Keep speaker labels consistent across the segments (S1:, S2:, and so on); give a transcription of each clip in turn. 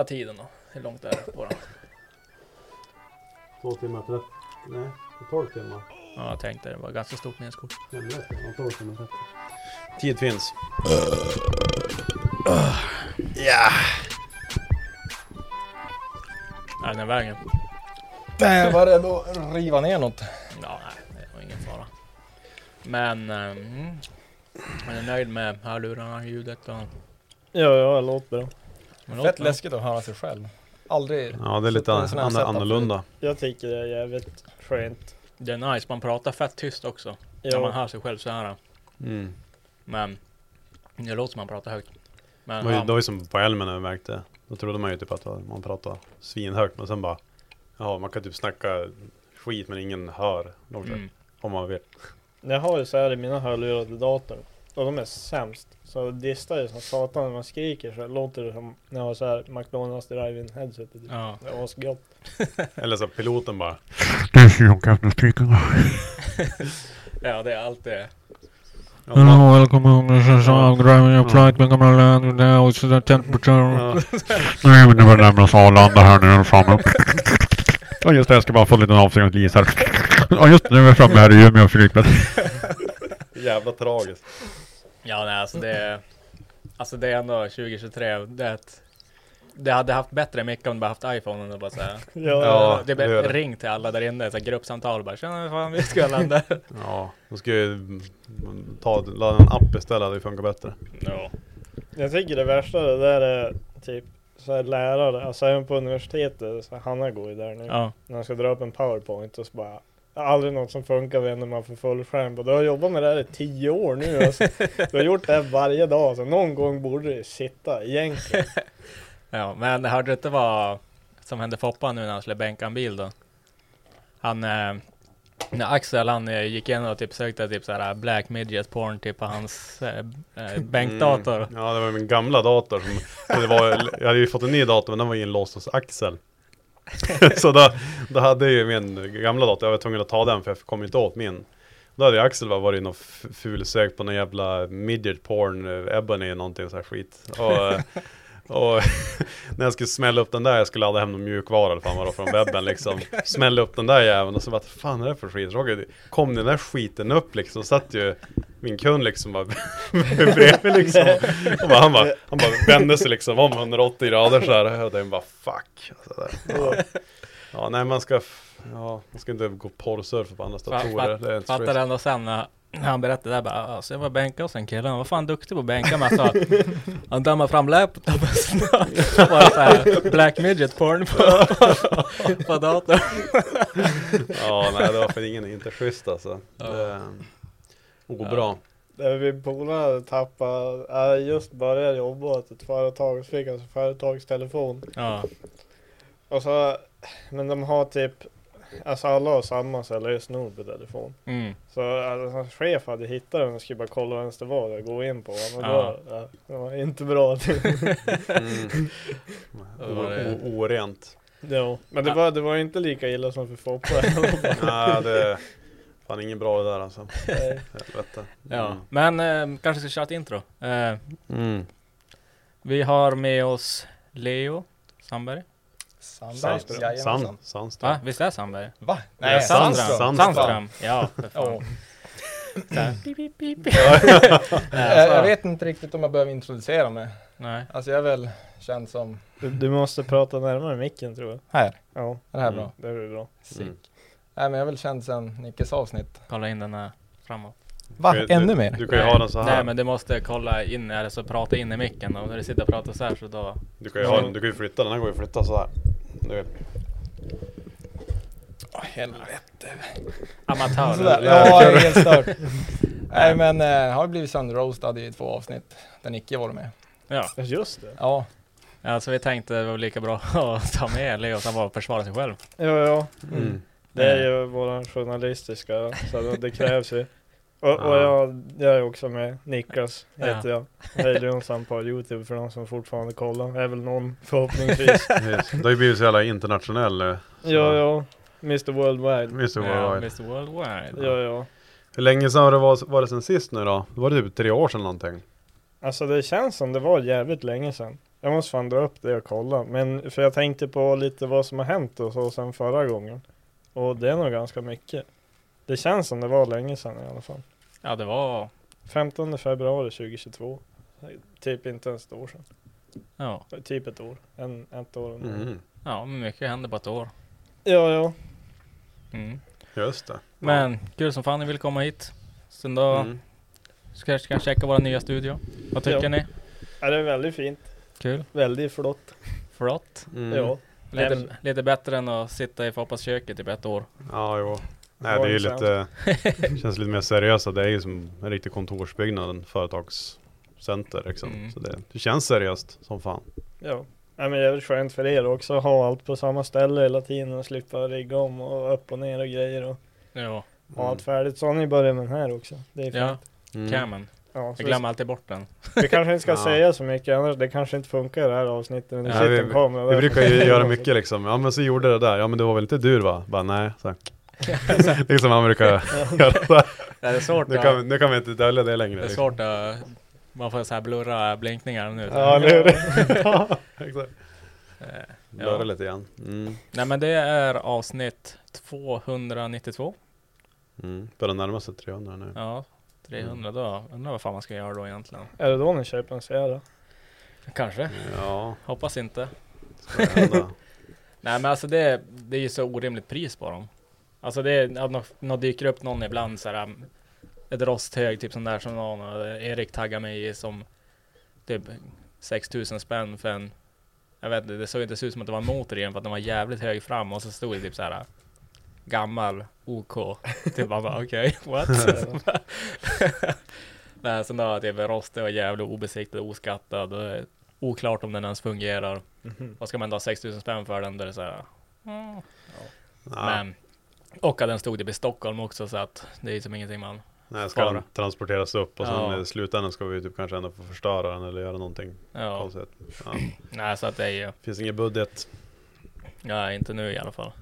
S1: Hela tiden då? Hur långt är det på den?
S2: Två timmar 30. Nej, 12 timmar.
S1: Ja, jag tänkte det var ganska stort nedskog.
S2: Nej, men det är 12 timmar 30.
S3: Tid finns.
S1: Nej, den här vägen.
S3: Jag var rädd att riva ner något.
S1: Ja, nej, det var ingen fara. Men, eh, mm, man är nöjd med hörlurarna, ljudet och...
S4: Ja, ja, det låter bra.
S1: Men
S3: Fett läskigt att höra sig själv. Aldrig
S2: Ja, det är lite an- annorlunda.
S4: Jag tycker det är jävligt skönt.
S1: Det är nice, man pratar fett tyst också. När man
S4: Ja,
S1: hör sig själv så här.
S2: Mm.
S1: Men, det låter som man pratar högt. Men,
S2: Det var ju,
S1: ja,
S2: det var ju som på Älmen när vi märkte. Då trodde man ju typ att man pratade svinhögt. Men sen bara, jaha, man kan typ snacka skit men ingen hör.
S1: Mm,
S2: Om man vill.
S4: jag har ju så här i mina hörlurar till datorn. Och de är sämst. Så distar ju som satan när man skriker så låter det som när jag har så här McDonalds drive-in headset. Typ.
S1: ja.
S4: Det var så gott.
S2: Eller så piloten bara.
S1: ja, det är allt det.
S2: Man,
S1: welcome home. This is I'm driving your flight. We're gonna land now. It's the temperature.
S2: ja.
S5: Nej, men det var närmast Arlanda här nu framme. Ja just det, jag ska bara få en liten avstängningslis här. Ja just det, nu är vi framme här i Umeå flygplats.
S2: Jävla tragiskt.
S1: Ja, nej, alltså det är... Alltså det är ändå 2023. Det, är ett, det hade haft bättre mycket om du bara haft iPhone och bara såhär.
S4: Ja,
S2: Ja.
S1: det
S2: det
S1: blev
S2: det.
S1: ring till alla där inne, så här gruppsamtal bara Tjena, fan vi ska landa.
S2: Ja, då ska ju ta, ladda en app istället. hade ju funkat bättre.
S1: ja.
S4: Jag tycker det värsta det där är typ så här lärare, alltså även på universitetet, så här, Hanna går ju där nu.
S1: ja.
S4: När han ska dra upp en powerpoint och så bara Aldrig något som funkar när man får full skärm på. Du har jobbat med det här i tio år nu alltså. Du har gjort det här varje dag, så någon gång borde det sitta egentligen.
S1: Ja, men hörde du inte vad som hände Foppa nu när han skulle bänka en bil då? Han, eh, när Axel han eh, gick in och typ sökte typ såhär black midget porn typ på hans eh, eh, bänkdator.
S2: Mm. Ja, det var min gamla dator. Som, det var, jag hade ju fått en ny dator men den var inlåst hos Axel. så då, då hade jag ju min gamla dator, jag var tvungen att ta den för jag kom inte åt min. Då hade ju Axel bara varit någon och fulsökt på någon jävla midget porn, eh, Ebony Ebony någonting så här skit. Och, eh, och när jag skulle smälla upp den där, jag skulle ladda hem någon mjukvara eller fan vad det från webben liksom. Smälla upp den där jäveln och så bara, vad fan är det för skit? Roger, kom den där skiten upp liksom, satt ju min kund liksom bara bredvid liksom. Och bara, han, bara, han bara vände sig liksom om 180 grader så här. Och den bara fuck. Så där. Ja. ja, nej man ska, ja, man ska inte gå porrsurfa på andras datorer. Det är inte
S1: Fattar ändå sen när han berättade där bara, alltså jag var bänka hos en kille, han var fan duktig på att bänka men alltså Han dammade fram så var det såhär black midget porn på, på, datorn
S2: Ja, nej det var för ingen inte schysst alltså. Det, oh, bra.
S4: Där min polare tappat, jag just börjat jobba åt ett företag och så fick han sin företagstelefon.
S1: Ja,
S4: Och så, men de har typ, alltså alla har samma så eller telefon.
S1: mm.
S4: Så alltså, hans chef hade hittat den och skulle bara kolla vem det var och gå in på. Och
S1: Ja.
S4: då, ja, det var inte bra.
S2: Mm.
S1: Var det-
S2: o- Orent.
S4: jo, men det var, det var inte lika illa som för Foppa.
S2: Nej, det, Fan inget bra det där alltså. Helvete.
S1: Ja, men eh, kanske ska köra ett intro. Eh,
S2: Mm.
S1: vi har med oss Leo Sandberg.
S3: Sandberg.
S2: Sand,
S3: Jajamensan.
S1: Va?
S2: Sandström.
S1: Visst är det Sandberg?
S3: Va?
S2: Nej,
S1: Sandström.
S3: Sandström.
S1: Sandström. Ja, för fan. Pip, pip.
S3: Eh, Jag vet inte riktigt om jag behöver introducera mig.
S1: Nej.
S3: Alltså jag är väl känd som
S4: Du, du måste prata närmare micken tror jag.
S3: här.
S4: Ja,
S3: Är det här
S2: Mm.
S3: bra?
S4: det är bra.
S3: Sick. Nej men jag är väl känd sen Nickes avsnitt.
S1: Kolla in den här framåt.
S3: Va?
S2: Du-
S3: Ännu
S2: du,
S3: mer?
S2: Du kan ju ha den så här.
S1: Nej men du måste kolla in, eller så prata in i micken och när du sitter och pratar så här så då...
S2: Du kan ju ha den, du kan ju flytta den, här går ju att flytta så här. Du vet.
S3: Åh helvete.
S1: Amatör.
S3: Sådär. Ja, det är helt stört. Nej men eh, har blivit sönderroastad i två avsnitt. Där Nicke var med.
S1: Ja.
S4: Ja, Just det.
S3: Ja.
S1: ja, så vi tänkte det var lika bra att ta med Leo så han bara försvara sig själv.
S4: Ja, ja.
S2: Mm.
S4: Det är ju våran journalistiska, så det, det krävs ju. Och, och
S2: Ja.
S4: jag, jag är också med, Niklas heter
S1: Ja.
S4: jag. Hej Jonsson på Youtube för de som fortfarande kollar. Är väl någon förhoppningsvis.
S2: Precis. Det har ju blivit så jävla internationell. eh,
S4: ja, ja. Mr Worldwide.
S2: Mr
S1: Ja,
S2: Worldwide.
S1: Mr Worldwide.
S4: Ja, ja.
S2: Hur länge sedan har det var, var det sen sist nu då? Var det typ tre år sedan någonting?
S4: Alltså det känns som det var jävligt länge sedan. Jag måste fan dra upp det och kolla. Men för jag tänkte på lite vad som har hänt och så sen förra gången. Och det är nog ganska mycket. Det känns som det var länge sedan i alla fall.
S1: Ja, det var...
S4: 15 februari 2022. Typ inte ens ett år sedan.
S1: Ja,
S4: Typ ett år. En, ett år.
S2: Mm.
S1: ja men mycket hände på ett år.
S4: Ja, ja.
S1: Mm.
S2: Just det.
S1: Men kul som fan ni vill komma hit. Sen då
S2: Mm.
S1: jag ska jag checka vår nya studio. Vad tycker
S4: Ja.
S1: ni?
S4: ja. Det är väldigt fint.
S1: Kul?
S4: Väldigt flott.
S1: Flott?
S2: Mm.
S4: Ja.
S1: Lite, lite bättre än att sitta i Foppas kök i typ ett år.
S2: Ja, jo. Nej, det är ju
S4: det
S2: lite, känns lite mer seriöst. Det är ju som en riktig kontorsbyggnad, en företagscenter liksom.
S1: Mm.
S2: Så det, det känns seriöst som fan.
S4: Ja. Nej men jävligt skönt för er också att ha allt på samma ställe hela tiden och slippa rigga om och upp och ner och grejer och
S1: Ja,
S4: ha allt färdigt. Så har ni börjat med den här också. Det är fint.
S1: ja
S2: Mm.
S1: camen.
S4: Ja,
S1: Jag glömmer alltid bort den.
S4: vi kanske inte ska
S2: Ja.
S4: säga så mycket annars. Det kanske inte funkar i det här avsnittet. Men det
S1: Ja,
S2: vi- Vi
S4: där.
S2: brukar ju göra mycket liksom. Ja men så gjorde det där. Ja men det var väl inte du va? Bara nej. Så. liksom man brukar göra.
S1: Det är svårt
S2: Nu kan, nu kan vi inte dölja det längre.
S1: Det är
S2: liksom.
S1: svårt att... Man får så här blurra blinkningar nu.
S4: Ja, eller hur?
S2: ja, exakt.
S1: Eh,
S2: Blöra
S1: ja.
S2: lite grann. Mm.
S1: Nej men det är avsnitt 292.
S2: Mm. Börjar närma sig 300 nu.
S1: Ja, 300 då. Undrar vad fan man ska göra då egentligen.
S4: Är det då ni köper en Sierra?
S1: Kanske.
S2: Ja,
S1: Hoppas inte.
S2: ska det hända.
S1: Nej men alltså det, det är ju så orimligt pris på dem. Alltså det är, att nå- nå dyker upp någon ibland så här. um, Ett rosthög typ sån där som någon Erik taggar mig i som typ 6000 spänn för en Jag vet inte, det såg inte ut som att det var en motor i den för att den var jävligt hög fram och så stod det typ så här Gammal OK Typ man bara okej, what? Nej sen då typ rostig och jävligt obesiktad, oskattad Oklart om den ens fungerar
S4: Mhm.
S1: Vad ska man då ha 6000 spänn för den? Där det är så här, mm.
S2: Ja.
S1: Men Och att den stod typ i Stockholm också så att det är som ingenting man
S2: Nej, ska den transporteras upp och sen
S1: Ja.
S2: i slutändan ska vi typ kanske ändå få förstöra den eller göra någonting
S1: Ja,
S2: konstigt. Ja.
S1: nej så att det är ju
S2: Finns ingen budget.
S1: Ja, inte nu i alla fall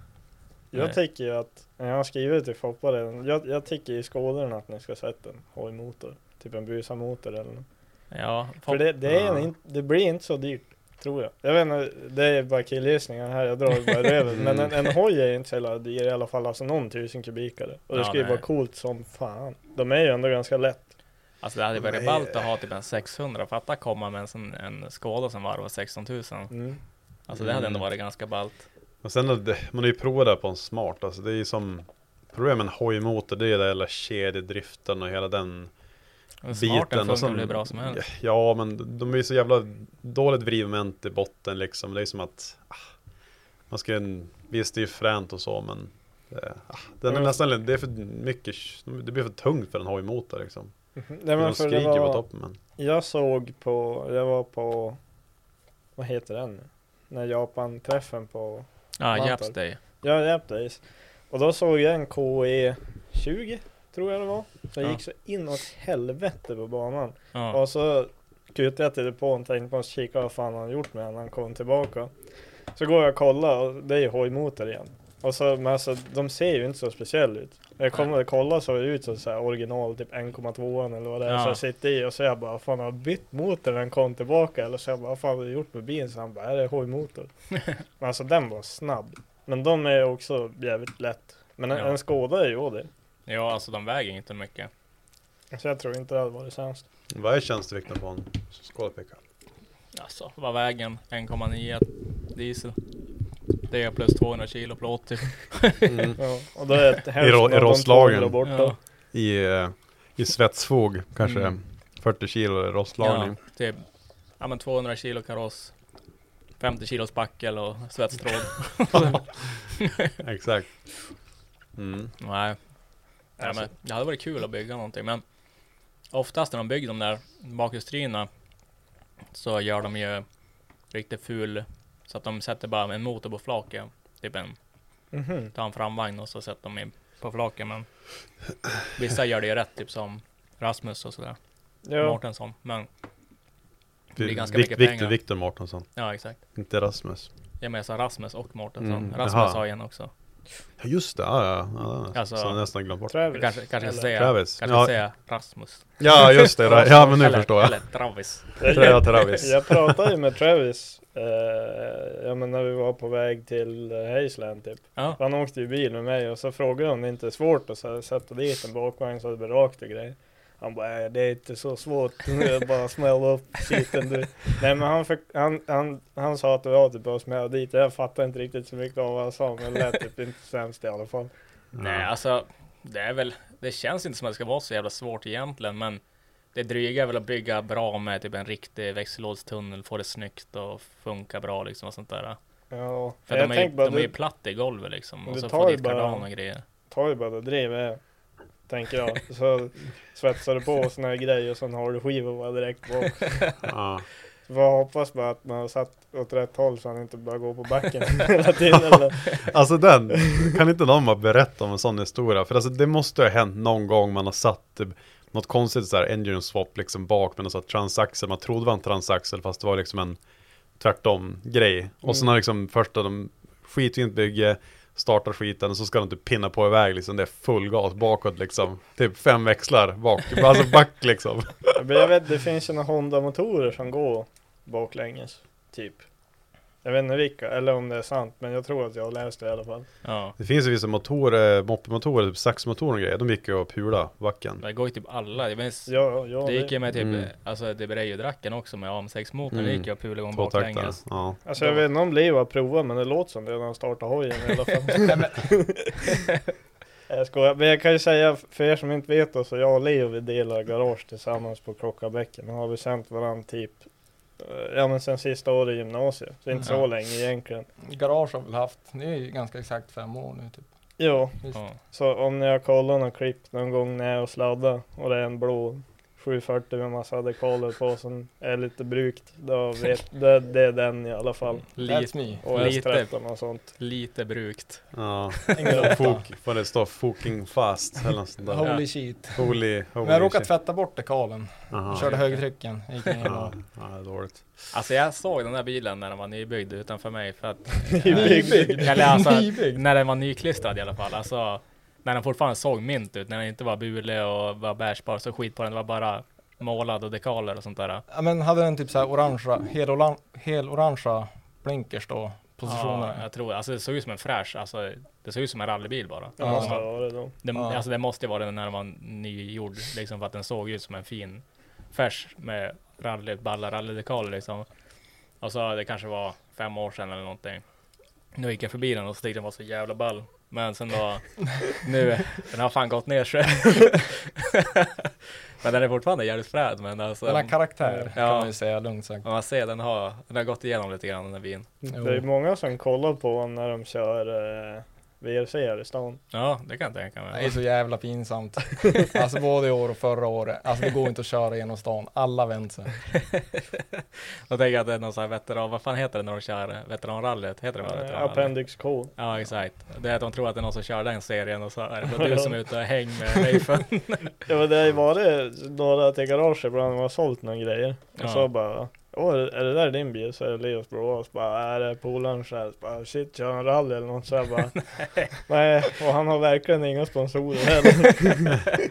S4: Jag
S1: Nej.
S4: tycker ju att, jag har skrivit till Foppa redan, jag, jag tycker i skådorna att ni ska sätta en hojmotor. Typ en busamotor eller något.
S1: Ja,
S4: För det, det, är en, det blir inte så dyrt, tror jag. Jag vet inte, det är bara killgissningar här, jag drar bara över. Men en, en hoj är inte så jävla dyr i alla fall, alltså någon tusen kubikare. Och det
S1: Ja,
S4: ska ju
S1: nej.
S4: vara coolt som fan. De är ju ändå ganska lätt.
S1: Alltså det hade varit
S2: Nej.
S1: ballt att ha typ en 600 Fatta komma med en, sån, en Skoda som varvar 16 000
S4: Mm.
S1: Alltså det hade ändå
S2: Mm.
S1: varit ganska ballt
S2: Och sen, är det- man har ju provat det på en smart, alltså det är ju som Problemet med en hojmotor, det är det hela kedjedriften och hela den
S1: En smart den
S2: biten. Och
S1: funkar hur bra som helst
S2: ja, men de är ju så jävla dåligt vridmoment i botten liksom. Det är som att ah, man ska en, Visst, det är ju fränt och så, men det, ah, den är
S4: Mm.
S2: nästan, det är för mycket, det blir för tungt för en hojmotor liksom.
S4: Nej,
S2: de
S4: men för det
S2: skriker på
S4: var,
S2: toppen men.
S4: jag såg på, jag var på, vad heter den? När Japan-träffen på
S1: Ja. Japs Day
S4: Ja, Yep Days. Och då såg jag en KE 20, tror jag det var. Som
S1: Ja.
S4: gick så inåt helvete på banan.
S1: Ja,
S4: Och så kutade jag till depån och tänkte på att kika vad fan han gjort med när han kom tillbaka. Så går jag och kollar och det är ju hojmotor igen. Och så, men alltså de ser ju inte så speciella ut. Jag kommer att kolla så ut som så här original typ 1,2 eller vad det är.
S1: Ja.
S4: Så jag sitter i och så jag bara, fan har jag bytt motor när den kom tillbaka? Eller så jag bara, vad fan har du gjort med bilen? Så han bara, är det hojmotor? men alltså den var snabb. Men de är också jävligt lätt. Men en,
S1: Ja.
S4: en Skoda är ju det.
S1: Ja, alltså de väger inte mycket.
S4: Så jag tror inte det hade varit sämst.
S2: Vad är tjänstevikten på en Skoda pickup?
S1: Alltså, vad vägen? 1,9 diesel. Det är plus 200 kilo plåt typ.
S2: Mm.
S4: Ja, och då är det
S2: I, ro- i rostlagen.
S4: 200 borta.
S1: Ja.
S2: I, eh, i svetsfog kanske
S1: Mm.
S2: 40 kilo rostlagning.
S1: Ja, typ. Ja men 200 kilo kaross. 50 kilos backel och svetstråd.
S2: Exakt. Mm.
S1: Nej.
S4: Alltså-
S1: men det hade varit kul att bygga någonting men oftast när de bygger de där bakhjulsdrivna så gör de ju riktigt ful så att de sätter bara en motor på flaket. Typ en,
S4: Mhm.
S1: tar en framvagn och så sätter de in på flaket men vissa gör det ju rätt typ som Rasmus och sådär.
S4: Ja,
S1: Mårtensson. Men Det är ganska
S2: Vik-
S1: mycket
S2: Victor,
S1: pengar.
S2: Victor Mårtensson,
S1: ja exakt.
S2: inte Rasmus.
S1: Jag menar jag sa Rasmus och Mårtensson.
S2: Mm,
S1: Rasmus
S2: jaha.
S1: har en också.
S2: Ja just det, ja, ja, ja.
S1: Alltså-
S2: så jag nästan glömt bort.
S4: Travis.
S1: Kanske, kanske
S4: Eller-
S1: ska säga,
S2: Travis.
S1: kanske
S2: Ja.
S1: säga Rasmus.
S2: Ja just det, ja men nu
S1: eller,
S2: förstår jag.
S1: Eller Travis.
S4: Jag,
S2: Travis.
S4: jag pratade ju med Travis, eh, ja men när vi var på väg till eh, Hazeland typ.
S1: Ja.
S4: Han åkte ju bil med mig och så frågade jag om det inte är svårt att så- sätta dit en bakvagn så det blir rakt och grejer. Han bara, "Nej, det är inte så svårt, Jag bara smälla upp skiten du. Nej men han, fick, han, han, han sa att det var typ bara att smälla dit, jag fattar inte riktigt så mycket av vad han sa men det lät typ inte sämst i alla fall.
S1: Nej, alltså det är väl, det känns inte som att det ska vara så jävla svårt egentligen, men det dryga är väl att bygga bra med typ en riktig växellådstunnel, få det snyggt och funka bra liksom och sånt där.
S4: Ja,
S1: För
S4: jag
S1: de är, ju, de är ju
S4: du
S1: platta i golvet liksom, och så
S4: tar
S1: få
S4: ju
S1: dit
S4: bara-
S1: kardan och grejer.
S4: tar ju bara det drevet tänker jag. Så svetsar du på såna här grejer och sen har du skivor bara direkt på.
S2: Ja.
S4: Så jag hoppas bara att man har satt åt rätt håll så han inte bara går på backen hela tiden. Eller?
S2: Alltså den, kan inte någon bara berätta om en sån historia? För alltså det måste ha hänt någon gång man har satt typ, något konstigt sådär engine swap liksom bak med någon sån här transaxel. Man trodde det var en transaxel fast det var liksom en tvärtom grej. Och sen
S4: Mm.
S2: har liksom första de skitfint bygge, startar skiten och så ska de typ pinna på iväg liksom. Det är full gas bakåt liksom. Typ fem växlar bak, alltså back liksom.
S4: Men jag vet, det finns ju några Honda-motorer som går baklänges. Typ. Jag vet inte vilka, eller om det är sant, men jag tror att jag har läst det i alla fall.
S1: Ja,
S2: Det finns ju vissa motorer, moppemotorer, typ saxmotorer och grejer. De gick ju att pula backen.
S1: det går ju typ alla. Jag minns,
S4: Ja, ja,
S1: det gick ju med typ,
S2: Mm.
S1: alltså det blev ju dracken också med AM6-motorn, det
S2: Mm.
S1: gick ju att pula igång baklänges.
S2: Ja.
S4: Alltså jag vet inte om Leo har provat, men det låter som det när han startar hojen i alla fall. jag skojar, men jag kan ju säga för er som inte vet då, så jag och Leo vi delar garage tillsammans på Krockabäcken. har vi känt varandra typ, ja men sen sista året i gymnasiet. Så inte så
S3: Ja.
S4: länge egentligen.
S3: Garage har väl haft, det är ju ganska exakt fem år nu typ.
S4: Ja,
S3: Visst.
S1: Ja.
S4: så om ni har kollat någon klipp någon gång när jag är och sladdar och det är en blå 740 med massa dekaler på som är lite brukt. Då vet, det, det är den i alla fall.
S1: Lite.
S4: Och
S1: Lite.
S4: S13 och sånt.
S1: lite brukt.
S2: Ja. Fok, får det stå fucking fast eller något sånt där.
S3: Holy shit.
S2: Holy, holy
S3: Men jag råkade tvätta bort dekalen.
S2: Aha.
S3: Körde högtrycken. Gick ner
S2: Ja, ja, dåligt.
S1: Alltså jag såg den där bilen när den var nybyggd utanför mig för att
S4: Nybyggd.
S1: Eller alltså,
S3: Nybyggd.
S1: när den var nyklistrad i alla fall. Alltså, när den fortfarande såg mint ut, när den inte var bule och var bärbar så skit på den. Det var bara målad och dekaler och sånt där.
S3: Ja men hade den typ såhär orangea, hel, oran, hel orangea blinkers då? Positioner?
S1: Ja, jag tror, alltså det såg ut som en fräsch, alltså det såg ut som en rallybil bara.
S4: Det
S3: Ja.
S4: måste ha varit då.
S1: Det,
S3: Ja.
S1: Alltså det måste ju vara den när den var nygjord, liksom för att den såg ut som en fin färs med rally, balla rallydekaler liksom. Och så det kanske var fem år sedan eller någonting. Nu gick jag förbi den och så tyckte den var så jävla ball. Men sen då, nu, den har fan gått ner sig. men den är fortfarande jävligt frän men alltså.
S3: Den har karaktär kan
S1: Ja.
S3: man ju säga lugnt sagt.
S1: man ser den har, den har gått igenom lite grann den här bilen.
S4: Det är många som kollar på när de kör eh, VRC här i stan.
S1: Ja, det kan jag tänka
S3: Det är
S1: mig.
S3: så jävla pinsamt. Alltså både i år och förra året. Alltså det går inte att köra genom stan. Alla vänt sig.
S1: Jag tänker att det är någon sån här veteran, vad fan heter det när de kör veteranrallyt? Heter det bara
S4: Eh,
S1: veteranrally?
S4: Appendix K.
S1: Ja exakt. Det är att de tror att det är någon som kör den serien och så är det du som är ute och häng med Reifen.
S4: Ja men det har ju varit några till garage ibland de har sålt några grejer. Och
S1: Ja.
S4: så bara Åh, är det där din bil? Så är det Leos bror. Så bara, är det polaren själv? Så bara, shit, kör han rally eller något? Så jag bara, nej. Och han har verkligen inga sponsorer heller.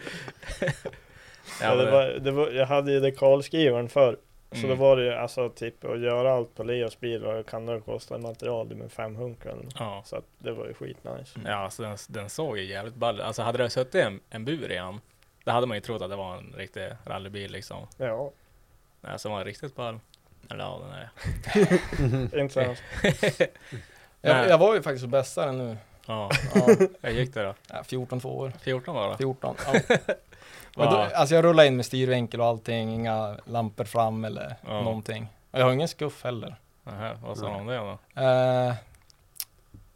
S1: Ja,
S4: det var, det var, jag hade ju dekalskrivaren förr. Så
S1: Mm.
S4: då var det ju alltså typ att göra allt på Leos bil och kan det kosta i material med fem hunkar eller något.
S1: Ja.
S4: Så att det var ju skitnice.
S1: Ja, alltså den, den såg ju jävligt ball Alltså hade det suttit en, en bur i han, då hade man ju trott att det var en riktig rallybil liksom.
S4: Ja,
S1: Nej, som var riktigt ball. Eller ja, den är.
S4: inte så hemskt.
S3: Jag, jag var ju faktiskt bästare nu.
S1: Ja,
S3: Ja,
S1: hur gick det då?
S3: ja, 14 två år.
S1: 14 var det?
S3: 14. Ja. Då, alltså jag rullade in med styrvinkel och allting, inga lampor fram eller
S1: Ja.
S3: någonting. Och jag har ingen skuff heller.
S1: Nähä, vad sa de om det då?
S3: Eh,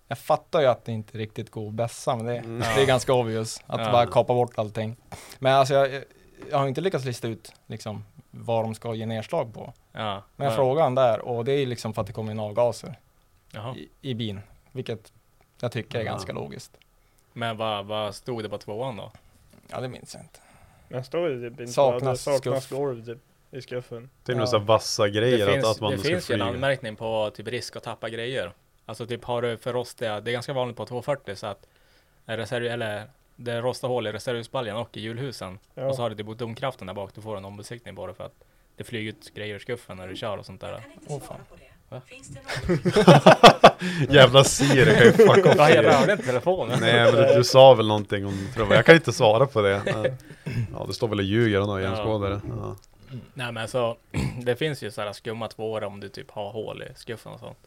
S3: jag fattar ju att det inte riktigt går att bässa, men det,
S2: Mm.
S3: det är ganska obvious att
S1: Ja.
S3: bara kapa bort allting. Men alltså jag, jag har inte lyckats lista ut liksom vad de ska ge nedslag på.
S1: Ja.
S3: Men jag
S1: ja.
S3: frågade han där och det är liksom för att det kommer in avgaser i, i bilen, vilket jag tycker är
S2: Ja.
S3: ganska logiskt.
S1: Men vad, vad stod det på tvåan då?
S3: Ja, det minns jag inte.
S4: Men står ju typ inte
S3: Saknas
S4: det saknas
S3: skuff.
S4: golv typ, i skuffen.
S2: Och med
S3: Ja.
S2: så vassa grejer
S1: det finns,
S2: att, att man
S1: det finns ju en anmärkning på typ risk att tappa grejer. Alltså typ har du för rostiga, det är ganska vanligt på 240 så att är reserv, eller det rostar hål i reservhjulsbaljan och i hjulhusen.
S4: Ja.
S1: Och så har du typ domkraften där bak, du får en ombesiktning på det för att det flyger ut grejer ur skuffen när du kör och sånt där.
S3: Åh fan.
S2: Jävla Siri kan ju fuck off
S1: Ja, jag rörde inte telefonen.
S2: Nej men du, du sa väl någonting om tror jag. jag kan inte svara på det. Ja du står väl och ljuger och någon hjärnskådare. Ja.
S1: Nej men så, det finns ju sådana skumma tvåor om du typ har hål i skuffen och sånt.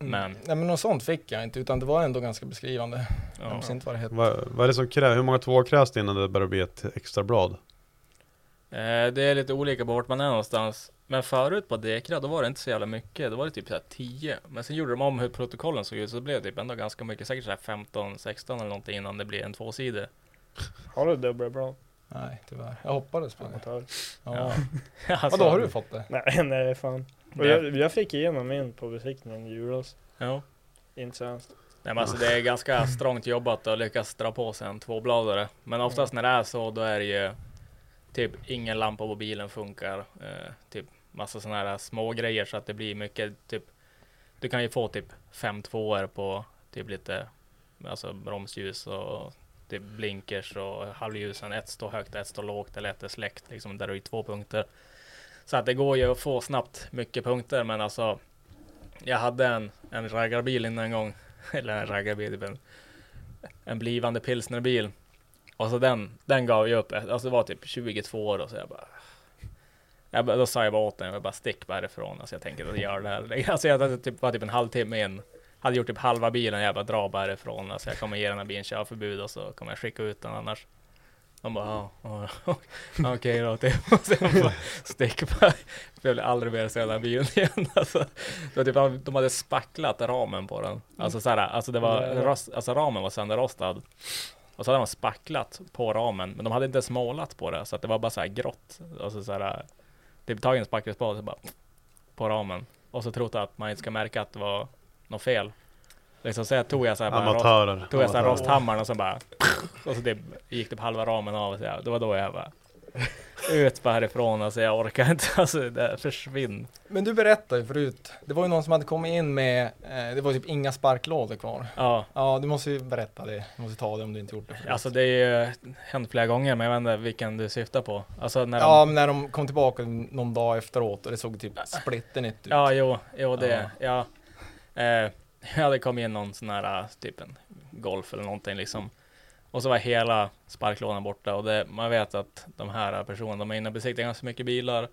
S3: Mm.
S1: Men-
S3: Nej men något sånt fick jag inte, utan det var ändå ganska beskrivande. Jag
S1: Ja.
S3: minns inte vad det hette.
S2: Vad, vad är det som krävs? Hur många två krävs det innan det börjar bli ett extra blad?
S1: Eh, det är lite olika på vart man är någonstans. Men förut på Dekra, då var det inte så jävla mycket. Då var det typ såhär 10. Men sen gjorde de om hur protokollen såg ut, så det blev typ ändå ganska mycket. Säkert såhär 15, 16 eller någonting innan det blir en tvåsidig.
S4: Har du dubbla bra?
S3: Nej, tyvärr. Jag hoppades på det. Ja.
S1: Alltså,
S3: Vadå, har du fått det?
S4: Nej, nej fan. Och jag, jag fick igenom min på besiktningen i julas.
S1: Ja.
S4: Inte så hemskt.
S1: Nej men alltså det är ganska strångt jobbat att lyckas dra på sig en tvåbladare. Men oftast när det är så, då är det ju typ ingen lampa på bilen funkar. Eh, typ massa sådana här små grejer så att det blir mycket typ. Du kan ju få typ fem tvåor på typ lite alltså bromsljus och typ blinkers och halvljusen. Ett står högt, ett står lågt eller ett är släckt liksom. Där är ju två punkter. Så att det går ju att få snabbt mycket punkter, men alltså. Jag hade en, en raggarbil innan en gång eller en raggarbil, typ en, en blivande pilsnerbil. Och så den, den gav jag upp, alltså det var typ 22 år och så jag bara jag, bara- då sa jag bara åt den, jag bara stick bara härifrån. Alltså jag tänker att göra det här. Alltså jag typ, var typ en halvtimme in. Hade gjort typ halva bilen, jag bara dra bara härifrån. Alltså jag kommer ge den här bilen körförbud och så kommer jag skicka ut den annars. De bara, ja, okej då. Typ. Och sen bara stick bara. Jag vill aldrig mer se den här bilen igen. Alltså, det var typ, de hade spacklat ramen på den. Alltså så här, alltså det var,
S4: Mm.
S1: alltså ramen var sönderrostad. Och så hade de spacklat på ramen, men de hade inte ens målat på det, så att det var bara så här grått. Alltså så här, typ tagit en spackelspade så bara på ramen. Och så trott att man inte ska märka att det var något fel. Liksom så jag tog jag så här bara rost,
S2: Amatörer.
S1: tog jag så här
S2: Amatörer.
S1: rosthammaren och så bara och så typ, gick typ halva ramen av. Så jag, det var då jag bara ut bara härifrån. Alltså jag orkar inte. Alltså det försvinn.
S3: Men du berättade ju förut, det var ju någon som hade kommit in med, eh, det var typ inga sparklådor kvar.
S1: Ja,
S3: Ja, du måste ju berätta det. Du måste ta det om du inte gjort det förut.
S1: alltså det är ju hänt flera gånger, men jag vet inte vilken du syftar på. Alltså när de,
S3: Ja, men när de kom tillbaka någon dag efteråt och det såg typ splitternytt ut.
S1: Ja, jo, jo det, ja. Eh, jag hade kommit in någon sån här, typ en golf eller någonting liksom. Och så var hela sparklådan borta och det, man vet att de här personerna, de är inne och besiktar ganska mycket bilar.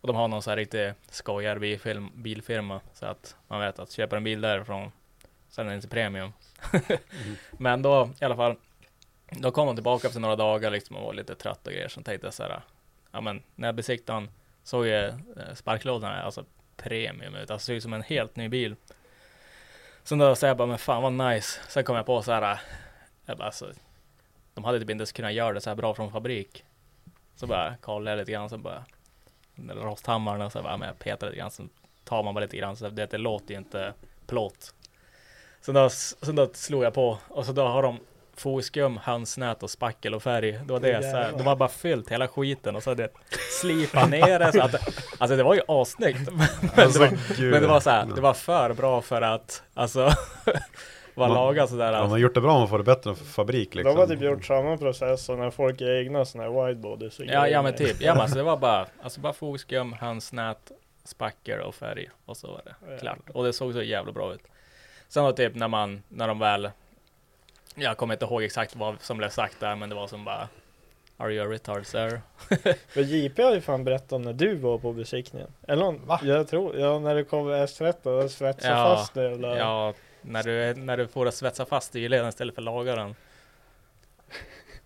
S1: Och de har någon sån här riktig skojar bilfilm, bilfirma. Så att man vet att köper en bil därifrån, så är den inte premium. Men då i alla fall, då kom de tillbaka efter några dagar liksom och var lite trött och grejer. Så tänkte jag så här, ja men när jag besiktade den såg ju eh, sparklådorna, alltså premium ut. Alltså ser ut som en helt ny bil. Så då sa jag bara, men fan vad nice. Sen kom jag på så här, jag bara, alltså, de hade typ inte ens kunnat göra det så här bra från fabrik. Så bara kollade jag lite grann, så bara rosthammaren och så bara, men jag petade lite grann, så tar man bara lite grann, så det, det låter ju inte plåt. Så då, så då slog jag på och så då har de Foskum, hönsnät och spackel och färg. Det var det, så här, de har bara fyllt hela skiten och så hade slipat ner det så att Alltså det var ju assnyggt. Men,
S2: Alltså,
S1: det, var, men det var så här, det var för bra för att alltså
S2: Man-
S1: lagat sådär.
S2: Ja, man
S1: Alltså.
S2: har gjort det bra om man får det bättre än fabrik liksom.
S4: De har typ gjort samma process som när folk är egna sådana här widebodies
S1: Ja, ja men typ. Ja men alltså det var bara, alltså bara foskum, hönsnät, spackel och färg. Och så var det klart. Och det såg så jävla bra ut. Sen var det typ när man, när de väl, jag kommer inte ihåg exakt vad som blev sagt där, men det var som bara Are you a retard sir?
S4: För JP har ju fan berättat om när du var på besiktningen. Eller någon,
S3: Va?
S4: Jag tror, ja när det kom S13 och svetsade
S1: Ja,
S4: fast det jävla...
S1: Ja, när du, när du får att svetsa fast styrleden istället för laga den.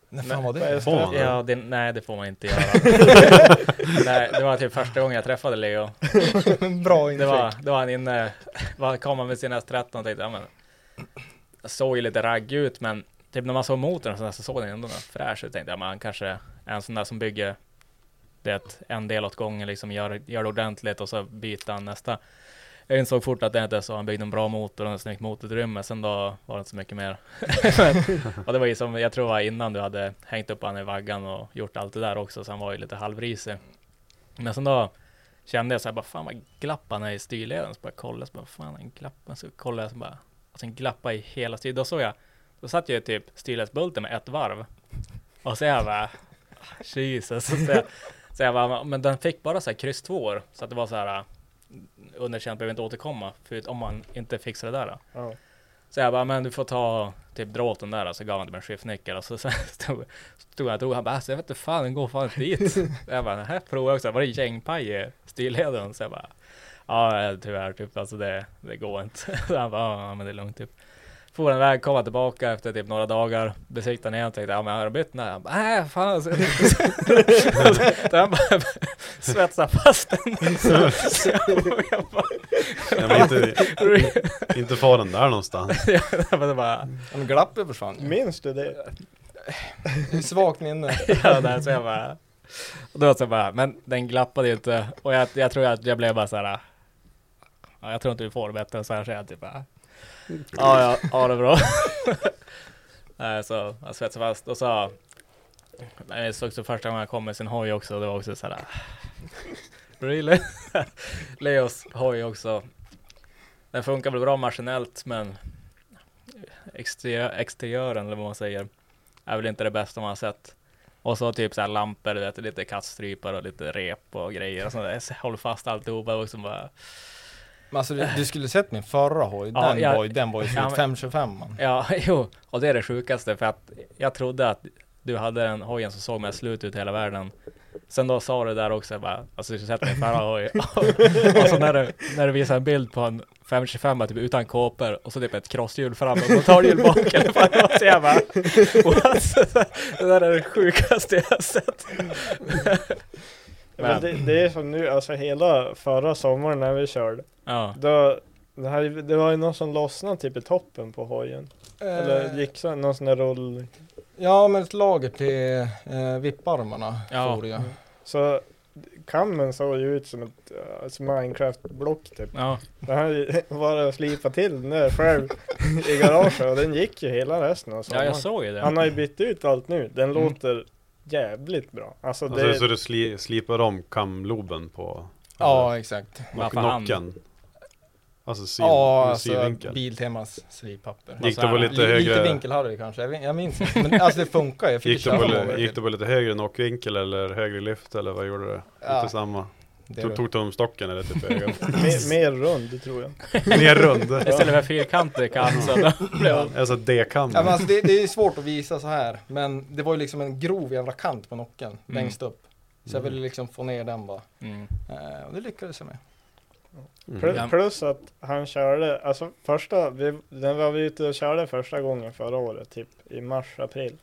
S3: När fan var det?
S4: S13.
S2: Får man det?
S1: Ja, det, nej det får man inte göra. nej, det var typ första gången jag träffade Leo.
S3: Bra
S1: Det
S3: intryck.
S1: var, det var han inne, var, kom han med sin S13 och tänkte, ja men jag såg ju lite ragg ut men typ när man såg motorn så såg den ändå fräsch ut. Tänkte jag, men han kanske är en sån där som bygger det en del åt gången liksom, gör, gör det ordentligt och så byter han nästa. Jag insåg fort att det inte är så, han byggde en bra motor och en snyggt motorutrymme, sen då var det inte så mycket mer. men, och det var ju som, jag tror det var innan du hade hängt upp han i vaggan och gjort allt det där också, så han var ju lite halvrisig. Men sen då kände jag så här, bara fan vad glapp han är i styrleden. Så bara kollade, så bara fan han glappar. Så kollade jag så bara, alltså en glappa i hela styr. Då såg jag, då satt jag ju typ styrledsbulten med ett varv. Och så jag bara, Jesus. Så jag, så jag bara, men den fick bara så här kryss två år. Så att det var så här, underkänt, behöver inte återkomma. För om man inte fixar det där.
S4: Ja.
S1: Så jag bara, men du får ta typ dråten där. Och så gav han typ en skiftnyckel. Och så, så stod, stod jag och drog. Han bara, alltså, jag vet inte fan, den går fan inte dit. Så jag bara, här provar jag också. Var det gängpaj i styrleden? Så jag bara, ja tyvärr typ. Alltså det, det går inte. Så han bara, ja men det är lugnt typ. For den iväg, komma tillbaka efter typ några dagar. Besiktade igen och tänkte, ja men har du bytt den här? Han bara, nej fan. Så, han bara svetsade fast den. Så, så jag bara,
S2: Ja, men inte, inte far den där någonstans.
S1: jag bara, bara
S3: Men glappet försvann.
S4: Minns du det?
S3: Det är Svagt minne.
S1: ja, där, så jag bara, och då så bara, men den glappade ju inte. Och jag, jag tror att jag blev bara så här. Ja, jag tror inte vi får det bättre än så här, så jag typ bara. Ja, ja, ja det är bra. Så jag svetsade fast och så. jag såg också första gången jag kom med sin hoj också. Det var också såhär. Ah, really? Leos hoj också. Den funkar väl bra maskinellt, men exteriör, exteriören eller vad man säger är väl inte det bästa man har sett. Och så typ såhär lampor, du vet, lite kattstrypar och lite rep och grejer och sånt där. Håller fast alltihopa och liksom bara
S3: men alltså du, du skulle sett min förra hoj.
S1: Ja,
S3: Den
S1: jag-
S3: var den var ju
S1: Ja, men-
S3: 525 man.
S1: Ja, jo, och det är det sjukaste för att jag trodde att du hade en hojen som såg med slut ut i hela världen. Sen då sa du där också bara, alltså du ska sätta min förra hoj. och så när du, när du visar en bild på en 525 typ utan kåpor och så typ ett crosshjul fram och motorhjul bak eller vad det var. Så jag bara? Det där är det sjukaste jag har sett.
S4: Men det, det är som nu, alltså hela förra sommaren när vi körde.
S1: Ja,
S4: Då, det, här, det var ju någon som lossnade typ i toppen på hojen. Eller
S3: Eh,
S4: gick så, någon sån där rull.
S3: Ja men ett lager till eh, vipparmarna
S1: Ja.
S3: for ju.
S4: Så kammen såg ju ut som ett som Minecraft-block typ.
S1: ja,
S4: Det här var att slipa till den där själv i garaget och den gick ju hela resten av
S1: ja
S4: sommaren.
S1: jag såg ju det.
S4: Han har ju bytt ut allt nu. Den
S1: Mm.
S4: låter jävligt bra. Alltså det,
S2: Alltså, så du sli, slipar om kamloben på
S3: Ja exakt.
S1: Varför
S2: nock-
S1: han?
S2: nocken? Alltså syv,
S3: Ja alltså. Biltemas slipapper.
S2: Gick
S1: det på
S3: Li-
S2: lite
S3: Lite
S2: högre?
S3: vinkel hade det kanske, jag, minns inte. Men alltså det funkar ju. Jag fick
S2: Gick det, på, gick det på lite högre nockvinkel eller högre lyft eller vad gjorde du?
S3: Ja.
S2: Inte samma?
S3: Det
S2: Tog, tog du om stocken eller typ
S4: mer, mer rund tror jag.
S2: Mer rund?
S1: Istället för fyrkantig kam så blev
S2: Alltså D-kam?
S3: Ja, men alltså det, det är svårt att visa så här, men det var ju liksom en grov jävla kant på nocken
S1: Mm.
S3: längst upp. Så jag ville liksom få ner den bara.
S1: mm.
S3: Eh, och det lyckades jag med.
S4: Plus,
S1: Ja.
S4: plus att han körde, alltså första, vi, den var vi ute och körde första gången förra året, typ i mars, april.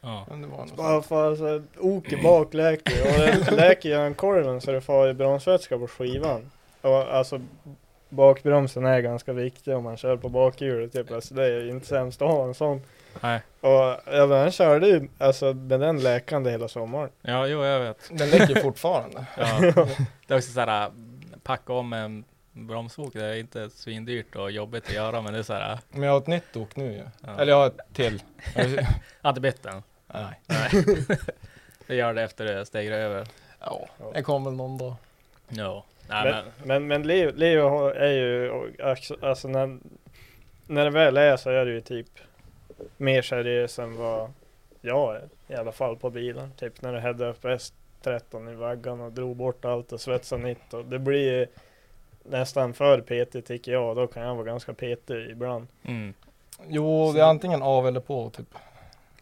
S1: Ja.
S3: Men det var
S4: Bara för alltså, oker bak läker och läker genom korven så det får ju bromsvätska på skivan. Och alltså bakbromsen är ganska viktig om man kör på bakhjulet typ, alltså det är inte sämst att ha en sån.
S1: Nej.
S4: Och ja, men han körde ju alltså med den läkande hela sommaren.
S1: Ja, jo jag vet.
S3: Den läcker fortfarande.
S1: Ja. Det är också såhär, packa om en bromsok det är inte svindyrt och jobbigt att göra men det är så här.
S3: Men jag har ett nytt ok nu ju.
S1: Ja.
S3: Eller jag har ett till. Jag-
S1: Har inte bytt den?
S3: Nej.
S1: Nej. det gör det efter det stegrar över.
S3: Ja, det kommer väl någon dag.
S1: Ja. Nej
S4: Men,
S1: men.
S4: men, men Leo, Leo är ju, alltså när, när det väl är så är det ju typ mer seriös än vad jag är. I alla fall på bilen. Typ när du hävdade upp S13 i vaggan och drog bort allt och svetsade nytt. Och det blir ju nästan för petigt tycker jag. Då kan jag vara ganska petig ibland.
S1: Mm.
S3: Jo, det är antingen av eller på typ.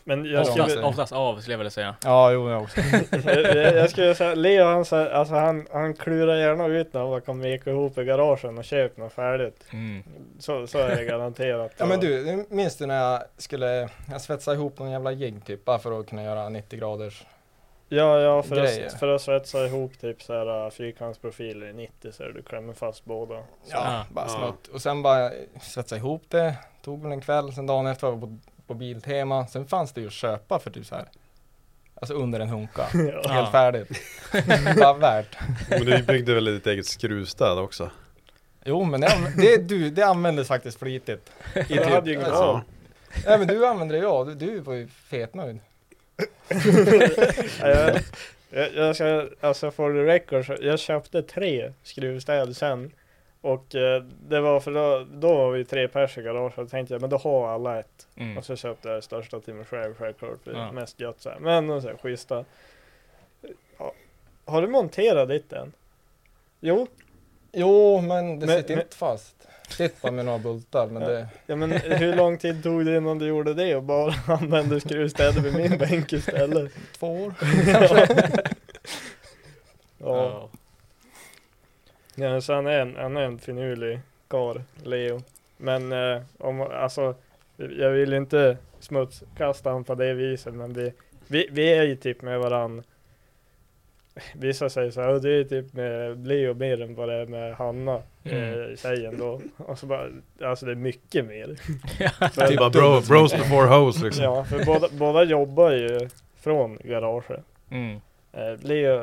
S4: Men jag
S1: Oftast,
S4: skulle,
S1: oftast av skulle jag vilja säga.
S3: Ja, jo, jag också.
S4: jag, jag skulle säga, Leo han, alltså han, han klurar gärna ut när han kan veka ihop i garagen och köpa något färdigt.
S1: Mm.
S4: Så, så är det garanterat.
S3: Ja men du, minns du när jag skulle, jag svetsade ihop någon jävla jigg typ, bara för att kunna göra 90 graders.
S4: Ja, ja för,
S3: grejer.
S4: att, för att svetsa ihop typ så här uh, fyrkantsprofiler i 90 så du klämmer fast båda. Så.
S3: Ja, bara
S2: Ja.
S3: smutt. Och sen bara svetsa ihop det, tog väl en kväll, sen dagen efter var på, på Biltema. Sen fanns det ju att köpa för typ så här. Alltså under en hunka.
S4: Ja.
S3: Helt färdigt. bara värt.
S2: Men du byggde väl ditt eget skruvstäd också?
S3: Jo men det, det, du, det användes faktiskt flitigt. I typ-
S4: hade ju
S3: alltså. Nej men du använde det ja, du, du var ju fetnöjd.
S4: Ja, jag, jag, jag ska, alltså for the record, så jag köpte tre skruvstäd sen. Och eh, det var för då, då var vi tre pers i garaget och tänkte jag men då har alla ett.
S1: Mm.
S4: Och så köpte jag det största till mig själv självklart. Det är
S1: Ja.
S4: mest gött så här. Men så här, schyssta. Ja. Har du monterat ditt än? Jo,
S3: Jo men det
S4: Men-
S3: sitter
S4: men-
S3: inte fast. Sitter bara med några bultar men
S4: Ja.
S3: det,
S4: Ja men hur lång tid tog det innan du gjorde det och bara använde skruvstäder vid min bänk istället?
S3: två år.
S4: Ja. ja så han är en, han är en finurlig karl, Leo. Men eh, om, alltså, jag vill inte smutskasta honom på det viset men vi, vi, vi är ju typ med varann. Vissa säger så här, "Ja, det är typ med Leo mer än vad det är med Hanna,
S1: Mm.
S4: eh, tjejen då. Och så bara, alltså det är mycket mer.
S2: Typ
S3: Typ
S2: bara bro, bros before hoes liksom.
S4: Ja, för båda, båda jobbar ju från garaget.
S1: Mm.
S4: Eh, Leo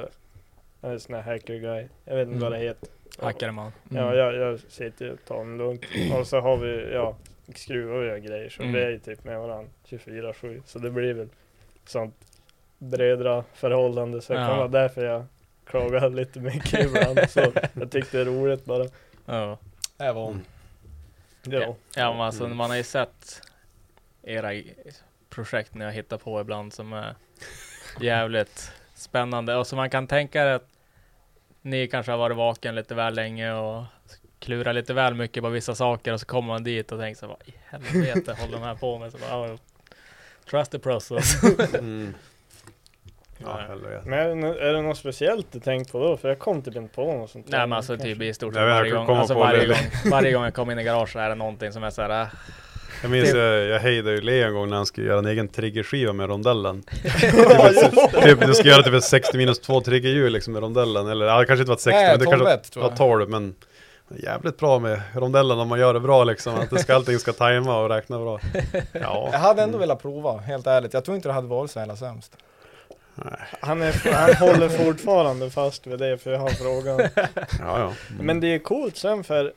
S4: är en sån här hacker guy. Jag vet inte
S3: Mm.
S4: vad det heter.
S1: Hackare man.
S4: Ja, jag, jag sitter och tar det lugnt. Och så har vi, ja, skruvar och gör grejer. Så
S1: Mm.
S4: vi är ju typ med varandra 24-7. Så det blir väl sånt brödra förhållande. Så det kan
S1: Ja.
S4: vara därför jag klagar lite mycket ibland. Så jag tyckte det är roligt bara.
S1: Ja.
S3: Var
S2: Mm.
S4: Ja.
S1: Ja men alltså man har ju sett era projekt när jag hittar på ibland som är jävligt spännande och så man kan tänka att ni kanske har varit vaken lite väl länge och klurar lite väl mycket på vissa saker och så kommer man dit och tänker så vad i helvete håller de här på med? Så bara, "Oh, trust the process.
S2: Mm. Ja, helvete.
S4: Men är det, något speciellt du tänkt på då? För jag kom typ inte på något sånt.
S1: Nej men alltså
S4: Kanske.
S1: typ i stort sett
S2: jag
S1: varje gång, alltså varje gång, varje gång jag kommer in i garaget är det någonting som är så här, äh,
S2: Jag minns
S1: Det-
S2: jag, jag hejdade ju Leo en gång när han skulle göra en egen triggerskiva med rondellen.
S4: Det.
S2: typ, du ska göra typ ett 60 minus 2 triggerhjul liksom med rondellen. Eller ja, det kanske inte var ett 60
S3: Nej,
S2: men det kanske
S3: 12 tror
S2: var
S3: jag.
S2: 12 men jävligt bra med rondellen om man gör det bra liksom. Att det ska, allting ska tajma och räkna bra. Ja.
S3: Jag hade ändå velat prova, helt ärligt. Jag tror inte det hade varit så jävla sämst.
S4: Han, är, han håller fortfarande fast vid det för jag har frågan.
S2: Ja, ja. Mm.
S4: Men det är coolt sen för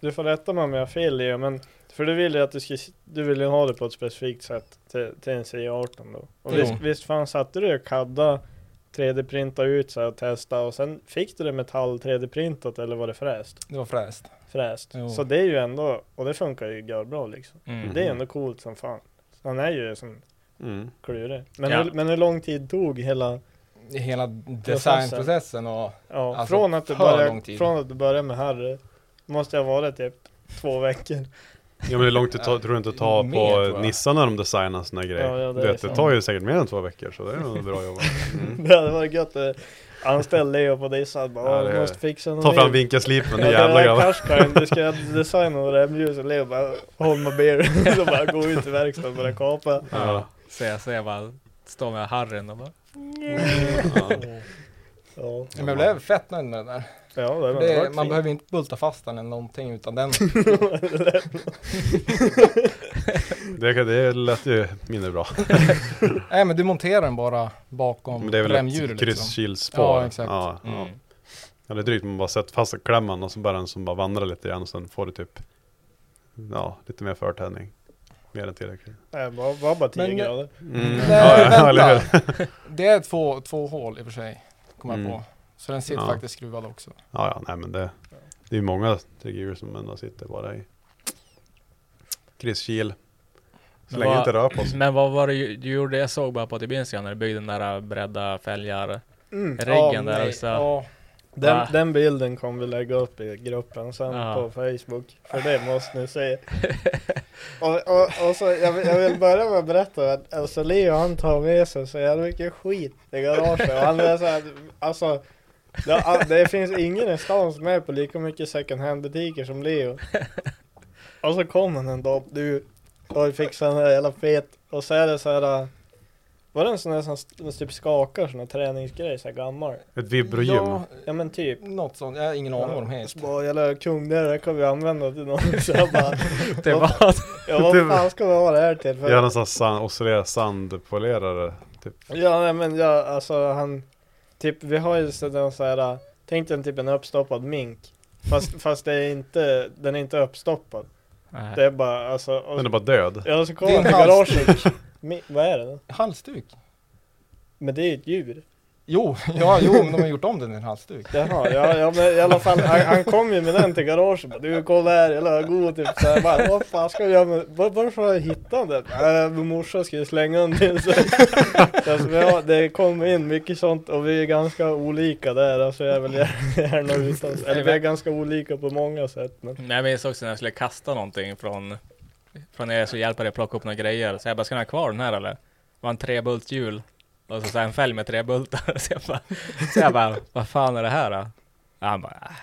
S4: Du får rätta mig om jag har fel Leo men För du vill ju att du ska Du vill ju ha det på ett specifikt sätt Till, till en C18 då Och visst, visst fan satte du och kadda 3D-printa ut så och testa och sen fick du det metall 3D-printat eller var det fräst?
S3: Det var fräst.
S4: Fräst.
S3: Jo.
S4: Så det är ju ändå, och det funkar ju bra liksom.
S1: mm.
S4: Det är ändå coolt som fan. Han är ju som
S2: Mm.
S4: klurig. Men,
S1: Ja.
S4: hur, men hur lång tid tog hela,
S3: Hela designprocessen och
S4: ja,
S3: Alltså,
S4: från, att du började,
S3: lång tid.
S4: från att du började med Harry? Måste jag vara typ två veckor.
S2: Ja men hur långt det tar, tror du inte tar på
S3: jag.
S2: Nissar när de designar såna grejer?
S4: Ja, ja, det
S2: vet, det tar ju säkert mer än två veckor så det är nog bra jobbat. Mm.
S4: Det hade varit gött att anställa Leo på. Bara,
S2: Ja,
S4: måste fixa något
S2: Ta fram vinkelslipen, nu jävlar
S4: det
S2: grabbar.
S4: Qashqai, du ska designa några remljus och Leo bara Hold my beer. så bara gå ut i verkstaden och börja kapa.
S2: Ja.
S1: Så jag ser bara, står med Harryn och bara,
S2: Ja.
S4: Ja,
S3: Men jag blev fett nöjd med det där.
S4: ja det
S3: Det,
S4: det
S3: man
S4: fint.
S3: behöver inte bulta fast den eller någonting utan den.
S2: Det, det lät ju mindre bra.
S3: Nej men du monterar den bara bakom
S2: Men det är väl ett
S3: remhjulet liksom. Ja, exakt.
S2: Ja, ja.
S1: mm.
S2: Eller drygt, man bara sätter fast klämman och så bara den som bara vandrar lite grann och sen får du typ Ja, lite mer förtändning. Mer än tillräckligt.
S4: Nej, var, var bara 10
S3: Men-
S4: grader.
S2: Mm.
S3: Nej,
S2: Ja, ja, eller
S3: vänta. Det är två, två hål i och för sig. Kommer jag
S2: Mm.
S3: på. Så den sitter
S2: Ja.
S3: faktiskt skruvad också.
S2: Ja, ja, nej men det Det är ju många trigger som ändå sitter bara i Chris Kiel Så
S1: Men
S2: länge
S1: vad-
S2: inte rör på sig.
S1: Men vad var det du gjorde? Jag såg bara på Instagram när du byggde den där bredda fälgar
S4: Mm.
S1: Riggen där
S3: nej.
S1: också.
S3: Ja,
S4: Den,
S1: Va?
S4: den bilden kommer vi lägga upp i gruppen sen
S1: Ja.
S4: på Facebook. För det måste ni se. och, och, och så, jag, vill- jag vill börja med att berätta att alltså Leo han tar med sig så jävla mycket skit i garaget. Och han är så här, alltså det, det finns ingen i stan som är på lika mycket second hand butiker som Leo. Och så kom han en dag, du har ju fixat den här jävla fet. Och så är det så här. Var det en sån där som st- typ skakar sån här träningsgrej, så här gammal?
S2: Ett vibrogym.
S3: ja,
S4: Ja men typ.
S3: något sånt. Jag har ingen aning vad de
S4: Så
S3: heter.
S4: bara, jävla kung det där kan vi använda till något. Så jag bara,
S1: Det var
S4: ja vad fan ska vi ha det här till? För,
S2: Gärna sån här sand, oscillera sandpolerare typ.
S4: ja nej men jag, alltså han, typ vi har ju sådana så här, tänk dig en typ en uppstoppad mink. Fast, fast det är inte, den är inte uppstoppad.
S1: Nej.
S4: Det är bara, alltså, och,
S2: Den är bara död.
S4: ja så
S3: Det
S4: kommer
S3: är
S4: han till garaget. Mi, vad är det då?
S3: Halsduk?
S4: Men det är ju ett djur.
S3: Jo, ja, jo, men de har gjort om den till en halsduk.
S4: Jaha, ja, ja men i alla fall, han, han kom ju med den till garaget bara, Du kolla här, jävla god typ såhär bara, Vad fan ska jag göra med, var, varför har jag hittat den? Äh, min morsa skulle slänga den till sig alltså, har, Det kom in mycket sånt och vi är ganska olika där, alltså jag är väl gärna utan, eller vi är ganska olika på många sätt men
S1: Men jag minns också när jag skulle kasta någonting från Från er så hjälper det plocka upp några grejer. Så jag bara, ska ni ha kvar den här eller? Det var en trebultshjul. Och så, så en fälg med tre bultar. Så jag bara, så jag bara vad fan är det här då? Ja, han bara, äh.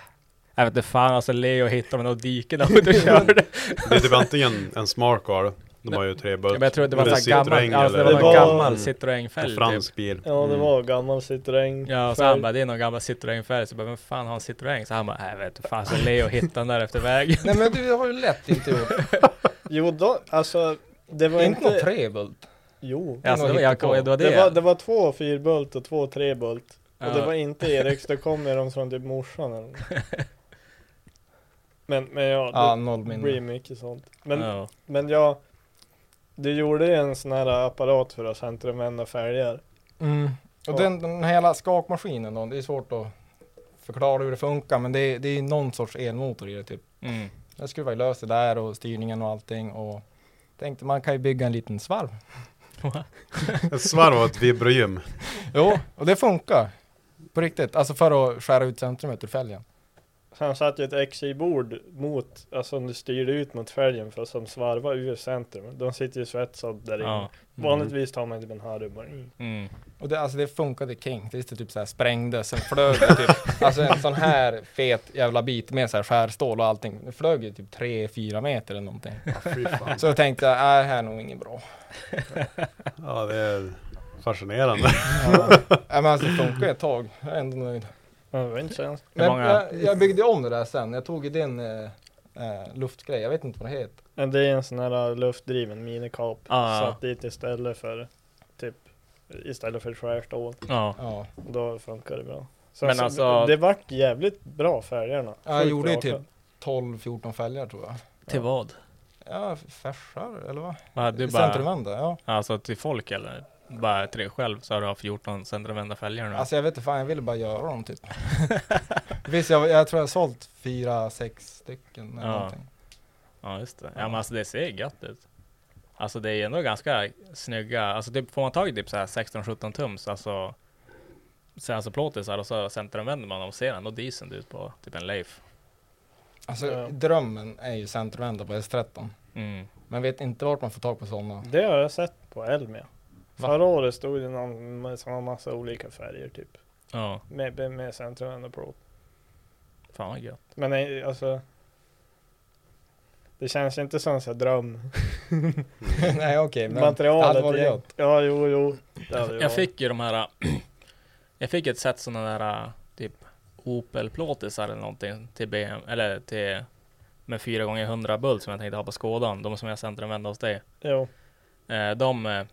S1: Jag vet inte fan alltså Leo hittade något dike där ute och körde.
S2: Det är typ antingen en smart car, de har ju tre
S1: Ja,
S2: bult.
S1: men jag tror det var en gammal, alltså det var
S4: Det var-
S1: gammal
S2: Mm.
S1: Citroën-fälg
S2: En
S1: typ.
S2: fransk bil.
S4: Ja det
S2: Mm.
S4: var gammal Citroën
S1: Ja, så han bara, det är någon gammal Citroën-fälg. Så jag bara, vem fan har en Citroën? Så han bara, jag vet inte fan. Så Leo hittade den där efter vägen.
S3: Nej men du har ju lätt inte gjort.
S4: Jo då, alltså det var
S3: inte något
S4: inte,
S3: trebult.
S4: jo
S1: Alltså, det var, jag, det var det.
S4: det var, det var två fyrbult och två trebult Och
S1: Ja.
S4: det var inte Eriks, det kom med dem från typ morsan eller något. Men, men ja,
S3: Ja,
S4: det
S3: noll
S4: blir mycket sånt. Men,
S1: ja.
S4: men jag, du gjorde ju en sån här apparat för att centrumvända fälgar.
S3: Mm. Och den, den här hela skakmaskinen då, det är svårt att förklara hur det funkar men det är, det är någon sorts elmotor i det typ.
S1: Mm.
S3: Jag skruvar ju lös det där och styrningen och allting och tänkte man kan ju bygga en liten svarv.
S2: Ett svarv och ett vibrogym.
S3: Jo, och det funkar. På riktigt, alltså för att skära ut centrumet ur fälgen.
S4: Så han satte ju ett XI-bord mot, alltså om du styrde ut mot fälgen för som svarvar ur centrum. De sitter ju svetsade där inne.
S1: Ja.
S4: Vanligtvis tar man typ en harry bara. Mm.
S1: Mm.
S3: Och det, alltså det funkade king. Det är typ så här sprängdes, sen flög det typ, alltså en sån här fet jävla bit med så här skärstål och allting. Det flög ju typ 3-4 meter eller någonting.
S2: Fan.
S3: Så jag tänkte, jag, äh, det här är nog inget bra.
S2: Ja, det är fascinerande.
S3: Ja, men alltså det funkar ett tag. Jag är ändå nöjd.
S4: Ja, det var inte så hemskt.
S3: Men
S1: många-
S3: jag, jag byggde om det där sen. Jag tog ju din eh, eh, luftgrej. Jag vet inte vad det heter.
S4: Men det är en sån här luftdriven minikap.
S1: Ah, ja.
S4: Satt dit istället för typ istället för skärstål.
S1: Ja.
S3: Ja.
S4: Då funkar det bra. Sen
S1: Men
S4: så,
S1: alltså-
S4: Det vart jävligt bra färgerna.
S3: Ja, jag
S4: Sjukt
S3: gjorde ju typ 12-14 fälgar tror jag.
S1: Till vad?
S3: Ja, färsar eller vad?
S1: Va, du bara,
S3: Centrumvända, ja.
S1: alltså till folk eller? Bara till dig själv så har du har 14 centrumvända fälgar nu.
S3: Alltså jag vet inte fan, jag ville bara göra dem typ. Visst, jag, jag tror jag har sålt fyra, sex stycken eller
S1: Ja.
S3: någonting.
S1: Ja just det. Ja men alltså det ser gött ut. Alltså det är ändå ganska snygga, alltså typ, får man tag i typ så här 16-17 tums, alltså Sen alltså plåtisar och så centrumvänder man dem ser ändå decent ut på typ en Leif.
S3: Alltså
S4: Ja.
S3: drömmen är ju centrumvända på S13.
S1: Mm.
S3: Men vet inte vart man får tag på sådana.
S4: Det har jag sett på Elmia. Förra året stod det någon med som har massa olika färger typ.
S1: Ja,
S4: Med, med, med centrum och plåt.
S1: fan vad gött.
S4: Men nej, alltså. Det känns inte som en sån här dröm.
S3: Nej okej, men
S4: Materialet
S3: det hade varit
S4: igen.
S3: gött.
S4: Ja, jo, jo.
S1: Jag
S4: varit.
S1: fick ju de här, jag fick ett set sådana där typ Opel-plåtisar eller någonting till BM, eller till med 4 gånger 100 bult som jag tänkte ha på skådan, de som jag centrumvände hos dig.
S4: Jo.
S1: Eh, de, eh,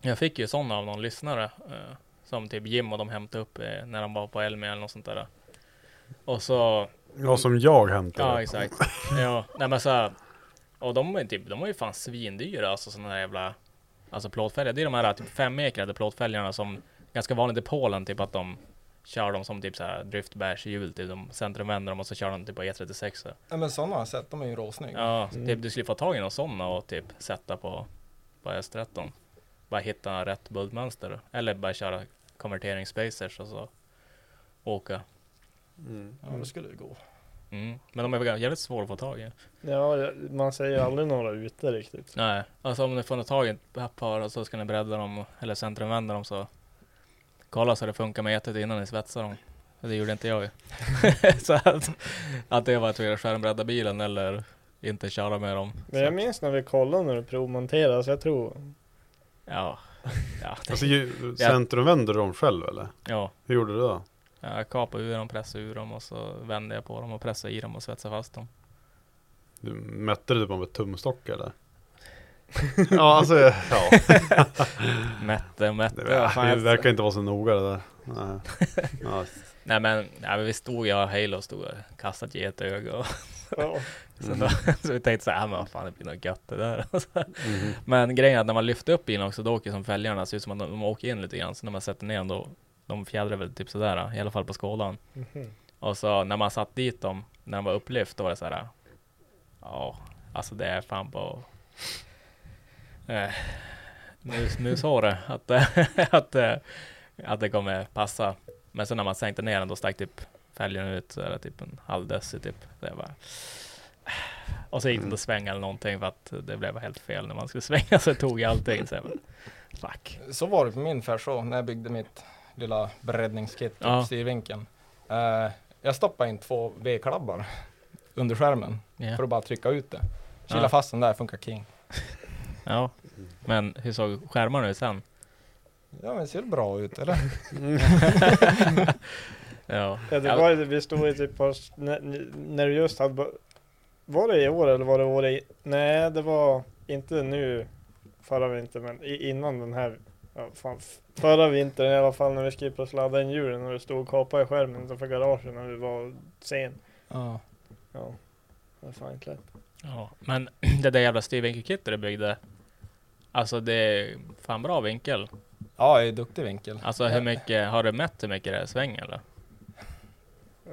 S1: jag fick ju sådana av någon lyssnare eh, som typ Jim och de hämtade upp eh, när de var på Elmia eller något sånt där. Och så,
S2: Ja, som jag hämtade.
S1: ja exakt. Ja, nej men så här, Och de är typ, de är ju fan svindyra alltså sådana här jävla Alltså plåtfälgar. Det är de här typ femekrade plåtfälgarna som ganska vanligt i Polen typ att de Kör dem som typ såhär driftbärshjul typ. De centrumvänder dem och så kör de typ på E36.
S3: Ja men sådana har jag sett, de är ju råsnygga.
S1: Ja, typ du skulle få tag i någon sådana och typ sätta på, på S13. Bara hitta rätt bultmönster. Eller bara köra konverteringsspacers och så åka.
S3: Ja det skulle ju gå.
S1: Mm. Men de är väl jävligt svåra att få tag i.
S4: Ja, man säger aldrig några ute riktigt.
S1: Nej, alltså om ni får tag i ett par och så ska ni bredda dem eller centrumvända dem så kolla så det funkar med etet innan ni svetsar dem. Det gjorde inte jag ju. så att, att det var att vi skärmbredda bilen eller inte köra med dem.
S4: Men jag minns när vi kollade när du provmonterade, så jag tror...
S1: Ja, ja, det,
S2: Alltså, ju- centrumvände du dem själv eller?
S1: ja.
S2: Hur gjorde du då?
S1: Jag kapade ur dem, pressade ur dem och så vände jag på dem och pressade i dem och svetsade fast dem.
S2: Du mätte du dem med tumstock eller? ja, alltså ja.
S1: Mätte och mätte.
S2: Det,
S1: fan
S2: det verkar inte vara så noga det där. Nej. Ja.
S1: Nej men, nej, men vi stod, jag och Halo stod och kastade ett öga och
S4: Ja.
S1: så, då, så vi tänkte så här, "Ah, men vad fan det blir något gött det där.
S2: Mhm.
S1: Men grejen är att när man lyfter upp bilen också, då åker som fälgarna, ser ut som att de, de åker in lite grann. Så när man sätter ner dem då, de fjädrar väl typ sådär, i alla fall på skådan.
S4: Mhm.
S1: Och så när man satt dit dem, när de var upplyft, då var det så här. Ja, alltså det är fan på eh, mus, mushåret att, eh, att, eh, att det kommer passa. Men sen när man sänkte ner den, då stack typ fälgen ut, så är det typ en halv deci typ. Det var, och så gick det inte att svänga eller någonting för att det blev helt fel när man skulle svänga, så tog jag allting. Så jag bara, fuck.
S3: Så var det på min Ferso när jag byggde mitt lilla breddningskit
S1: Ja.
S3: styrvinkeln. Eh, jag stoppade in två V-klabbar under skärmen
S1: Ja.
S3: för att bara trycka ut det. Kila
S1: Ja.
S3: fast den där, funkar king.
S1: ja. Men hur såg skärmarna ut sen?
S3: Ja men det ser bra ut eller?
S1: Ja.
S4: Ja, det var vi stod ju typ på, när, när du just hade, var det i år eller var det året nej det var inte nu förra vintern men innan den här, ja, fan, förra vintern i alla fall när vi skulle på sladda in hjulen och du stod och kapade i skärmen utanför garaget när vi var sen.
S3: Ja.
S4: Ja, det var fan klätt.
S1: Ja, men det där jävla styrvinkelkittet du byggde. Alltså det är fan bra vinkel.
S3: Ja, jag är duktig vinkel.
S1: Alltså hur mycket, har du mätt hur mycket det är sväng eller?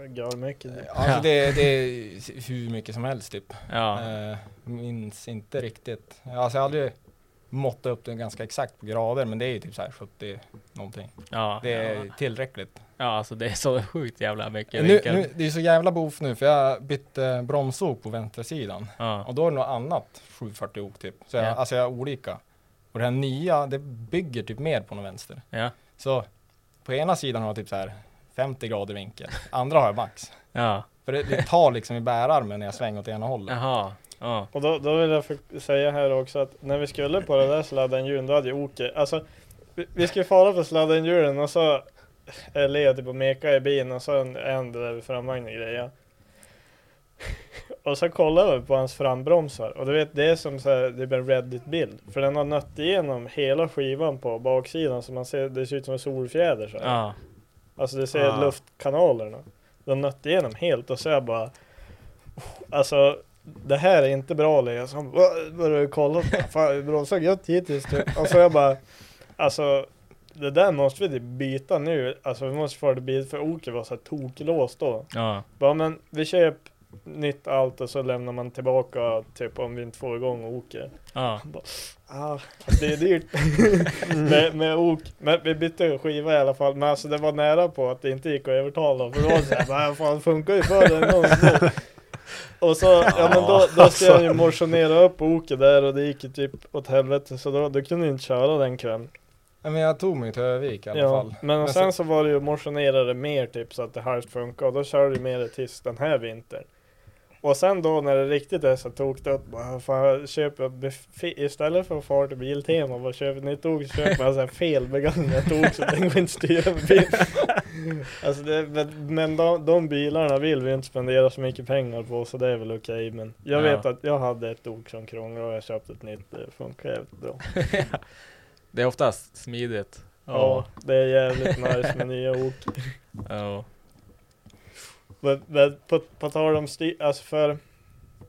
S4: Gar mycket. det.
S3: Alltså det, det är hur mycket som helst typ.
S1: Ja,
S3: Eh, minns inte riktigt. Alltså jag har aldrig måttat upp det ganska exakt på grader men det är ju typ så här 70 någonting.
S1: ja,
S3: Det
S1: ja.
S3: är tillräckligt.
S1: ja, alltså det är så sjukt jävla mycket
S3: Nu, nu, det är så jävla boof nu för jag bytte bromsok på vänstersidan
S1: Ja,
S3: och då är det något annat 740 ok typ. Så jag,
S1: Ja.
S3: Alltså jag har olika. Och det här nya det bygger typ mer på någon vänster.
S1: ja,
S3: Så på ena sidan har jag typ så här 50 grader vinkel, andra har jag max.
S1: ja,
S3: För det, det tar liksom i bärarmen när jag svänger åt ena hållet.
S1: jaha, ja,
S4: Och då, då vill jag säga här också att när vi skulle på det där hjulen, då hade ju Åke, alltså vi, vi skulle fara för in hjulen och så är Leo typ och meka i bilen och så en, en där vid framvagnen grejer. Och så kollar vi på hans frambromsar och du vet det är som så här, det är en Reddit-bild. För den har nött igenom hela skivan på baksidan så man ser, det ser ut som en solfjäder så här.
S1: ja,
S4: Alltså det ser
S2: Ah.
S4: luftkanalerna. De nötte igenom helt och så jag bara Alltså det här är inte bra Lea. Så han började kolla. Fan bromsar gött hittills typ. Och så jag bara Alltså det där måste vi typ byta nu. Alltså vi måste få det bil för Åke var så toklåst då.
S1: ja,
S4: Bara men vi köper nytt allt och så lämnar man tillbaka typ om vi inte får igång Åke.
S1: Ja,
S4: Ah, fast det är dyrt med, med ok. Men vi bytte skiva i alla fall. Men alltså det var nära på att det inte gick att övertala. För det var såhär, vad fan funkar ju för den ändå. Och så, ja men då, då ska jag ju motionera upp oket där och det gick ju typ åt helvete. Så då, då kunde jag inte köra den kvällen.
S3: Ja, Men jag tog mig till Övik i alla
S4: Ja,
S3: fall.
S4: men
S3: Men
S4: sen
S3: så-
S4: så var det ju motionera det mer typ så att det halvt funkar. Och då körde jag med det tills den här vintern. Och sen då när det riktigt är så tokigt, bara fan köper jag istället för att fara till Biltema och bara köpa ett nytt ok så köper man så här felbegagnat ok så den går inte att styra med bil. Alltså det, men men de, de bilarna vill vi inte spendera så mycket pengar på så det är väl okej men jag
S1: Ja.
S4: vet att jag hade ett ok som krånglade och jag köpte ett nytt, det funkar jävligt bra.
S1: det är oftast smidigt.
S4: Ja, det är jävligt nice med nya ok.
S1: ja.
S4: Men, men på, på tal om styr, alltså för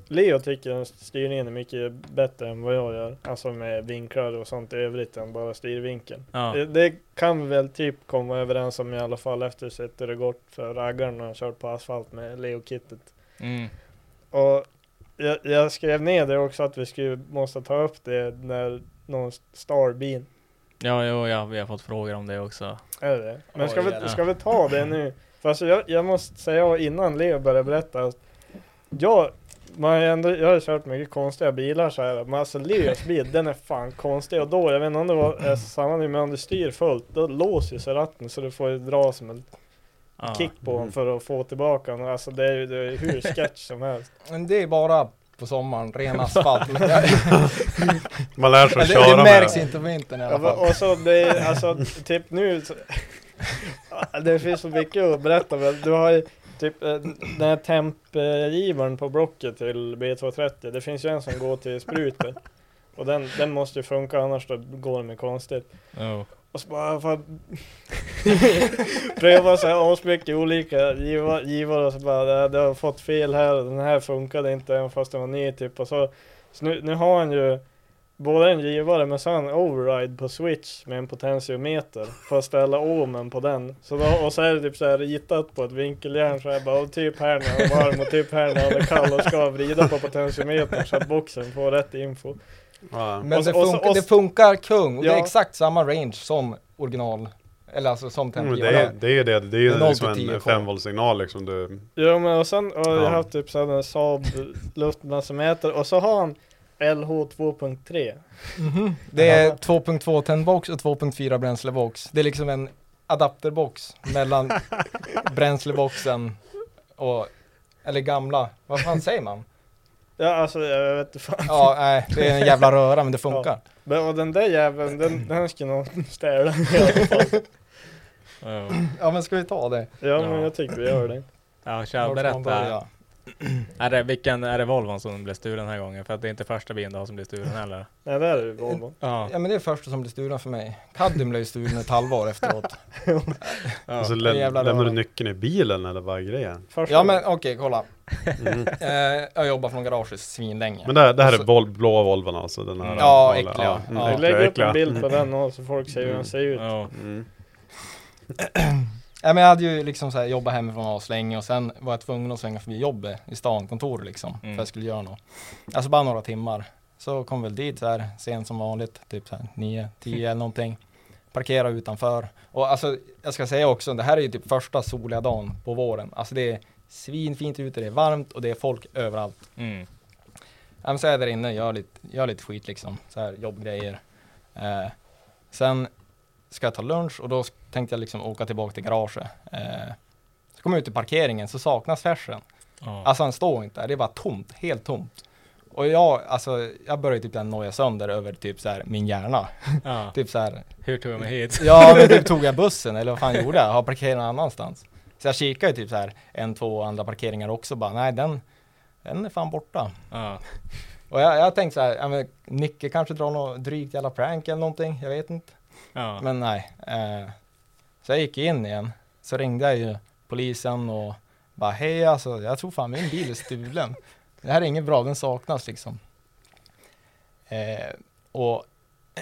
S4: Leo tycker att styrningen är mycket bättre än vad jag gör. Alltså med vinklar och sånt i övrigt än bara styrvinkeln.
S1: Ja.
S4: Det, det kan vi väl typ komma överens om i alla fall efter sett hur det gått för raggaren och kört på asfalt med Leo-kittet.
S1: Mm.
S4: Och jag, jag skrev ner det också att vi skulle, måste ta upp det när någon star bin.
S1: Ja, jo, ja, vi har fått frågor om det också.
S4: Är det? Men ska,
S3: Oj,
S4: vi, ska vi ta det nu? För alltså jag, jag måste säga innan Leo började berätta att jag, man ändå, jag har kört mycket konstiga bilar så här, men alltså Leos bil den är fan konstig och då, jag vet inte om det var eh, samma men om du styr fullt då låser ju sig ratten så du får ju dra som en
S1: Ja.
S4: kick på den för att få tillbaka den. Alltså det är ju det är hur sketch som helst.
S3: Men det är bara på sommaren, ren asfalt.
S2: Man lär sig att
S3: det,
S2: köra
S3: det märks
S2: med
S3: inte på vintern i
S4: Ja,
S3: alla fall.
S4: och så det är alltså typ nu Det finns så mycket att berätta men du har ju typ eh, den här tempgivaren på blocket till B230 Det finns ju en som går till sprutor Och den, den måste ju funka annars då går det med konstigt.
S1: Jo.
S4: Och så bara fan. Pröva så här asmycket olika giva- givare och så bara det har fått fel här och den här funkade inte även fast den var ny typ. Och så Så nu, nu har han ju Både en givare men så har han en override på switch med en potentiometer För att ställa ohmen på den Så då, och så är det typ så här ritat på ett vinkeljärn så här bara och typ här när han är varm och typ här när han är kall och ska vrida på potentiometern så att boxen får rätt info
S2: ja.
S3: Men
S4: Och
S3: det,
S4: och
S3: funkar,
S4: och
S3: det
S4: så-
S3: funkar kung och det
S4: Ja.
S3: är exakt samma range som original. Eller alltså som
S2: Mm, det, är, det är det, det är
S3: Det är
S2: ju
S3: 0
S2: liksom
S3: till 10
S2: en
S3: kvar.
S2: 5 volt signal liksom du,
S4: Ja men och sen har jag
S2: Ja.
S4: haft typ sådana Saab luftmassamätare och så har han LH 2.3
S3: Mhm. Det är 2.2 tändbox och 2.4 bränslebox. Det är liksom en adapterbox mellan bränsleboxen och, eller gamla, vad fan säger man?
S4: Ja alltså jag vet inte fan
S3: Ja, nej, det är en jävla röra men det funkar.
S4: Men och den där jäveln, den, den ska nog
S1: Jo.
S3: Ja men ska vi ta det?
S4: Ja men
S1: Ja.
S4: jag tycker vi gör det
S1: Ja, kör, berätta. Är det, vilken, är det Volvon som blev stulen den här gången? För att det är inte första bilen du har som blir stulen heller.
S4: Nej det är det Volvo
S1: Ja.
S3: Ja men det är första som blir stulen för mig. Caddy blev stulen ett halvår efteråt.
S1: ja.
S2: alltså,
S3: en
S2: lä, lämnar du nyckeln i bilen eller vad är grejen?
S4: Första
S3: Ja men okej, kolla.
S2: Mm.
S3: Eh, jag jobbar från garaget svinlänge.
S2: Men det, här- det här är
S3: Så-
S2: vol, blåa Volvon alltså? Den här,
S1: Mm.
S3: Ja, äckliga.
S2: mm,
S3: Ja.
S4: Jag
S2: äckliga,
S4: lägger upp en bild på
S2: Mm.
S4: den också så folk ser hur den ser ut
S1: Ja.
S2: Mm.
S3: Ja, men jag hade ju liksom så här jobbat hemifrån aslänge och sen var jag tvungen att svänga förbi jobbet i stan, kontor liksom.
S1: Mm.
S3: För jag skulle göra något. Alltså bara några timmar. Så kom väl dit så här sent som vanligt, typ så här 9, 10 eller någonting. Parkera utanför. Och alltså jag ska säga också, det här är ju typ första soliga dagen på våren. Alltså det är svinfint ute, det är varmt och det är folk överallt.
S1: Mm.
S3: Ja, så är jag där inne, gör lite, gör lite skit liksom, så här jobbgrejer. Eh, sen ska jag ta lunch och då tänkte jag liksom åka tillbaka till garaget. Eh, så kommer jag ut i parkeringen så saknas färsen.
S1: Ja.
S3: Alltså han står inte det är bara tomt, helt tomt. Och jag, alltså jag började typ noja sönder över typ så här min hjärna.
S1: ja.
S3: typ så här,
S1: Hur tog jag mig hit?
S3: ja men typ tog jag bussen eller vad fan gjorde jag? Har parkerat någon annanstans. Så jag kikade ju typ så här en, två andra parkeringar också bara, nej den, den är fan borta.
S1: Ja.
S3: Och jag, jag tänkte så här, ja, men Nicke kanske drar något drygt jävla prank eller någonting, jag vet inte.
S1: Ja.
S3: Men nej. Eh, så jag gick in igen, så ringde jag ju polisen och bara hej alltså, jag tror fan min bil är stulen. Det här är inget bra, den saknas liksom. Eh, och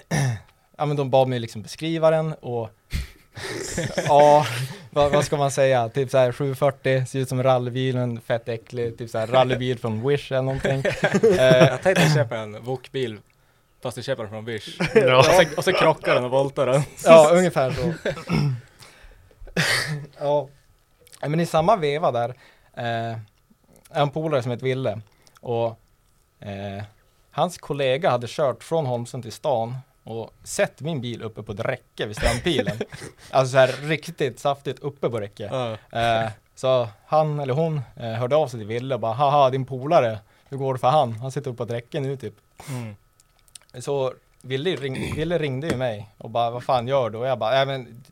S3: ja men de bad mig liksom beskriva den och ja, vad, vad ska man säga? Typ så här 740, ser ut som en rallybil, en fett äcklig, typ så här rallybil från Wish eller någonting. Eh,
S1: Jag tänkte köpa en Wok-bil Fast du köper den från Wish.
S2: Ja.
S1: Och, så, och så krockar den och voltar den.
S3: Ja, ungefär så. ja. Men i samma veva där, eh, en polare som heter Ville och eh, hans kollega hade kört från Holmsund till stan och sett min bil uppe på ett räcke vid strandpilen. alltså så här riktigt saftigt uppe på räcke.
S1: Ja.
S3: Eh, så han eller hon eh, hörde av sig till Ville och bara haha din polare, hur går det för han? Han sitter uppe på ett räcke nu typ.
S1: Mm.
S3: Så Ville, ring, Ville ringde ju mig och bara vad fan gör du? Och jag bara, äh, men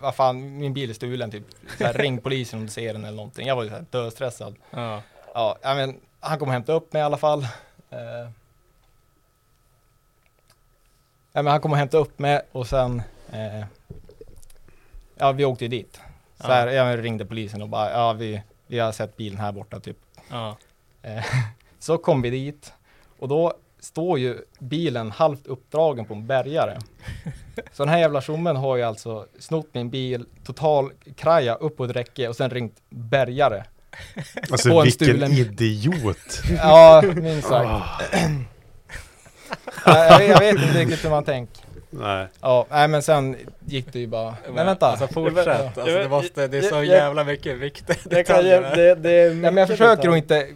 S3: vad fan min bil är stulen typ. Här, ring polisen om du ser den eller någonting. Jag var ju döstressad.
S1: Ja.
S3: Ja, ja, men han kom och hämtade upp mig i alla fall. Eh, ja, men han kom och hämtade upp mig och sen eh, Ja vi åkte ju dit. Så
S1: Ja.
S3: här, jag ringde polisen och bara ja vi, Vi har sett bilen här borta typ.
S1: Ja.
S3: Eh, så kom vi dit och då står ju bilen halvt uppdragen på en bärgare. Så den här jävla tjommen har ju alltså snott min bil, total kraja upp på ett räcke och sen ringt bärgare.
S2: Alltså
S3: På en
S2: vilken
S3: stulen-
S2: idiot!
S3: Ja, minst sagt. Nej, jag, vet, jag vet inte riktigt hur man tänker.
S2: nej.
S3: Ja, nej men sen gick det ju bara. Men vänta.
S1: Alltså fortsätt. Alltså, det, måste, det är så jävla mycket viktigt.
S4: Det, kan, jag, det, det är
S3: Ja, men jag försöker att inte,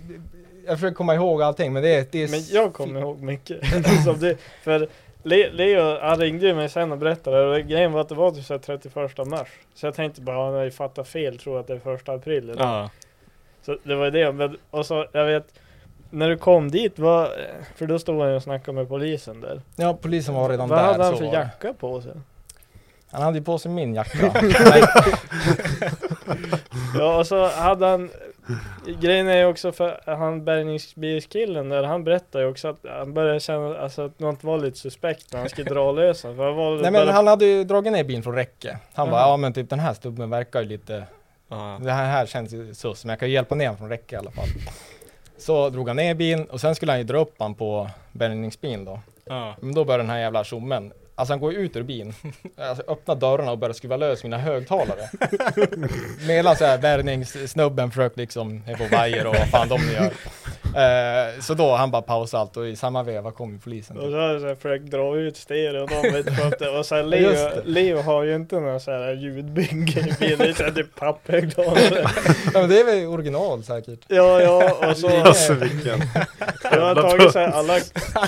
S3: jag försöker komma ihåg allting men det är, det är
S4: Men jag kommer ihåg mycket. Som det, för Le, Leo, han ringde ju mig sen och berättade och grejen var att det var typ så här 31 mars. Så jag tänkte bara, han har ju fattat fel, tror att det är första april idag.
S1: Ja.
S4: Så det var ju det. Men, och så, jag vet, när du kom dit, var, för då stod han ju och snackade med polisen där.
S3: Ja, polisen var redan
S4: Vad
S3: där.
S4: hade han
S3: så
S4: för jacka på sig?
S3: Han hade ju på sig min jacka.
S4: Ja, och så hade han Grejen är ju också för han bärgningsbilskillen där, han berättade ju också att han började känna alltså, att något var lite suspekt när han skulle dra lösen. För han var
S3: Nej men han hade ju dragit ner bilen från räcke. Han bara, ja men typ den här stubben verkar ju lite, det här, här känns ju sus, men jag kan ju hjälpa ner honom från räcke i alla fall. Så drog han ner bilen och sen skulle han ju dra upp han på bärgningsbilen då. Men då började den här jävla tjommen, alltså han går ju ut ur bilen, alltså öppnar dörrarna och börjar skruva lös mina högtalare. Medan så här försöker liksom, är på vajer och vad fan de gör. Eh, så då han bara pausade allt och i samma veva kom ju polisen.
S4: Och så jag så här försökt dra ut stereon och de vet inte Och så här, Leo. Leo har ju inte några så här ljudbygge i bilen, det är så här typ papphögtalare.
S3: Ja, men det är väl original säkert.
S4: Ja, ja, och så
S2: Alltså vilken...
S4: Jag har tagit så här alla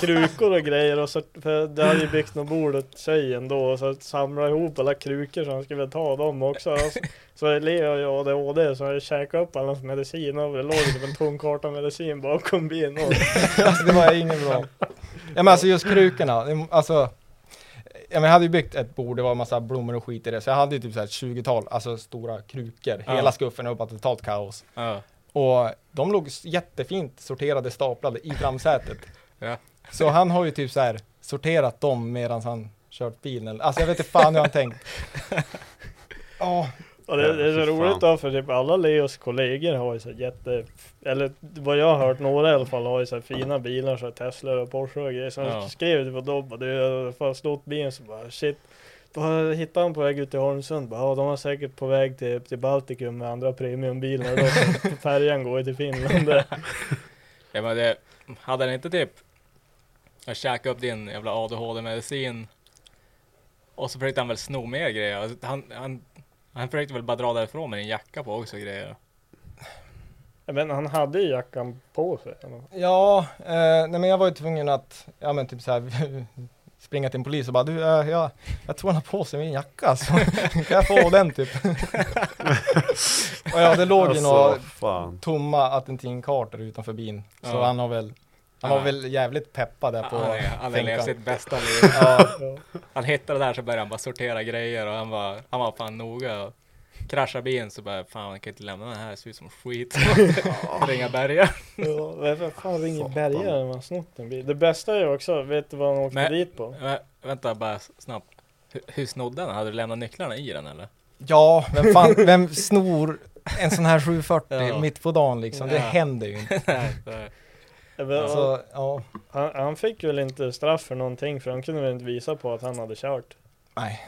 S4: krukor och grejer och så, för det hade ju byggt något bord åt tjejen då och så samla ihop alla krukor så han skulle ta dem också. Och så, så Leo och jag ADHD så jag käkade upp alla medicin och det låg typ en tom karta medicin bakom bilen. Och,
S3: Alltså, det var inget bra. Ja men alltså just krukorna, alltså Ja men jag hade ju byggt ett bord, det var en massa blommor och skit i det, så jag hade ju typ så här ett 20-tal, alltså stora krukor,
S1: Ja.
S3: hela skuffen, bara totalt kaos.
S1: Ja.
S3: Och de låg jättefint sorterade, staplade i framsätet.
S1: Ja.
S3: Så han har ju typ så här sorterat dem medan han kört bilen. Alltså jag vet inte fan hur han tänkt. Ja,
S4: och det, det är så roligt då för typ alla Leos kollegor har ju så jätte eller vad jag har hört, några i alla fall har ju så fina bilar, så Tesla och Porsche och grejer. Så
S1: Ja.
S4: skrev det på dem, bara, du har fan snott bilen så bara shit. Bara hittade han på väg ut till Holmsund, bara, ja de var säkert på väg till, till Baltikum med andra premiumbilar då. Färjan går ju till Finland.
S1: Ja men det, hade den inte typ jag käkat upp din jävla ADHD-medicin och så försökte han väl sno mer grejer. Alltså, Han, han, han försökte väl bara dra därifrån med din jacka på också grejer.
S4: Men han hade ju jackan på sig.
S3: ja eh, nej men jag var ju tvungen att, ja men typ så här springa till en polis och bara du, eh, jag, jag tror han har på sig min jacka så kan jag få den typ? och ja det låg ju några
S2: Alltså fan.
S3: tomma attentinkartor utanför bilen. Så
S1: Ja.
S3: han har väl, han var väl jävligt peppad där på
S1: Han, han levt sitt bästa liv.
S3: Ja,
S1: Han hittade det där så började han bara sortera grejer och han var, han var fan noga. Och kraschade bilen så bara, fan man kan inte lämna den här, det ser ut som skit. Ringa berga.
S4: Ja, vem fan ringer
S2: Satan.
S4: bärgare när man har snott en bil? Det bästa är ju också, vet du vad han åkte
S1: Men-
S4: dit på?
S1: Vä- Vänta bara snabbt. Hur, hur snodde han? Hade du lämnat nycklarna i den eller?
S3: ja vem fan, vem snor en sån här 740
S1: Ja.
S3: mitt på dagen liksom? Det
S1: Ja.
S3: händer ju inte.
S1: Det-
S4: Ja,
S3: Så,
S4: han, han fick väl inte straff för någonting för han kunde väl inte visa på att han hade kört.
S3: nej.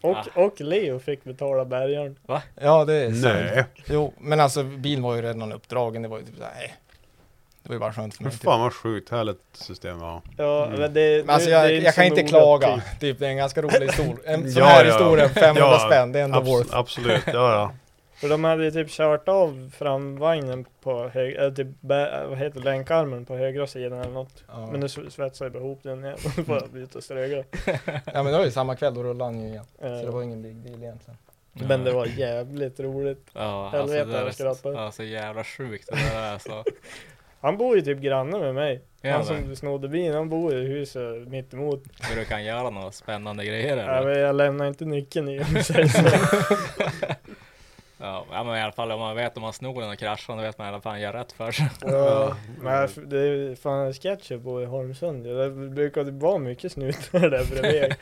S4: Och,
S1: Ah.
S4: och Leo fick betala bärgaren.
S3: Ja det är sant.
S2: Nej.
S3: Jo, men alltså bilen var ju redan uppdragen, det var ju typ såhär, nej. Det var ju bara skönt för
S2: Men
S3: mig. Typ.
S2: fan vad sjukt härligt system ja.
S4: Ja,
S2: Mm.
S4: men det,
S3: Men alltså
S4: det- det
S3: jag,
S4: är
S3: jag kan
S4: så
S3: inte
S4: noga,
S3: klaga,
S4: typ.
S3: typ det är en ganska rolig historia. En sån
S2: Ja,
S3: här
S2: ja.
S3: historia, 500
S2: Ja,
S3: spänn, det är ändå
S2: Abs-
S3: worth.
S2: Absolut, ja ja.
S4: För de hade ju typ kört av framvagnen på hög, eller typ, bä, vad heter länkarmen på högra sidan eller något.
S3: Ja.
S4: Men nu svetsade jag ihop den igen. Bara byta ströga.
S3: ja men det var ju samma kväll, då rullade han ju igen. Så det var ingen big deal egentligen.
S4: Men det var jävligt roligt.
S1: Ja,
S4: Helvete,
S1: alltså det
S4: jag skrattar.
S1: är så jävla sjukt det där alltså.
S4: Han bor ju typ granne med mig.
S1: Ja,
S4: han
S1: men,
S4: som snodde bilen, han bor i huset mitt emot.
S1: hur du kan göra några spännande grejer
S4: Ja,
S1: eller?
S4: men jag lämnar inte nyckeln i om.
S1: Ja, men i alla fall om man vet om man snor den och kraschar, då vet man i alla fall gör rätt för sig.
S4: Ja, men det är fan sketcher på i Holmsund. Det brukar vara mycket snutar där bredvid.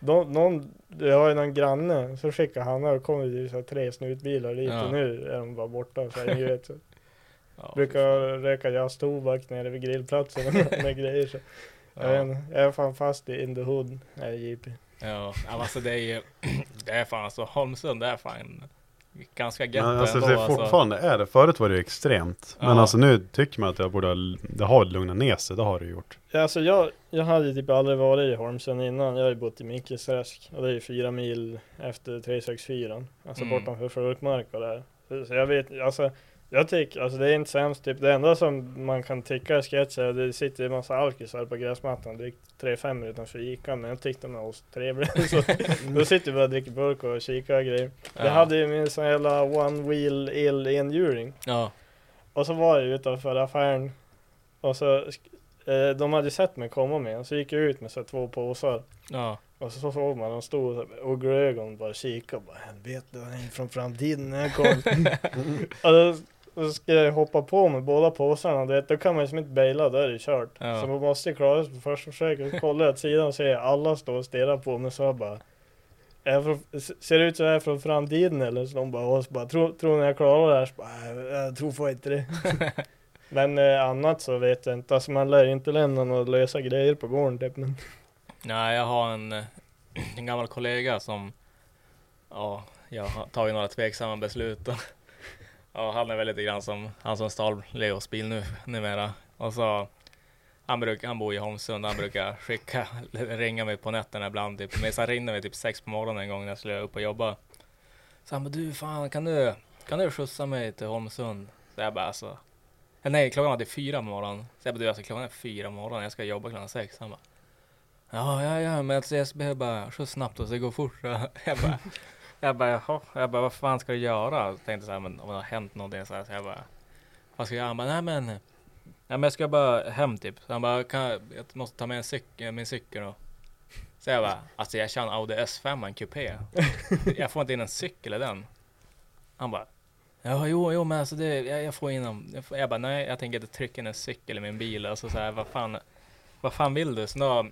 S4: de, någon, jag har ju någon granne, så skickar han och kommer ju så här tre snutbilar dit
S1: Ja.
S4: och nu är de bara borta. Så här, vet, så.
S1: Ja,
S4: Brukar röka jazztobak nere vid grillplatsen med, grejer så. Jag, vet
S1: Ja,
S4: inte, jag är fan fast i in the hood, jag är JP.
S1: ja, Ja, alltså det är ju, det är fan alltså Holmsund, det är fan ganska gött
S2: Men alltså,
S1: ändå
S2: det är
S1: alltså.
S2: fortfarande är det. Förut var det ju extremt. Men
S1: Ja.
S2: alltså nu tycker man att det borde ha, det har lugnat ner sig. Det har det gjort.
S4: Ja, Alltså jag, jag hade typ aldrig varit i Holmsund innan. Jag har ju bott i Mickesträsk och det är ju fyra mil efter 364. Alltså
S1: Mm.
S4: bortanför Förortmark och där. Så jag vet, alltså jag tycker, alltså det är inte sämst typ. Det enda som man kan tycka är sketch är att det sitter en massa alkisar på gräsmattan och dricker tre fem utanför Ica. Men jag tyckte de var trevliga. så då sitter vi bara och dricker burk och kikar och grejer.
S1: Ja.
S4: Det hade ju min sån jävla one wheel el enhjuling.
S1: Ja,
S4: Och så var jag utanför affären och så eh, de hade sett mig komma med och så gick jag ut med så två påsar
S1: ja, och
S4: och så såg man de stod och ögon bara kikade bara helvete vad är från framtiden när jag kom. och då, då ska jag hoppa på med båda påsarna, du vet, då kan man ju som inte baila, då är det kört.
S1: Ja.
S4: Så man måste ju klara sig på första försöket. Så kollar jag åt sidan och ser alla stå och stirra på mig så jag bara jag från, ser det ut så här från framtiden eller? Så de bara, och så bara tror, tror ni jag klarar det här? Så bara, "Nej, jag tror fan inte det. Men eh, annat så vet jag inte, alltså man lär ju inte lämna några lösa grejer på gården typ. Men
S1: Nej, jag har en, eh, en gammal kollega som, ja, jag har tagit några tveksamma beslut. Och, ja, han är väl lite grann som han som stal Leos bil nu, numera. Och så, han, bruk, han bor i Holmsund, han brukar skicka, ringa mig på nätterna ibland. Typ. Men så han ringde mig typ sex på morgonen en gång när jag skulle upp och jobba. Så han bara, du fan kan du, kan du skjutsa mig till Holmsund? Så jag bara alltså, eh, nej klockan var det fyra på morgonen. Så jag bara, du alltså klockan är fyra på morgonen, jag ska jobba klockan sex. Han bara, Ja, ja, ja, men alltså jag behöver bara skjuts snabbt och så det går fort. Så Jag bara, jag bara, jaha, jag bara, vad fan ska du göra? Så tänkte så här, men om det har hänt någonting så här, så jag bara, vad ska jag göra? Han bara, nej men, nej men jag ska bara hem typ. Så han bara, kan, jag jag måste ta med en cykel, min cykel då. Så jag bara, alltså jag kör en Audi S5, en kupé. Jag får inte in en cykel i den. Han bara, ja, jo, jo, men alltså det, jag, jag får in en, jag, får, jag bara, nej, jag tänker inte trycka in en cykel i min bil. Alltså så här, vad fan, vad fan vill du? Så då,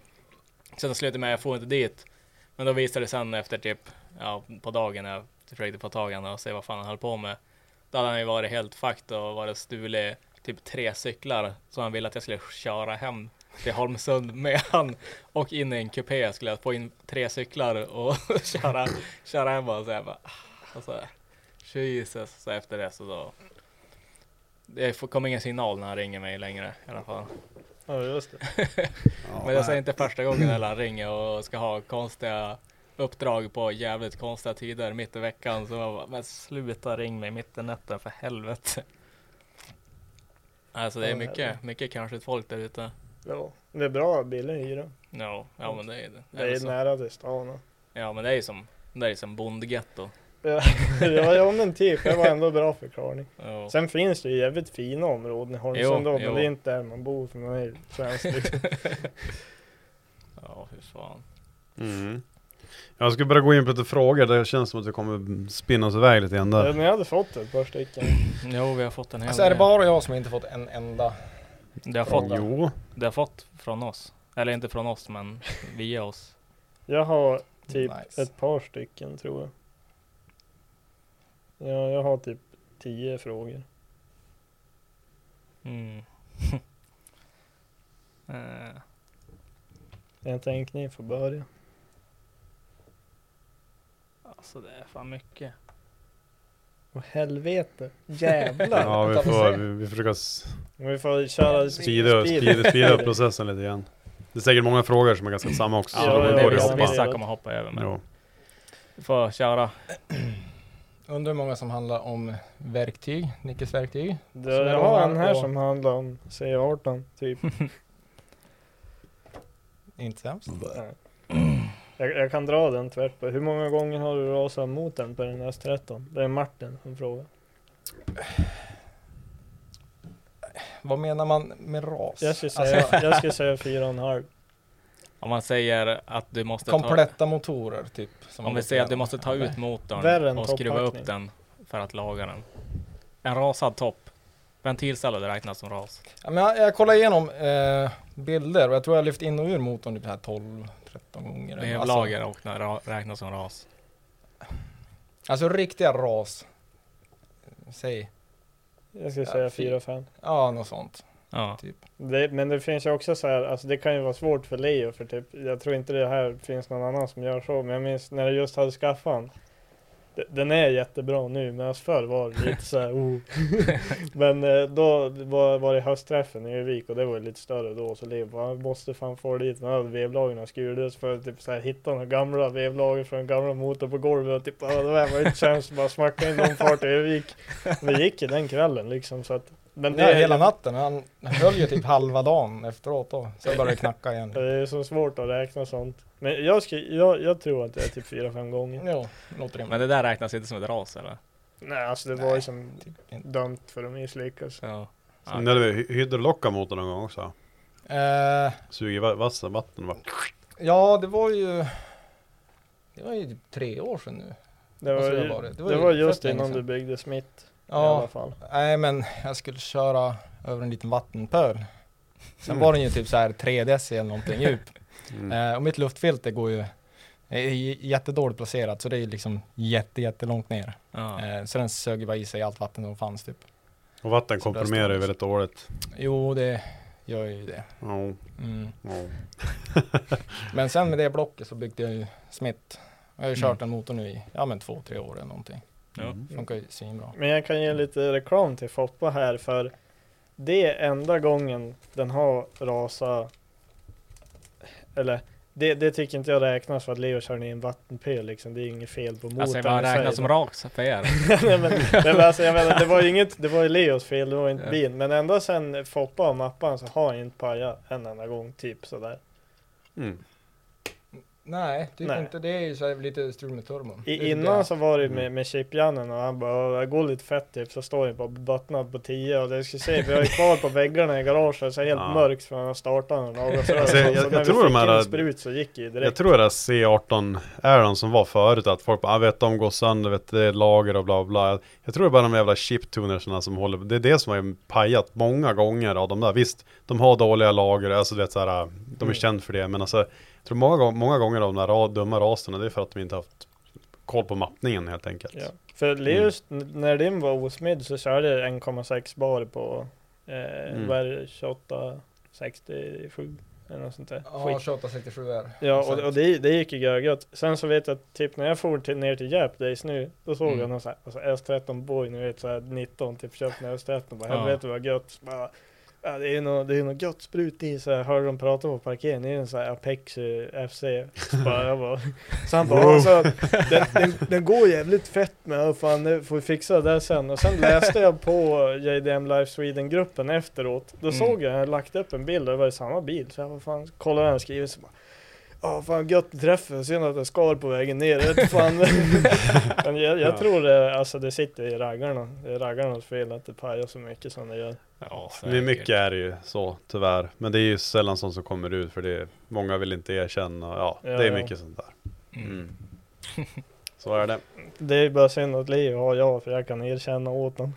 S1: så det slutade med jag får inte dit. Men då visade det sen efter typ, ja, på dagen när jag försökte få tag i honom och se vad fan han höll på med. Då hade han ju varit helt fucked och varit stulit typ tre cyklar. Så han ville att jag skulle köra hem till Holmsund med han och in i en kupé skulle jag få in tre cyklar och köra, köra hem och så jag bara, ah, alltså, Jesus. Så efter det så då, det kom ingen signal när han ringer mig längre i alla fall.
S4: ja just det.
S1: Men det är inte första gången heller han ringer och ska ha konstiga uppdrag på jävligt konstiga tider mitt i veckan. Så jag bara, men sluta ring mig mitt i natten för helvete. Alltså det är mycket, mycket kanske folk där ute.
S4: Ja, det är bra billig hyra.
S1: Ja, ja men det är det.
S4: Det är
S1: så.
S4: nära till stan.
S1: Ja men det är ju som, det är ju som bondgetto.
S4: Ja, ja, men typ, det var ändå bra förklaring.
S1: Ja.
S4: Sen finns det ju jävligt fina områden i Holmsund men det är inte där man bor för man är svensk liksom.
S1: ja, hur fan.
S2: Mm. Jag ska bara gå in på lite frågor. Det känns som att vi kommer spinna oss iväg lite
S4: Ja,
S2: där.
S4: Men jag hade fått ett par stycken.
S1: Jo, vi har fått en hel
S3: Alltså är det bara jag som inte fått en enda?
S1: Det har fått,
S2: Jo.
S1: det har fått från oss. Eller inte från oss, men via oss.
S4: Jag har typ
S3: Nice.
S4: ett par stycken tror jag. Ja, jag har typ tio frågor.
S1: Mm. Eh,
S4: Jag tänkte ni får börja.
S1: Alltså det är fan mycket.
S4: Åh helvete. Jävlar.
S2: Ja, vi får, vi, vi försöker s-
S4: Vi får köra
S2: speeda, speeda, speeda upp processen lite grann. Det är säkert många frågor som är ganska samma också.
S4: Ja,
S2: så det
S4: visst.
S2: hoppa.
S1: Vissa kommer hoppa över, men
S2: Jo.
S1: vi får köra.
S3: Undrar hur många som handlar om verktyg, Nickes verktyg.
S4: Det,
S3: Så
S4: jag har
S3: det
S4: en här
S3: och-
S4: som handlar om C18 typ.
S3: Inte sämst.
S4: Jag, jag kan dra den tvärt på. Hur många gånger har du rasat mot den på den S13? Det är Martin som frågar.
S3: Vad menar man med ras?
S4: Jag skulle säga,
S3: Alltså,
S4: jag skulle säga fyra och en halv.
S1: Om man säger att du måste ta,
S3: kompletta motorer typ. som
S1: om vi säger att du måste ta ut motorn och skruva upp den för att laga den. En rasad topp. Ventilställe det räknas som ras.
S3: Ja, men jag, jag kollar igenom eh, bilder och jag tror jag har lyft in och ur motorn typ här 12, 13 gånger. eller-
S1: Vevlager och räknas som ras.
S3: Alltså, alltså riktiga ras. Säg,
S4: Jag skulle säga
S3: fy-
S4: 4-5.
S3: ja något sånt.
S1: Ja.
S3: Typ.
S4: Det, men det finns ju också så här, alltså det kan ju vara svårt för Leo för typ, jag tror inte det här finns någon annan som gör så, men jag minns när jag just hade. D- Den är jättebra nu, men förr var det lite så här, oh. Men eh, då var, var det höstträffen i Övik och det var lite större då, så Leo bara, "Jag måste fan få dit, man hade vevlagen skurades för att typ så här, hitta några gamla vevlager från gamla motor på golvet och typ, ja, det där var inte sämst, bara smacka in någon fart i Övik. Det gick ju den kvällen liksom, så att men
S3: Det är hela natten. Han höll ju typ halva dagen efteråt då. Sen började det knacka igen.
S4: Det är så svårt att räkna sånt. Men jag, ska, jag, jag tror att det är typ 4-5 gånger.
S3: Ja, låter rimligt.
S1: Men det där räknas inte som ett ras eller?
S4: Nej, alltså det var
S3: Nej,
S4: ju som
S3: typ
S4: dömt för att misslyckas.
S1: Ja.
S2: Så ni hade väl hy- hydrolocka-motor någon gång också?
S3: Eh,
S2: Suger va- vassen, vatten va?
S3: ja, det var ju... Det var ju typ tre år sedan nu.
S4: Det var,
S3: det
S4: ju,
S3: ha varit.
S4: det
S3: Det var
S4: var,
S3: ju
S4: just innan du byggde Smith. I alla
S3: Ja,
S4: fall.
S3: nej men jag skulle köra över en liten vattenpöl. Sen
S2: Mm.
S3: var den ju typ så här 3 deci eller någonting djup.
S2: Mm.
S3: Eh, och mitt luftfilter går ju är jättedåligt placerat så det är ju liksom jätte, jättelångt ner.
S1: Ja.
S3: Eh, så den sög ju bara i sig allt vatten som fanns typ.
S2: Och vatten
S3: Så
S2: komprimerar ju väldigt dåligt.
S3: Jo, det gör ju det.
S2: Ja,
S3: Mm.
S2: ja.
S3: Men sen med det blocket så byggde jag ju Smith. Jag har ju kört
S1: Mm.
S3: den motorn nu i, ja men två, tre år eller någonting.
S1: Ja.
S2: Mm.
S3: Funkar ju svinbra.
S4: Men jag kan ge lite reklam till Foppa här för det är enda gången den har rasat eller det, det tycker inte jag räknas för att Leo kör ner en vattenpöl liksom. Det är inget fel på motorn.
S1: Alltså vad räknas som ras för er?
S4: nej, men, nej, men alltså, jag menar, det var ju inget, det var ju Leos fel, det var inte
S1: Ja.
S4: bin. Men ända sen Foppa och Mappan så har jag inte pajat en enda gång, typ sådär.
S2: Mm.
S3: Nej, typ
S4: Nej.
S3: inte. Det är ju så här lite strul med. Det
S4: I,
S3: typ
S4: innan
S3: det.
S4: så var det med,
S2: Mm.
S4: med chipjannen och han bara "Åh, jag går lite fett typ så står jag på bottnad på 10 och det ska se vi har ju kvar på väggarna i garaget så är helt
S2: Ja.
S4: mörkt för han har startat den och så,
S2: Alltså, jag-
S4: så
S2: jag
S4: när vi
S2: tror
S4: fick
S2: de här-
S4: in sprut så gick det direkt.
S2: Jag tror det är C18 Aeron som var förut att folk bara, ah, vet de går sönder, vet det är lager och bla bla. Jag, jag tror det är bara de jävla chiptunersarna som håller, det är det som har pajat många gånger av de där. Visst, de har dåliga lager, alltså du vet såhär, de är
S4: Mm.
S2: kända för det. Men alltså, jag tror många, många gånger av de där dumma raserna, det är för att de inte haft koll på mappningen helt enkelt.
S4: Ja. För Leos, n- när din var osmidd så körde jag 1,6 bar på eh,
S2: Mm.
S4: vad är det, 28, 67 eller något sånt där.
S3: Ja,
S4: Skit.
S3: 2867 är.
S4: Ja, och, och det, det gick ju görgött. Sen så vet jag att typ när jag for till, ner till Jap Days nu, då såg
S3: Mm.
S4: jag någon sån här, alltså S13 Boy, ni vet såhär 19, typ köpt en S13, bara
S1: Ja.
S4: helvete vad gött. Bara, ja, det är det är nog gött sprut i, så jag hörde dem prata på parkeringen, det är en sån här Apex eh, FC. Så, bara, jag bara, så han bara,
S2: Wow.
S4: den, den, den går jävligt fett med, ja, fan det får vi fixa det där sen. Och sen läste jag på JDM Live Sweden-gruppen efteråt. Då
S1: Mm.
S4: såg jag, jag hade lagt upp en bild och det var i samma bil. Så jag bara, fan, kollade den skrivit så bara Ja fan gött träffen, synd att jag skar på vägen ner. Jag fan. Men jag, jag
S2: Ja.
S4: tror det, alltså det sitter i raggarna. Det är raggarnas fel att det pajar så mycket som det gör.
S1: Ja,
S2: Det mycket är det ju så, tyvärr. Men det är ju sällan sånt som kommer ut, för det är, många vill inte erkänna, ja,
S4: Ja,
S2: det är
S4: ja.
S2: mycket sånt där.
S1: Mm.
S2: Mm. Så är det.
S4: Det är bara synd att Leo har jag för jag kan erkänna åt dem.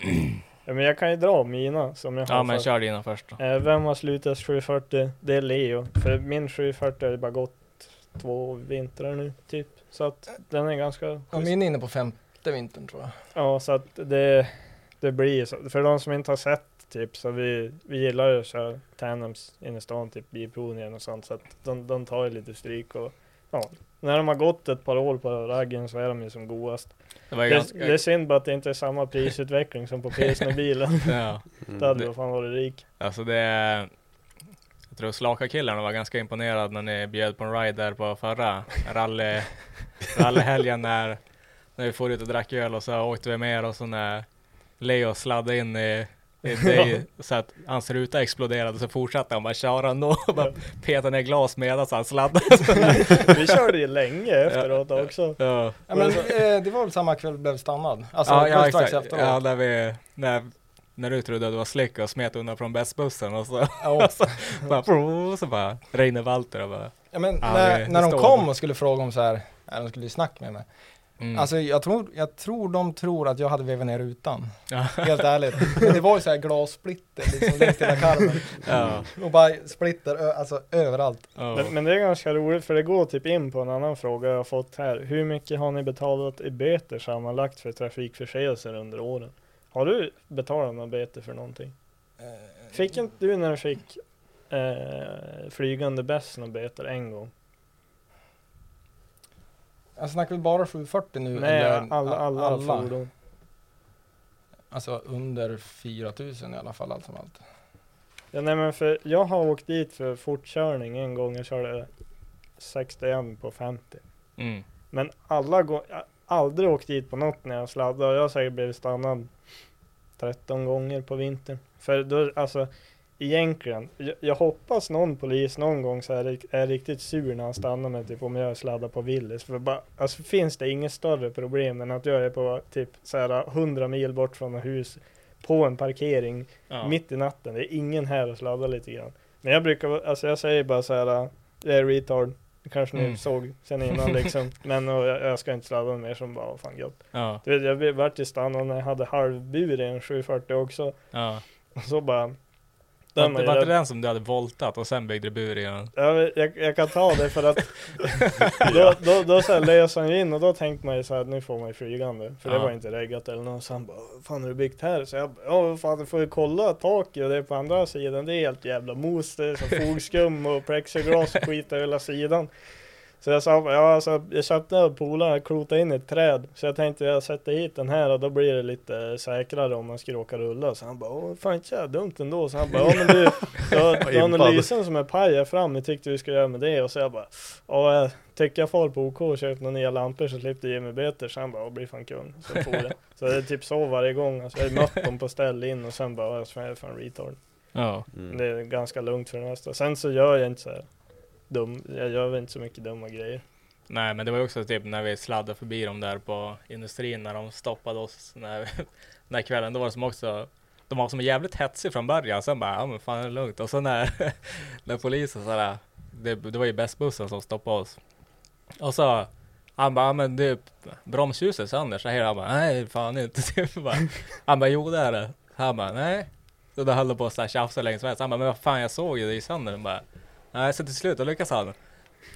S4: ja, men jag kan ju dra mina som jag har.
S1: Ja men kör dina först då.
S4: Eh, vem har slutat 740? Det är Leo. För min 740 har ju bara gått två vintrar nu, typ. Så att den är ganska
S3: Ja,
S4: schysst.
S3: min är inne på femte vintern tror jag.
S4: Ja, så att det, det blir så. För de som inte har sett typ, så vi, vi gillar ju att köra tandems inne i stan, typ bilprovningen och sånt. Så att de, de tar ju lite stryk och ja, när de har gått ett par år på raggen så är de ju som godast.
S1: Det
S4: Det,
S1: ganska...
S4: det är synd bara att det inte är samma prisutveckling som på PS-bilen.
S1: Ja,
S2: Mm.
S4: Då hade
S1: Det-
S4: du fan varit rik.
S1: alltså det... Jag tror Slaka-killarna var ganska imponerade när ni bjöd på en ride där på förra rally, rallyhelgen när, när vi får ut och drack öl och så åkte vi med er och så när Leo sladdade in i, i dig så att hans ruta exploderade så fortsatte han bara köra ändå och bara petade ner glas medan han sladdade.
S4: Vi körde ju länge efteråt också.
S1: Ja,
S3: Ja, men eh, det var väl samma kväll vi blev stannad? Alltså
S1: ja,
S3: det
S1: ja
S3: strax
S1: exakt.
S3: efteråt.
S1: Ja, när vi... När, när du trodde att du var slick och smet undan från bästbussen och så,
S3: Ja.
S1: så bara, så bara Reine Walter och bara
S3: Ja, men
S1: Ja,
S3: när,
S1: det-
S3: när
S1: det
S3: de kom och skulle fråga om så här, ja, de skulle ju snacka med mig.
S1: Mm.
S3: Alltså jag tror, jag tror de tror att jag hade vevat ner rutan.
S1: Ja.
S3: Helt ärligt. Men det var ju så här glassplitter liksom längs hela karmen.
S1: Ja.
S3: Och bara splitter alltså överallt.
S1: Ja.
S4: Men, men det är ganska roligt för det går typ in på en annan fråga jag har fått här. Hur mycket har ni betalat i böter sammanlagt för trafikförseelser under åren? Har du betalat några böter för någonting? Fick inte du när du fick eh, flygande bäst några böter en gång?
S3: Jag snackar väl bara 740 nu?
S4: Nej,
S3: eller
S4: alla, alla,
S3: alla?
S4: fordon.
S3: Alltså under 4000 i alla fall allt som allt.
S4: Ja, nej men för jag har åkt dit för fortkörning en gång. Jag körde 61 på 50.
S1: Mm.
S4: Men alla gånger, jag har aldrig åkt dit på något när jag sladdar. Jag har säkert blivit stannad 13 gånger på vintern. För då, alltså egentligen, jag, jag hoppas någon polis någon gång så är, är riktigt sur när han stannar mig typ om jag sladdar på Willys. För bara, alltså finns det inget större problem än att jag är på typ så här 100 mil bort från ett hus på en parkering
S1: Ja.
S4: mitt i natten. Det är ingen här och sladdar lite grann. Men jag brukar, alltså jag säger bara så här, jag är retard. Det kanske ni
S1: Mm.
S4: såg sen innan liksom. Men och jag, jag ska inte sladda mer som bara, vad fan gött.
S1: Ja.
S4: Du vet, jag vart ju stannad när jag hade halvbur i en 740 också.
S1: Ja.
S4: Och så bara...
S1: Var
S4: var
S1: inte den som du hade voltat och sen byggde bur i den?
S4: jag, jag, jag kan ta det för att då, då, då så här löser han ju in och då tänkte man ju så här nu får man ju flygande. För det
S1: Ja.
S4: var inte reggat eller något. Så han bara, "Vad fan har du byggt här? Så jag ja fan du får ju kolla taket och det är på andra sidan. Det är helt jävla mos. Det är så fogskum och plexiglas och skit över hela sidan. Så jag sa, ja alltså jag köpte av polaren, klotade in i ett träd. Så jag tänkte jag sätter hit den här och då blir det lite säkrare om man ska råka rulla. Så han bara, åh fan inte jävla dumt ändå. Så han bara, ja men du, du har, du har som är paj här fram. Jag tyckte vi skulle göra med det. Och så jag bara, ja jag tycker jag far på OK och köper några nya lampor så slipper ge mig böter. Så han bara, ja blir fan kung. Så får det. Så det är typ så varje gång. Alltså jag har mött dem på ställ in och sen bara, ja, jag är fan retard.
S1: Ja.
S2: Mm.
S4: Det är ganska lugnt för det mesta. Sen så gör jag inte så här dum, jag gör väl inte så mycket dumma grejer.
S1: Nej men det var ju också typ när vi sladdade förbi dem där på industrin när de stoppade oss när, den kvällen. Då var det som också de var som jävligt hetsig från början. Sen bara, ja men fan är det lugnt. Och sen när, när polisen sådär, det, det var ju bästbussen som stoppade oss. Och så han bara, men du, bromsljuset är sönder. Så här han bara, nej fan inte. Han bara, jo det är det. Han bara, nej. Så då höll de på att tjafsa längs vägen. Han bara, men vad fan jag såg ju det i sönder. Han bara, nej så till slut då lyckas han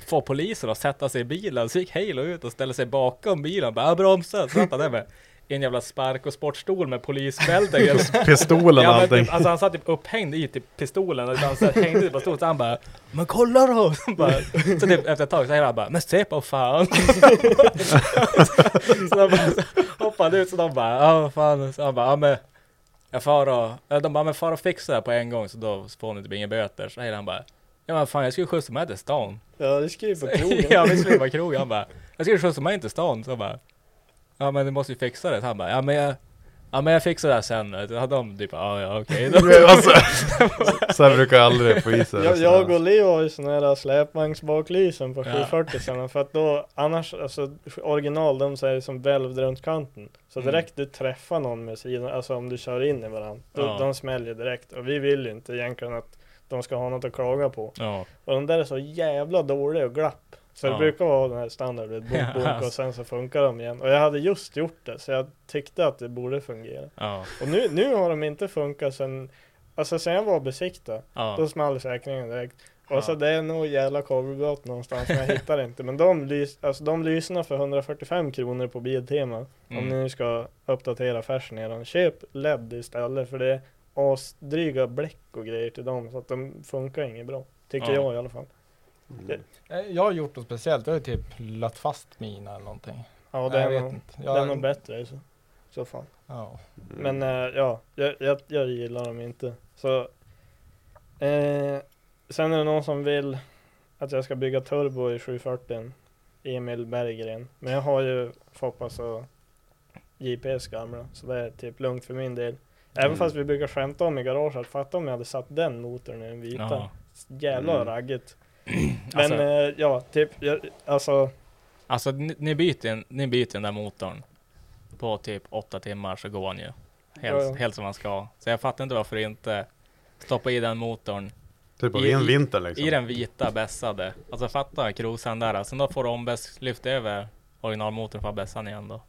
S1: få polisen att sätta sig i bilen. Så gick Halo ut och ställde sig bakom bilen. Bara, "Ja, bromsa. Så satt han där med en jävla spark och sportstol med polisbälte.
S2: Pistolen och
S1: Ja,
S2: allting.
S1: typ, alltså han satt typ upphängd i typ pistolen och han så här hängde på stolen så han bara Men kolla då! Så, bara, så typ efter ett tag så han bara Men se på fan! så han bara hoppade ut så de bara Ja fan Så han bara Ja men Jag far och De bara men far och fixa det på en gång så då får ni typ inga böter Så han bara Ja men fan jag skulle skjutsa mig till stan
S4: Ja, det ska ju på krogen.
S1: Ja vi skulle vara krogen Han bara Jag skulle skjutsa mig till stan Så jag bara Ja men du måste ju fixa det han bara Ja men jag Ja men jag fixar det här sen du. Hade de typ Ja ja okej då
S2: Men alltså, så här brukar aldrig poliser
S4: Jag,
S2: så
S4: jag
S2: här.
S4: och Leo har ju såna här släpvagnsbaklysen på
S1: Ja.
S4: 740 sen för att då annars, alltså original de säger som välvd runt kanten. Så
S1: Mm.
S4: direkt du träffar någon med sidan, alltså om du kör in i varandra, då,
S1: Ja.
S4: de smäller direkt. Och vi vill ju inte egentligen att de ska ha något att klaga på.
S1: Ja
S4: Och de där är så jävla dåliga och glapp. Så
S1: Ja.
S4: det brukar vara den här standard, bunk, bunk och sen så funkar de igen. Och jag hade just gjort det, så jag tyckte att det borde fungera.
S1: Ja
S4: Och nu, nu har de inte funkat sen, alltså sen jag var besiktad.
S1: Ja
S4: Då small säkringen direkt. Och
S1: Ja.
S4: så det är nog jävla kabelbrott någonstans men jag hittar inte. Men de, lys, alltså de lyssnar för 145 kronor på Biltema. Om
S1: Mm.
S4: ni nu ska uppdatera färsen eran. Köp LED istället för det asdryga bläck och grejer till dem. Så att de funkar inget bra. Tycker
S1: Ja.
S4: jag i alla fall.
S3: Eh, Jag har gjort något speciellt. Jag har typ lagt fast mina eller någonting.
S4: Ja det är, nog,
S3: inte.
S4: det är nog bättre i så, så fall.
S3: Ja.
S4: Men eh, ja, jag, jag, jag gillar dem inte. Så eh, Sen är det någon som vill att jag ska bygga turbo i 740 Emil Berggren. Men jag har ju Foppas och JPS gamla. Så det är typ lugnt för min del. Även
S2: Mm.
S4: fast vi brukar skämta om i garaget. Fatta om jag hade satt den motorn i den vita.
S1: Ja.
S4: Jävlar
S2: Mm.
S4: raggigt. Men
S1: Alltså-
S4: eh, ja, typ jag, alltså.
S1: Alltså ni, ni byter en- ni byter den där motorn på typ åtta timmar så går han ju. Helt,
S4: Ja, ja.
S1: helt som man ska. Så jag fattar inte varför inte stoppa i den motorn
S2: Typ
S1: i-
S2: en vinter liksom.
S1: i den vita bässade. Alltså fatta cruisaren där. Alltså då får du ombäst lyft över originalmotorn för bässan igen då.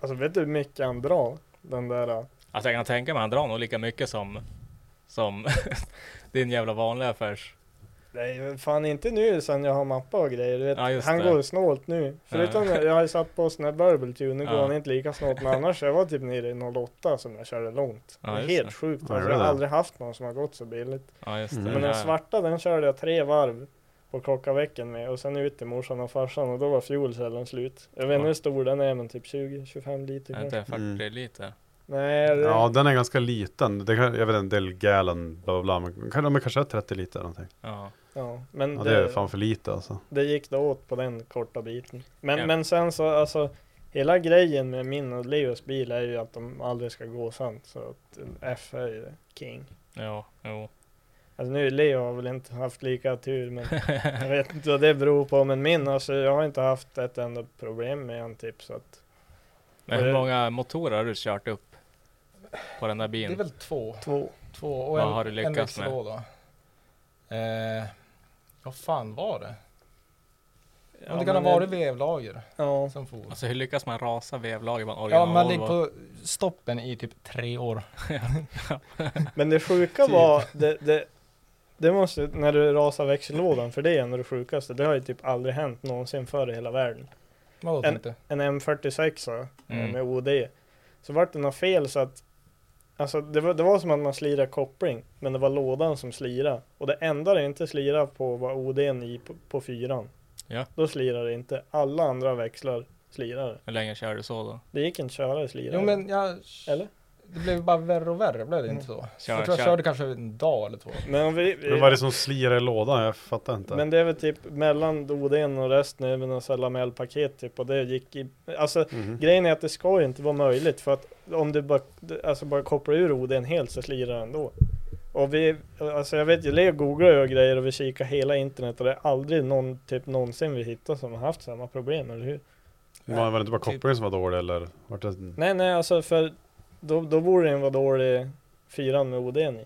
S4: Alltså vet du hur mycket han drar? Den där...
S1: Alltså jag kan tänka mig han drar nog lika mycket som som din jävla vanliga affärs.
S4: Nej fan inte nu sen jag har mappa och grejer. Du vet,
S1: Ja,
S4: han
S1: det.
S4: går snålt nu. Förutom
S1: Ja.
S4: jag, har ju satt på sån här Burble Tune, nu går
S1: Ja.
S4: han inte lika snålt. Men annars jag var typ nere i 08 som jag körde långt.
S1: Ja,
S4: det är helt
S1: det.
S4: sjukt. Alltså, jag har aldrig haft någon som har gått så billigt.
S1: Ja just det.
S2: Mm.
S4: Men den svarta den körde jag tre varv på Klockaväcken med och sen ut till morsan och farsan och då var fuelcellen slut. Jag vet inte
S1: Ja.
S4: hur stor den är men typ 20-25 liter
S1: inte 40
S2: Mm.
S1: liter?
S4: Nej, det,
S2: Ja, den är ganska liten. Det kan, jag vet inte, del gallon, bla bla bla. Men kan, de kanske är 30 liter någonting.
S1: Ja.
S4: ja, men
S2: Ja, det är fan för lite alltså.
S4: det gick då åt på den korta biten. Men,
S1: Ja.
S4: men sen så alltså Hela grejen med min och Leos bil är ju att de aldrig ska gå sant. Så att F är ju king.
S1: Jo, jo.
S4: Alltså nu Leo har väl inte haft lika tur men jag vet inte vad det beror på. Men min alltså jag har inte haft ett enda problem med en typ så att
S1: Men hur
S4: det-
S1: många motorer har du kört upp på den där
S3: Det är
S1: bilen?
S3: väl två.
S4: två.
S3: Två och
S1: Vad
S3: en,
S1: har du
S3: en
S1: lyckats med?
S3: växellåda. Eh, vad fan var det?
S4: Ja,
S3: Om det kan ha varit vevlager
S4: Ja.
S3: som for.
S1: Alltså hur lyckas man rasa vevlager på en
S3: Ja,
S1: original
S3: man
S1: Volvo?
S3: på stoppen i typ tre år.
S4: Men det sjuka
S3: Typ.
S4: var, det, det, det måste, när du rasar växellådan, för det är ändå det sjukaste. Det har ju typ aldrig hänt någonsin förr i hela världen.
S3: Vadå
S4: En-? En M46
S1: Mm.
S4: med OD. Så vart det något fel så att Alltså det var, det var som att man slirade koppling Men det var lådan som slirade Och det enda det inte slirade på var ODn i på, på fyran
S1: Ja.
S4: Då slirade det inte Alla andra växlar slirade
S1: Hur länge kör du så då?
S4: Det gick inte att köra i slirade
S3: Jo men jag...
S4: Eller?
S3: Det blev bara värre och värre, blev det inte så?
S1: Kör,
S3: jag tror jag
S1: kör.
S3: körde kanske en dag eller två.
S4: Men om vi,
S2: Men vad är det som slirar i lådan? Jag fattar inte.
S4: Men det är väl typ mellan ODn och resten är väl något sånt lamellpaket typ och det gick i Alltså
S2: Mhm.
S4: grejen är att det ska ju inte vara möjligt för att om du bara, alltså bara kopplar ur ODn helt så slirar den ändå. Och vi, alltså jag vet ju, Leo googlar ju och grejer och vi kikar hela internet och det är aldrig någon, typ någonsin vi hittar som har haft samma problem, eller hur?
S2: Var, var det inte bara
S3: Typ.
S2: kopplingen som var dålig eller? Vart det...
S4: Nej nej alltså för då, då borde den vara dålig fyran med ODn i.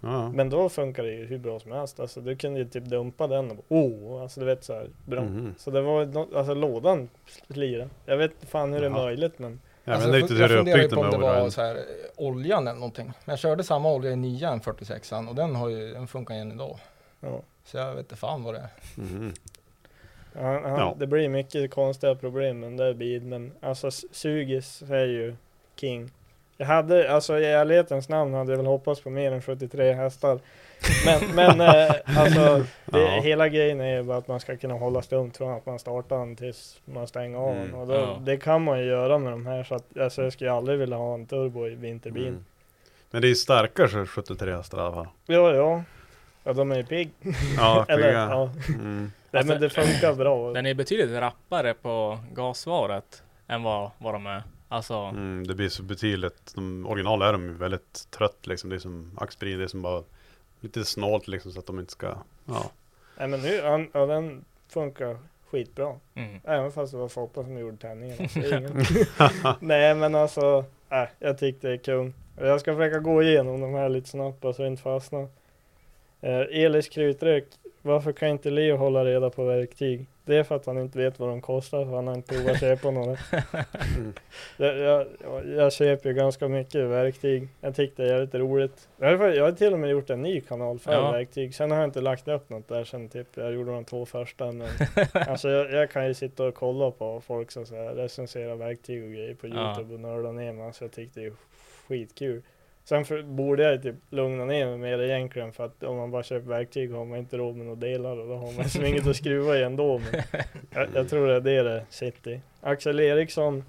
S2: Ja.
S4: Men då funkar det ju hur bra som helst. Alltså du kunde ju typ dumpa den och bara, oh, alltså du vet så här, bra.
S2: Mhm.
S4: Så det var alltså lådan slirade. Jag vet inte fan hur det är möjligt men
S2: Jag
S3: Alltså, jag
S2: riktigt hur
S3: jag
S2: är
S3: funderar ju på om
S2: med
S3: det var så här, eh, oljan eller någonting. Men jag körde samma olja i 9 46an och den har ju, den funkar än idag.
S4: ja.
S3: Så jag vet inte fan vad det är.
S2: Mhm.
S4: Ja, ja,
S2: Ja.
S4: Det blir mycket konstiga problem med den där bilen men alltså Sugis är ju king. Jag hade, alltså i ärlighetens namn hade jag väl hoppats på mer än 73 hästar. Men, men eh, alltså det,
S2: Ja.
S4: hela grejen är ju bara att man ska kunna hålla stumt från att man startar den tills man stänger av den.
S2: Mm,
S4: Och då,
S1: ja.
S4: Det kan man ju göra med de här så att alltså, jag skulle aldrig vilja ha en turbo i vinterbil.
S2: Mm. Men det är ju starkare 73 hästar i alla fall.
S4: Ja, ja. Ja, de är ju pigg.
S2: Ja,
S4: Eller,
S2: pigga.
S4: ja.
S2: Mm.
S4: Nej
S1: Alltså,
S4: men det funkar bra.
S1: Den är betydligt rappare på gasvaret än vad, vad de är. Alltså,
S2: Mm, det blir så betydligt, de original är de ju väldigt trött liksom. Det är som Axbrin, det är som bara lite snålt liksom så att de inte ska, ja.
S4: Nej men nu, ja, den funkar skitbra.
S1: mm.
S4: Även fast det var Foppa som gjorde tändningen. Alltså. Nej men alltså, äh, jag tyckte det är kung. Och Jag ska försöka gå igenom de här lite snabbt bara så jag inte fastnar. Eh, Elis krutrök. Varför kan inte Leo hålla reda på verktyg? Det är för att han inte vet vad de kostar för han har inte provat köpa några.
S2: Mm.
S4: Jag, jag, jag, köper ju ganska mycket verktyg. Jag tyckte det är lite roligt. Jag har, jag har till och med gjort en ny kanal för
S1: Ja.
S4: verktyg. Sen har jag inte lagt upp något där sen typ jag gjorde de två första. Men alltså jag, jag kan ju sitta och kolla på folk som så här recenserar verktyg och grejer på
S1: Ja.
S4: Youtube och nörda ner mig. Så jag tyckte det är skitkul. Sen för, borde jag typ lugna ner mig mer egentligen för att om man bara köper verktyg har man inte råd med några delar och då har man som inget att skruva i ändå. Men jag, jag tror det är det det sitter i. Axel Eriksson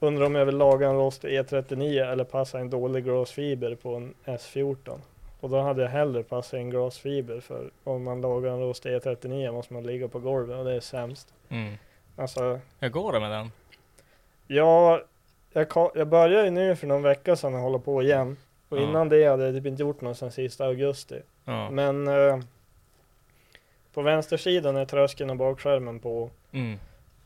S4: undrar om jag vill laga en rostig E39 eller passa en dålig glasfiber på en S14. Och då hade jag hellre passat en glasfiber för om man lagar en rostig E39 måste man ligga på golvet och det är sämst.
S1: Mm.
S4: Alltså,
S1: Hur går det med den?
S4: jag, jag, jag började ju nu för någon vecka sedan att hålla på igen. Och
S1: Ja.
S4: innan det hade jag typ inte gjort något sedan sista augusti.
S1: Ja.
S4: Men eh, på vänstersidan är tröskeln och bakskärmen på.
S1: Mm.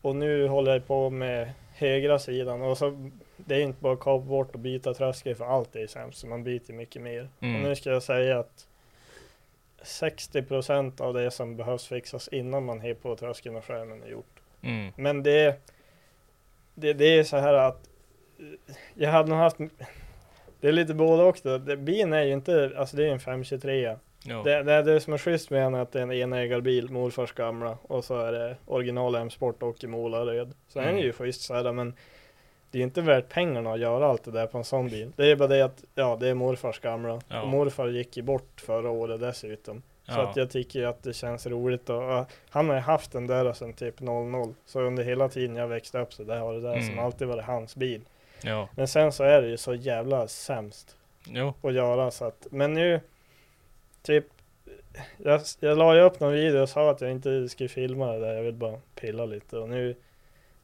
S4: Och nu håller jag på med högra sidan. Och så, det är inte bara att kapa bort och byta tröskel för allt är sämst. Så man byter mycket mer.
S1: Mm.
S4: Och nu ska jag säga att 60% av det som behövs fixas innan man har på tröskeln och skärmen är gjort.
S1: Mm.
S4: Men det, det, det är så här att jag hade nog haft det är lite både och då. Bilen är ju inte, alltså det är en 523
S1: Jo.
S4: det, det, det som är schysst med den är att det är en enägarbil, morfars gamla och så är det original M-sport och i Målaröd. Så den är
S1: Mm.
S4: ju schysst så här, men det är ju inte värt pengarna att göra allt det där på en sån bil. Det är bara det att, ja det är morfars gamla.
S1: Ja.
S4: Och morfar gick ju bort förra året dessutom. Så
S1: Ja.
S4: att jag tycker att det känns roligt och uh, han har ju haft den där sedan typ 00. Så under hela tiden jag växte upp så där har det där
S1: Mm.
S4: som alltid varit hans bil.
S1: Jo.
S4: Men sen så är det ju så jävla sämst
S1: Jo.
S4: att göra så att, men nu typ jag, jag la ju upp någon video och sa att jag inte skulle filma det där, jag vill bara pilla lite och nu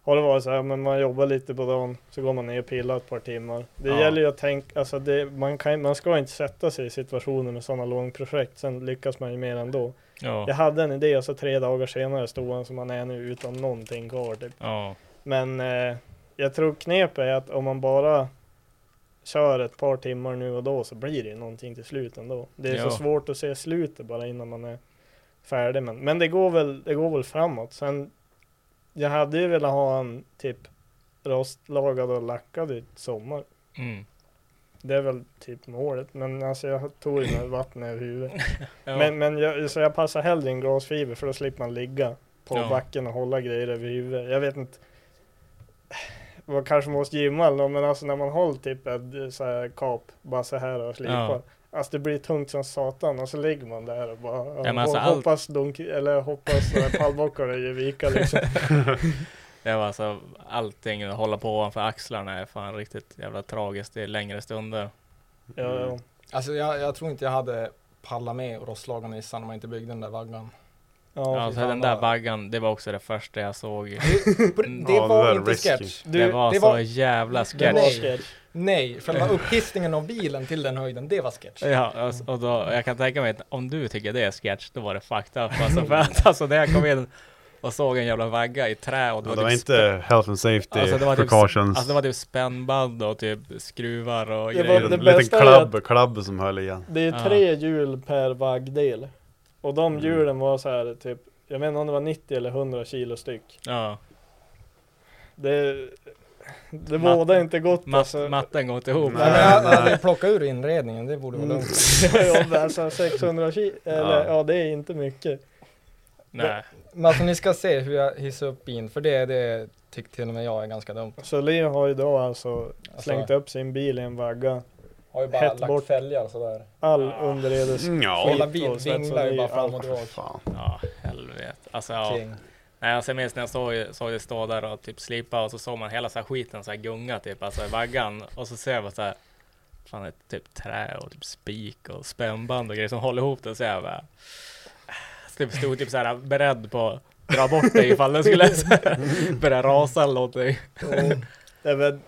S4: har det varit så här, men man jobbar lite på dagen så går man ner och pillar ett par timmar. Det
S1: Ja.
S4: gäller ju att tänka, alltså det, man, kan, man ska inte sätta sig i situationer med sådana långprojekt, sen lyckas man ju mer ändå.
S1: Ja.
S4: Jag hade en idé och så tre dagar senare stod han som han är nu utan någonting kvar typ.
S1: Ja.
S4: Men eh, jag tror knepet är att om man bara kör ett par timmar nu och då så blir det ju någonting till slut ändå. Det är
S1: Ja.
S4: så svårt att se slutet bara innan man är färdig. Men, men det, går väl, det går väl framåt. Sen, jag hade ju velat ha en typ rostlagad och lackad i sommar.
S1: Mm.
S4: Det är väl typ målet. Men alltså jag tog ju med vatten över huvudet.
S1: Ja.
S4: Men, men jag, så jag passar hellre in glasfiber för då slipper man ligga på
S1: Ja.
S4: backen och hålla grejer över huvudet. Jag vet inte. Man kanske måste gymma eller något, men alltså när man håller typ ett så här kap bara så här och slipar.
S1: Ja.
S4: Alltså det blir tungt som satan och så ligger man där och bara
S1: Ja, men alltså
S4: ho-
S1: allt-
S4: hoppas dunk, eller hoppas pallbockarna ger vika liksom.
S1: Det var alltså allting att hålla på ovanför axlarna är fan riktigt jävla tragiskt i längre stunder.
S4: Ja, ja.
S3: Alltså jag, jag tror inte jag hade pallat med rostlaga Nissan om jag inte byggde den där vaggan.
S4: Ja,
S1: alltså den där vaggan, det var också det första jag såg.
S3: Det
S2: Ja, det
S3: var
S2: där är
S3: inte
S2: risky.
S3: sketch.
S4: Du,
S1: det var
S3: det
S1: så
S3: var-
S1: jävla
S4: det
S1: sketch.
S4: var
S3: Nej.
S4: sketch.
S3: Nej, själva upphissningen av bilen till den höjden, det var sketch.
S1: Ja, alltså, och då, jag kan tänka mig att om du tycker det är sketch, då var det fucked up. Alltså, för att, alltså när jag kom in och såg en jävla vagga i trä och
S2: Ja, det var
S1: typ
S2: inte health and safety
S1: Alltså, det var typ-
S2: precautions.
S1: Alltså det var typ spännband och typ skruvar och
S4: Det var
S1: grejer.
S2: en
S4: det
S2: liten
S4: bästa är
S2: klabb, klabb som höll igen.
S4: Det är tre hjul per vaggdel. Och de
S2: Mm.
S4: hjulen var så här typ, jag inte om det var 90 eller 100 kilo styck.
S1: Ja,
S4: Det, det båda inte gott
S1: mat,
S4: alltså.
S1: matten går inte ihop.
S3: Nej, men
S2: Nej,
S3: jag
S2: nej.
S3: hade plockat ur inredningen, det borde vara
S4: Mm.
S3: lugnt.
S4: ja, men alltså 600 kilo, eller
S1: Ja.
S4: ja. det är inte mycket.
S1: Nej.
S3: Men alltså ni ska se hur jag hissar upp bilen, för det, det tyckte till och med jag är ganska dumt.
S4: Så Leo har ju då alltså
S3: Alltså,
S4: slängt upp sin bil i en vagga.
S3: Har ju bara
S4: hett
S3: lagt
S4: bort.
S3: fälgar sådär.
S4: All underredes
S2: Mm, ja.
S4: skit
S3: Hela
S4: och
S3: bilen vinglar ju
S4: i
S3: bara fram och tillbaka.
S1: Ja, helvete. Alltså ja.
S3: King.
S1: Nej, alltså jag minns när jag såg, såg det stå där och typ slipa och så såg man hela så här skiten så här gunga typ, alltså i vaggan. Och så ser jag bara så här, fan det är typ trä och typ spik och spännband och grejer som håller ihop det. Så jag bara, så typ stod typ så här beredd på att dra bort det ifall den skulle börja rasa eller någonting.
S4: Väl,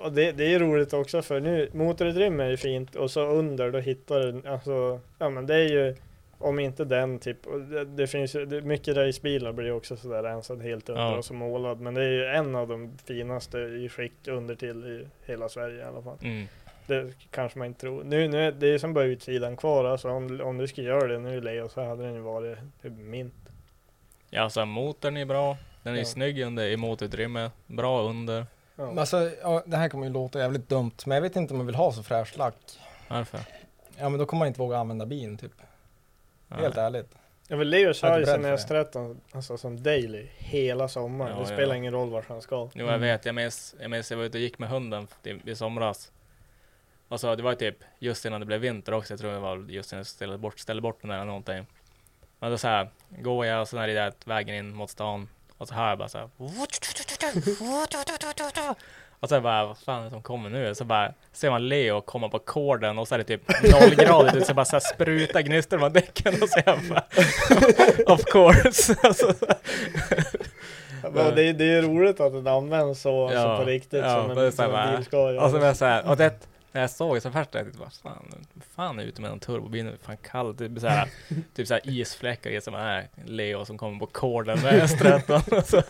S4: och det, det är roligt också för nu, motorutrymme är ju fint och så under då hittar du, alltså, ja men det är ju om inte den typ, det, det finns ju, det, mycket racebilar blir ju också sådär rensad helt under
S1: Ja.
S4: och så målad men det är ju en av de finaste i skick under till i hela Sverige i alla fall.
S1: Mm.
S4: Det kanske man inte tror. Nu, nu är det är som bara utsidan kvar alltså om, om du skulle göra det nu Leo så hade den ju varit typ mint.
S1: Ja, alltså motorn är bra. Den är
S4: Ja.
S1: snygg under i motorutrymme. Bra under.
S4: Ja.
S3: Alltså, ja, det här kommer ju låta jävligt dumt, men jag vet inte om jag vill ha så fräsch lack.
S1: Varför?
S3: Ja men då kommer man inte våga använda bilen typ. Helt ärligt.
S4: Ja men Leo
S3: Jag
S4: kör ju sin
S3: beredd för
S4: S13 alltså som daily hela sommaren.
S1: Ja,
S4: det
S1: ja.
S4: spelar ingen roll vart han ska.
S1: Jo jag
S3: Mm.
S1: vet, jag minns, jag minns jag var ute och gick med hunden i, i somras. Och så det var typ just innan det blev vinter också, jag tror det var just innan jag ställde bort, ställde bort den där eller någonting. Men då så här, går jag och så är det där vägen in mot stan och så hör jag bara så här. Och så bara, vad fan är det som kommer nu? Så bara ser man Leo komma på korden och så är det typ nollgradigt, så bara så här spruta gnistor från däcken och så jag bara, of course. Alltså,
S4: Ja, det, är- det är roligt att den används så
S1: Ja,
S4: alltså på riktigt
S1: ja,
S4: som
S1: är
S4: en,
S1: så
S4: som en bil ska göra.
S1: Och så var jag så här, och det, när jag såg det så först tänkte jag, bara, fan, vad fan är ute med en turbobil nu? Fan kallt, typ såhär typ såhär isfläckar i som är Leo som kommer på korden med S13. Så,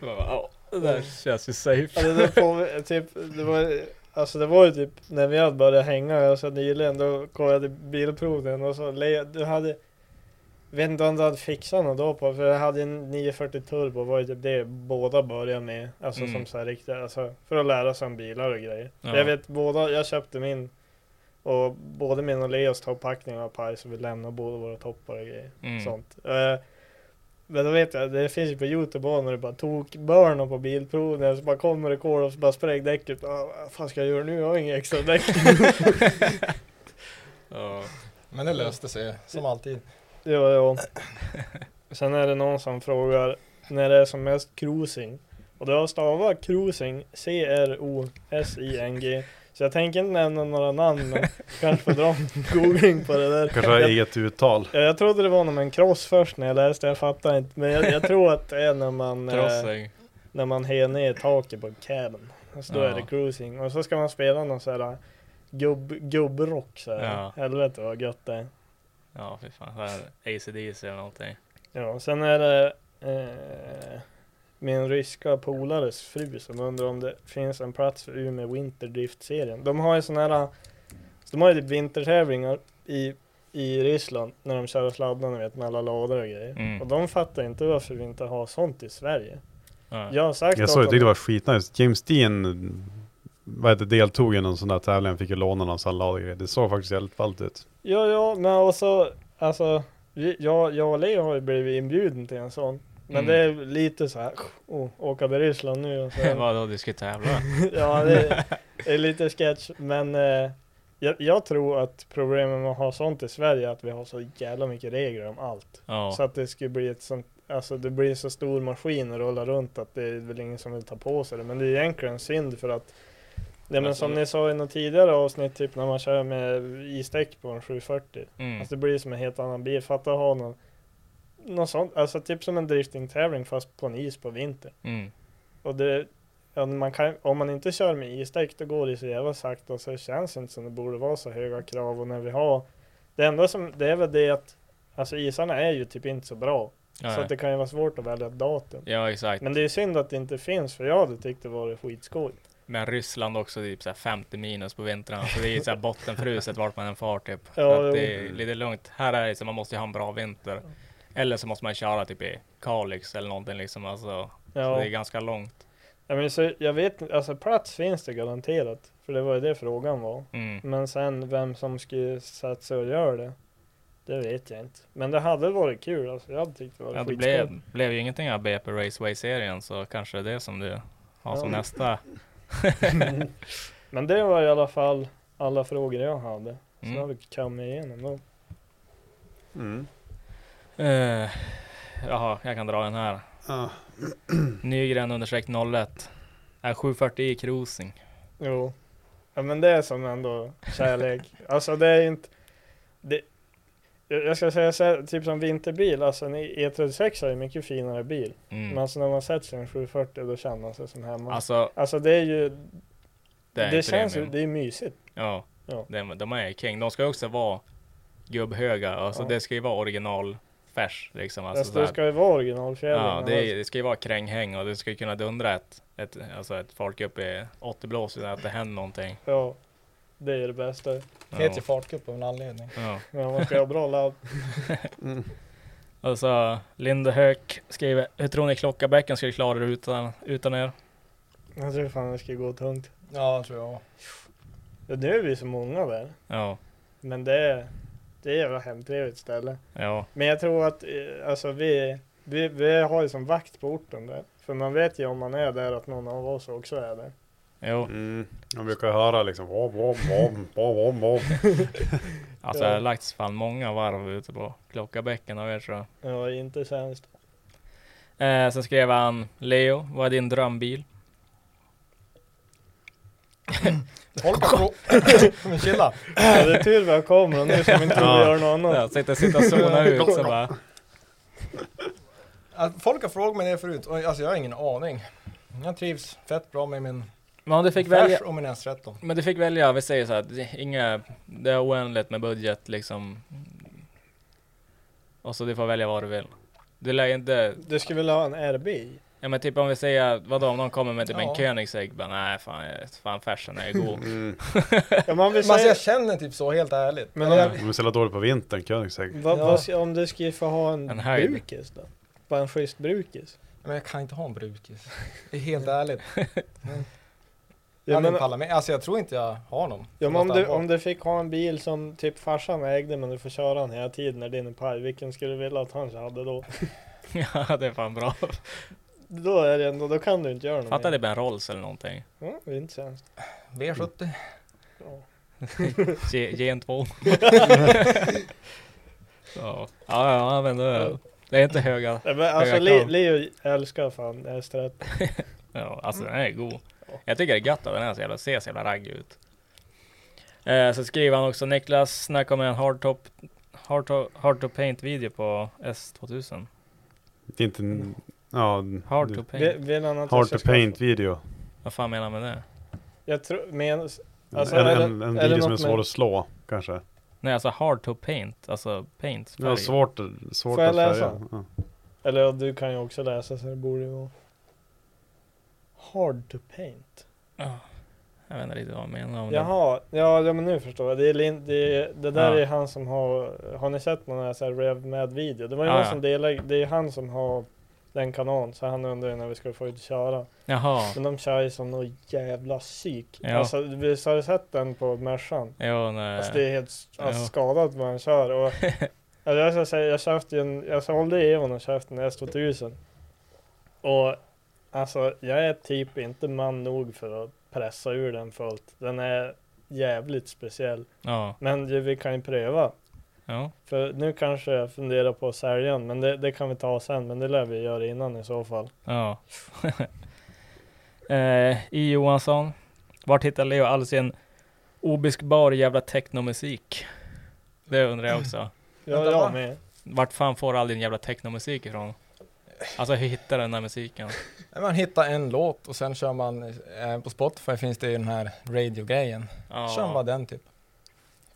S1: bara, det där känns ju safe.
S4: Ja, det, där på, typ, det, var, alltså det var ju typ när vi hade börjat hänga alltså nyligen då kom jag till bilprovningen och så Leo, du hade vet inte om du hade fixat något då på, för jag hade en 940 turbo, var ju typ det båda började med. Alltså
S1: Mm.
S4: som så här riktiga, alltså för att lära sig om bilar och grejer.
S1: Ja.
S4: Jag vet båda, jag köpte min och både min och Leos toppackning var paj så vi lämnade båda våra toppar och grejer.
S1: Mm.
S4: Sånt. Eh, men då vet jag, det finns ju på youtube när det bara tog börna på bilprovningen så bara kommer det kol och så bara spräng däcket. Ah, vad fan ska jag göra nu? Jag har inga extra däck.
S1: Ja.
S3: Men det löste sig som alltid.
S4: Ja, ja. Sen är det någon som frågar när det är som mest cruising. Och det har stavat cruising, C-R-O-S-I-N-G. Så jag tänker inte nämna några namn, men kanske får dra en googling på det där.
S2: Kanske har
S4: jag,
S2: eget uttal.
S4: ja, jag trodde det var någon en cross först när jag läste, jag fattar inte. Men jag, jag tror att det är när man, eh,
S1: Crossing.
S4: när man har ner taket på caben. Så då
S1: Ja.
S4: är det cruising. Och så ska man spela någon sån här gubb, gubbrock så här.
S1: Ja.
S4: Helvete vad gött det är.
S1: Ja, fy fan. ACDC eller någonting.
S4: Ja, sen är det eh, min ryska polares fru som undrar om det finns en plats för Umeå Winterdrift-serien. De har ju såna här, de har ju typ vintertävlingar i, i Ryssland när de kör och sladdar ni vet med alla lådor och grejer.
S1: Mm.
S4: Och de fattar inte varför vi inte har sånt i Sverige.
S1: Ja.
S4: Jag har sagt
S2: Jag såg, tyckte det var skitnice. James Dean vad heter, det, deltog i någon sån där tävling, fick ju låna någon sån och grejer. Det såg faktiskt jävligt ballt ut.
S4: Ja, ja, men också, alltså, vi- jag, jag och Leo har ju blivit inbjuden till en sån. Men
S1: Mm.
S4: det är lite så här, oh, åka till Ryssland nu och så.
S1: Vadå, du ska tävla?
S4: ja, det, det är lite sketch, men eh, jag, jag tror att problemet med att ha sånt i Sverige är att vi har så jävla mycket regler om allt.
S1: Ja.
S4: Så att det skulle bli ett sånt, alltså det blir så stor maskin att rulla runt att det är väl ingen som vill ta på sig det. Men det är egentligen synd för att det men
S1: Alltså-
S4: som ni sa i något tidigare avsnitt, typ när man kör med isdäck på en 740.
S1: Mm.
S4: Alltså det blir som en helt annan bil. Fatta att ha någon, något sånt, alltså typ som en driftingtävling fast på en is på vintern.
S1: Mm.
S4: Och det, ja, man kan, om man inte kör med isdäck då går det så jävla sakta och så det känns inte som det borde vara så höga krav. Och när vi har, det enda som, det är väl det att Alltså isarna är ju typ inte så bra. Så
S1: Nej.
S4: att det kan ju vara svårt att välja ett datum.
S1: Ja, exakt.
S4: Men det är synd att det inte finns för jag hade tyckt det var skitskoj.
S1: Men Ryssland också typ så här 50 minus på vintrarna. Så det är ju så här bottenfruset vart man än far typ.
S4: Ja,
S1: Så det är lite lugnt. Här är det så man måste ju ha en bra vinter. Eller så måste man köra typ i Kalix eller någonting liksom. Alltså, Så
S4: Ja.
S1: det är ganska långt.
S4: Ja, men så, jag vet alltså plats finns det garanterat. För det var ju det frågan var.
S1: Mm.
S4: Men sen vem som skulle satsa och göra det. Det vet jag inte. Men det hade varit kul alltså. Jag hade tyckt det var
S1: Ja, det blev, blev ju ingenting av BP Raceway-serien så kanske det är det som du har som
S4: Ja.
S1: nästa.
S4: Men det var i alla fall alla frågor jag hade. Så
S1: Mm.
S4: har vi kommit igenom då.
S2: Mm.
S1: Uh, jaha, jag kan dra den här.
S2: Ja.
S1: Nygren understreck 01. Är 740 i cruising.
S4: Jo. Ja men det är som ändå kärlek. alltså det är inte... Det, jag ska säga så typ som vinterbil, alltså en E36 är ju mycket finare bil.
S1: Mm.
S4: Men alltså när man sätter sig i en 740 då känner man sig som hemma.
S1: Alltså,
S4: Alltså det är ju...
S1: det
S4: Det,
S1: är
S4: känns ju, det är mysigt.
S1: Ja,
S4: Ja.
S1: De, de är king. De ska också vara gubbhöga. Alltså
S4: Ja.
S1: det ska ju vara original färs liksom. Alltså,
S4: Alltså,
S1: så
S4: det ska ju vara originalfjädring.
S1: ja, det, är, det ska ju vara kränghäng och det ska ju kunna dundra ett, ett, alltså ett folk upp i 80 blås utan att det händer någonting.
S4: Ja, det är det bästa.
S3: Det heter ju fartcup av en anledning.
S1: Ja.
S4: Ja, man ska ha bra ladd.
S1: Och så Linde Höök skriver, hur tror ni Klockabäcken skulle klara det utan, utan er?
S4: Jag tror fan det ska gå tungt.
S3: Ja, tror jag.
S4: Ja, nu är vi så många där.
S1: Ja,
S4: Men det är, det är jävla hemtrevligt ställe.
S1: ja,
S4: Men jag tror att eh, alltså vi, vi, vi har ju som vakt på orten där. För man vet ju om man är där att någon av oss också är där.
S1: Jo.
S2: Mm. Man brukar höra liksom vom, vom, vom, vom, vom.
S1: Alltså jag har lagt fan många varv ute på Klockabäcken av er tror jag.
S4: Ja, inte sämst.
S1: Eh, sen skrev han, Leo, vad är din drömbil?
S3: Folk har frå- Men chilla.
S4: Ja, det är tur vi har kameran nu som inte
S2: Ja.
S4: göra något annat.
S1: Ja, sitta, sitta och zona ut så bara.
S3: Att Folk har frågat mig det förut och alltså jag har ingen aning. Jag trivs fett bra med min
S1: Men om du fick välja,
S3: Färs och min S13.
S1: men du fick välja, vi säger så här, inga, det är oändligt med budget liksom. Och så du får välja vad du vill. Du lär ju inte,
S4: Du skulle vilja ha en RB?
S1: ja men typ om vi säger, vadå om någon kommer med typ
S3: Ja.
S1: en Koenigsegg, bara nej fan, fan färsen är god.
S2: Mm.
S4: Ja, man vill säga,
S3: jag känner typ så helt ärligt.
S4: Men om-
S3: jag,
S2: De är så dåliga på vintern, Koenigsegg.
S4: vad,
S3: Ja.
S4: ska, om du ska få ha en,
S1: En höjd.
S4: brukis då? Bara en schysst brukis?
S3: men jag kan inte ha en brukis. Det är helt ärligt.
S4: Ja,
S3: jag,
S4: men,
S3: men, palla med. Alltså jag tror inte jag har någon.
S4: ja, men om, du, om du fick ha en bil som typ farsan ägde men du får köra den hela tiden när din är paj, vilken skulle du vilja att han hade då?
S1: ja det är fan bra.
S4: Då är det ändå, då kan du inte göra något
S1: Fatta
S4: mer.
S1: typ en Rolls eller någonting.
S4: Ja, det är inte sämst.
S3: V70.
S4: Ja.
S1: Ge- Gen 2. ja, ja, ja men det, det är inte höga.
S4: Ja, men alltså
S1: Höga.
S4: Leo älskar fan S30.
S1: Ja, alltså den är god. Jag tycker det är gött att den är så jävla, ser så jävla raggig ut. Eh, så skriver han också Niklas snacka om en hardtop hard to, hard to paint video på S2000.
S2: Det är inte... en- Ja,
S1: Hard to paint.
S4: vill han att jag
S2: Hard to paint video.
S1: Vad fan menar han med det?
S4: Jag tror, men
S2: En,
S4: Alltså,
S2: en, en, en
S4: är det
S2: video som är svår
S4: med-
S2: att slå, kanske.
S1: Nej alltså hard to paint, alltså paint.
S2: Det var svårt, svårt
S4: Får jag
S2: att
S4: läsa?
S2: Ja.
S4: Eller ja, du kan ju också läsa så det borde ju vara Hard to paint.
S1: Ja, jag vet inte riktigt vad han menar om
S4: Jaha, ja, ja men nu förstår jag. Det, är, Lin- det, är- det där
S1: Ja.
S4: är han som har, har ni sett någon så här Rev med video? Det var ju
S1: Ja,
S4: någon
S1: ja.
S4: som delade, det är han som har den kanalen, så han undrar ju när vi ska få ut och köra.
S1: det. Jaha,
S4: Men de kör ju som något jävla psyk.
S1: Ja.
S4: Alltså visst har du sett den på Mercan?
S1: jo nej.
S4: Alltså det är helt s- alltså,
S1: Ja.
S4: skadat vad han kör. Och, alltså, jag ska säga, jag köpte ju en, jag sålde Evon och köpte en S2000. Och alltså jag är typ inte man nog för att pressa ur den fullt. Den är jävligt speciell.
S1: Ja,
S4: Men ju, vi kan ju pröva.
S1: ja.
S4: För nu kanske jag funderar på att sälja den, men det, det kan vi ta sen. Men det lär vi göra innan i så fall.
S1: Ja. eh, I Johansson. Vart hittar Leo all sin obiskbar jävla technomusik? Det undrar jag också.
S4: Ja, jag med.
S1: Vart fan får all din jävla technomusik ifrån? Alltså hur hittar du den där musiken?
S3: Man hittar en låt och sen kör man, eh, på Spotify finns det ju den här radio-grejen. Kör man bara den typ.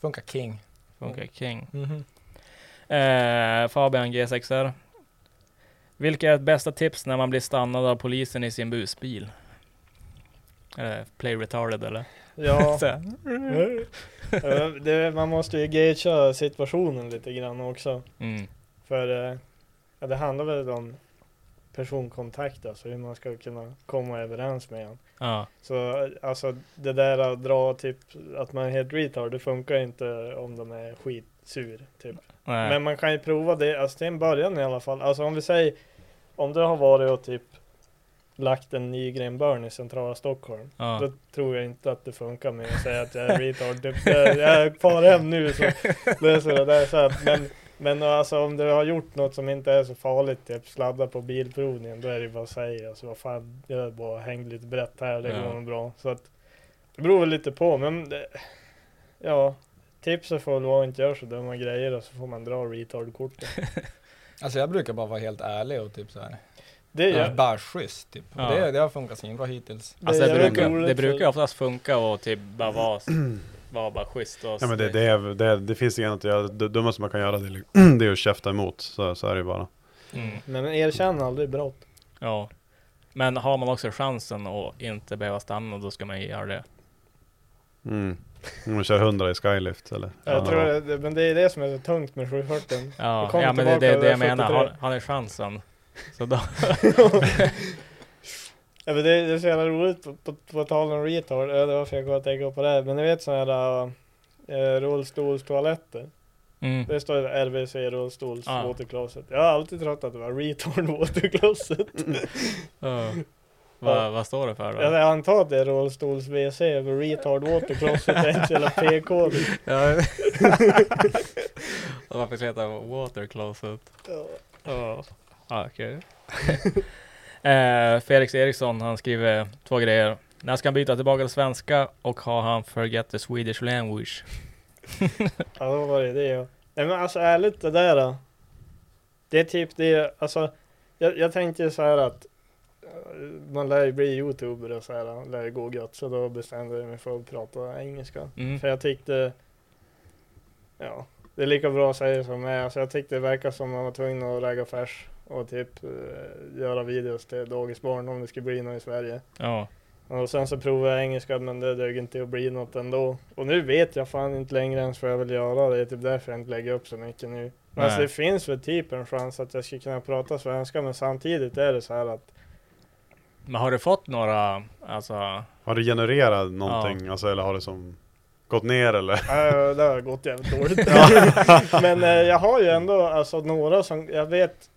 S3: Funkar king.
S1: Funkar king.
S3: Mhm.
S1: Eh, Fabian G6R. Vilka är ett bästa tips när man blir stannad av polisen i sin busbil? Det play retarded eller?
S4: Ja.
S1: Här.
S4: Det, man måste ju gagea situationen lite grann också.
S1: Mm.
S4: För eh, ja, det handlar väl om personkontakt, alltså hur man ska kunna komma överens med en.
S1: Ja.
S4: Så alltså det där att dra typ att man är helt retard, det funkar inte om de är skitsur typ.
S1: Nej.
S4: Men man kan ju prova det, alltså till en början i alla fall. Alltså om vi säger, om du har varit och typ lagt en Nygren Burn i centrala Stockholm.
S1: ja.
S4: Då tror jag inte att det funkar med att säga att jag är retard. Typ, jag, jag far hem nu så löser det där. Så här. Men, men alltså om du har gjort något som inte är så farligt, typ sladda på bilprovningen, då är det ju bara att säga. Alltså vad fan, jag bara hängde lite brett här, det
S1: Ja.
S4: går nog bra. Så att det beror väl lite på, men det, ja. Tipset får väl vara att inte göra så dumma grejer och så får man dra retard-kortet.
S3: Alltså jag brukar bara vara helt ärlig och typ så här.
S4: Det gör
S3: Bara schysst typ.
S1: Ja.
S3: Det, det har funkat svinbra hittills.
S1: Alltså det,
S4: jävligt
S1: brukar, det brukar oftast funka och typ bara vara, vara bara schysst och
S2: Ja men det, det, är, det, är, det finns inget att göra, det dummaste man kan göra det är, li- det är att käfta emot, så, så är det ju bara.
S1: Mm.
S4: Men erkänn aldrig brott.
S1: Ja. Men har man också chansen att inte behöva stanna, då ska man ju göra det.
S2: Mm. Om man kör 100 i skylift eller?
S4: Jag tror det, men det är det som är så tungt med 740.
S1: Ja, ja men det är det, det jag menar.
S4: 73.
S1: Har, har ni chansen? Så då,
S4: Ja, men det, det är så jävla roligt på, på, på tal om retard, ja, det var för jag kom att tänka på det här. Men ni vet sådana här äh, rullstolstoaletter?
S1: mm.
S4: Det står ju RVC rullstols
S1: Ja.
S4: watercloset. Jag har alltid trott att det var retard watercloset.
S1: Ja. Vad, vad står det för då?
S4: Jag antar att det är rullstols WC, för retard watercloset är inte så jävla PK.
S1: Ja. Varför ska det heta water closet?
S4: Ja.
S1: Ja, ah, okej. eh, Felix Eriksson, han skriver två grejer. När ska han byta tillbaka till svenska och har han forget the Swedish language?
S4: Ja, då var det det ja. Nej men alltså ärligt det där då. Det är typ det, alltså. Jag, jag tänkte så här att eh, man lär ju bli youtuber och så här, lär ju gå gött. Så då bestämde jag mig för att prata engelska.
S1: Mm.
S4: För jag tyckte, ja, det är lika bra att säga som är. Alltså jag tyckte det verkar som man var tvungen att ragga färs och typ eh, göra videos till dagisbarn om det skulle bli något i Sverige.
S1: Ja.
S4: Och sen så provade jag engelska men det dög inte att bli något ändå. Och nu vet jag fan inte längre ens vad jag vill göra. Det är typ därför jag inte lägger upp så mycket nu. Men alltså det finns väl typ en chans att jag skulle kunna prata svenska men samtidigt är det så här att
S1: Men har du fått några, alltså,
S2: Har du genererat någonting? Alltså, eller har det som gått ner eller?
S4: det har gått jävligt dåligt. men eh, jag har ju ändå alltså några som, jag vet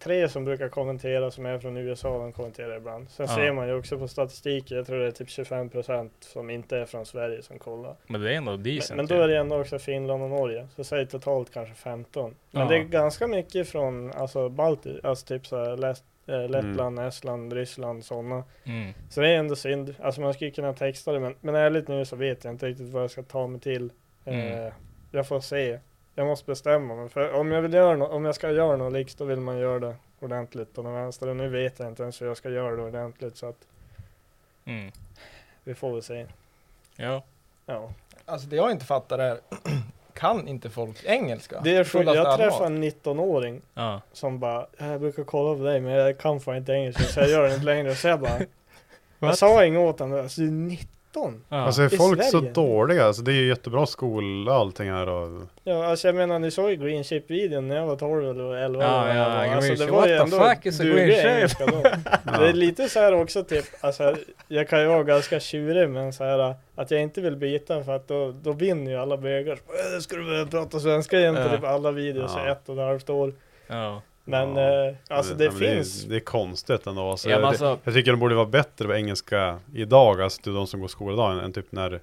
S4: tre som brukar kommentera som är från USA, de kommenterar ibland. Sen
S1: Ja.
S4: ser man ju också på statistiken, jag tror det är typ 25% som inte är från Sverige som kollar.
S1: men det är ändå
S4: Men,
S1: decent
S4: men då
S1: ju.
S4: är det ändå också Finland och Norge, så säg totalt kanske 15. Men
S1: Ja.
S4: det är ganska mycket från alltså Balti, alltså typ så här, Läst, eh, Lettland, Estland, Ryssland, sådana.
S1: Mm.
S4: Så det är ändå synd. Alltså man skulle kunna texta det men, men ärligt nu så vet jag inte riktigt vad jag ska ta mig till.
S1: Mm.
S4: Eh, jag får se. Jag måste bestämma mig. För om jag vill göra no- om jag ska göra något likt då vill man göra det ordentligt på den vänster. Och nu vet jag inte ens hur jag ska göra det ordentligt så att
S1: Mm.
S4: vi får väl se.
S1: Ja.
S4: Ja.
S3: Alltså det jag inte fattar är, kan inte folk engelska?
S4: Det är sjukt. Jag träffade en 19-åring
S1: Ja.
S4: som bara, jag brukar kolla på dig men jag kan fan inte engelska så jag gör det inte längre. Så jag bara, jag sa inget åt honom, alltså du är 19.
S1: Ja.
S2: Alltså är
S4: I
S2: folk så dåliga? Alltså det är ju jättebra skola och allting här och...
S4: Ja, alltså jag menar ni såg ju Green Chip-videon när jag var 12 eller 11
S1: Ja,
S4: eller
S1: ja. Green
S4: Alltså det var ju ändå
S1: fuck is a Green Chip?
S4: engelska då. Det är lite så här också typ, alltså jag kan ju vara ganska tjurig men så här att jag inte vill byta för att då, då vinner ju alla bögar. "Äh, Ska du börja prata svenska igen på
S1: Ja.
S4: typ alla videos
S2: Ja.
S4: i ett och ett halvt år.
S1: Ja.
S4: Men
S2: Ja.
S4: eh, alltså det
S2: men
S4: finns.
S2: Det är, det är konstigt ändå. Alltså,
S1: Ja, men
S2: jag,
S1: alltså-
S2: jag tycker de borde vara bättre på engelska idag, alltså till de som går skola idag, än, än typ när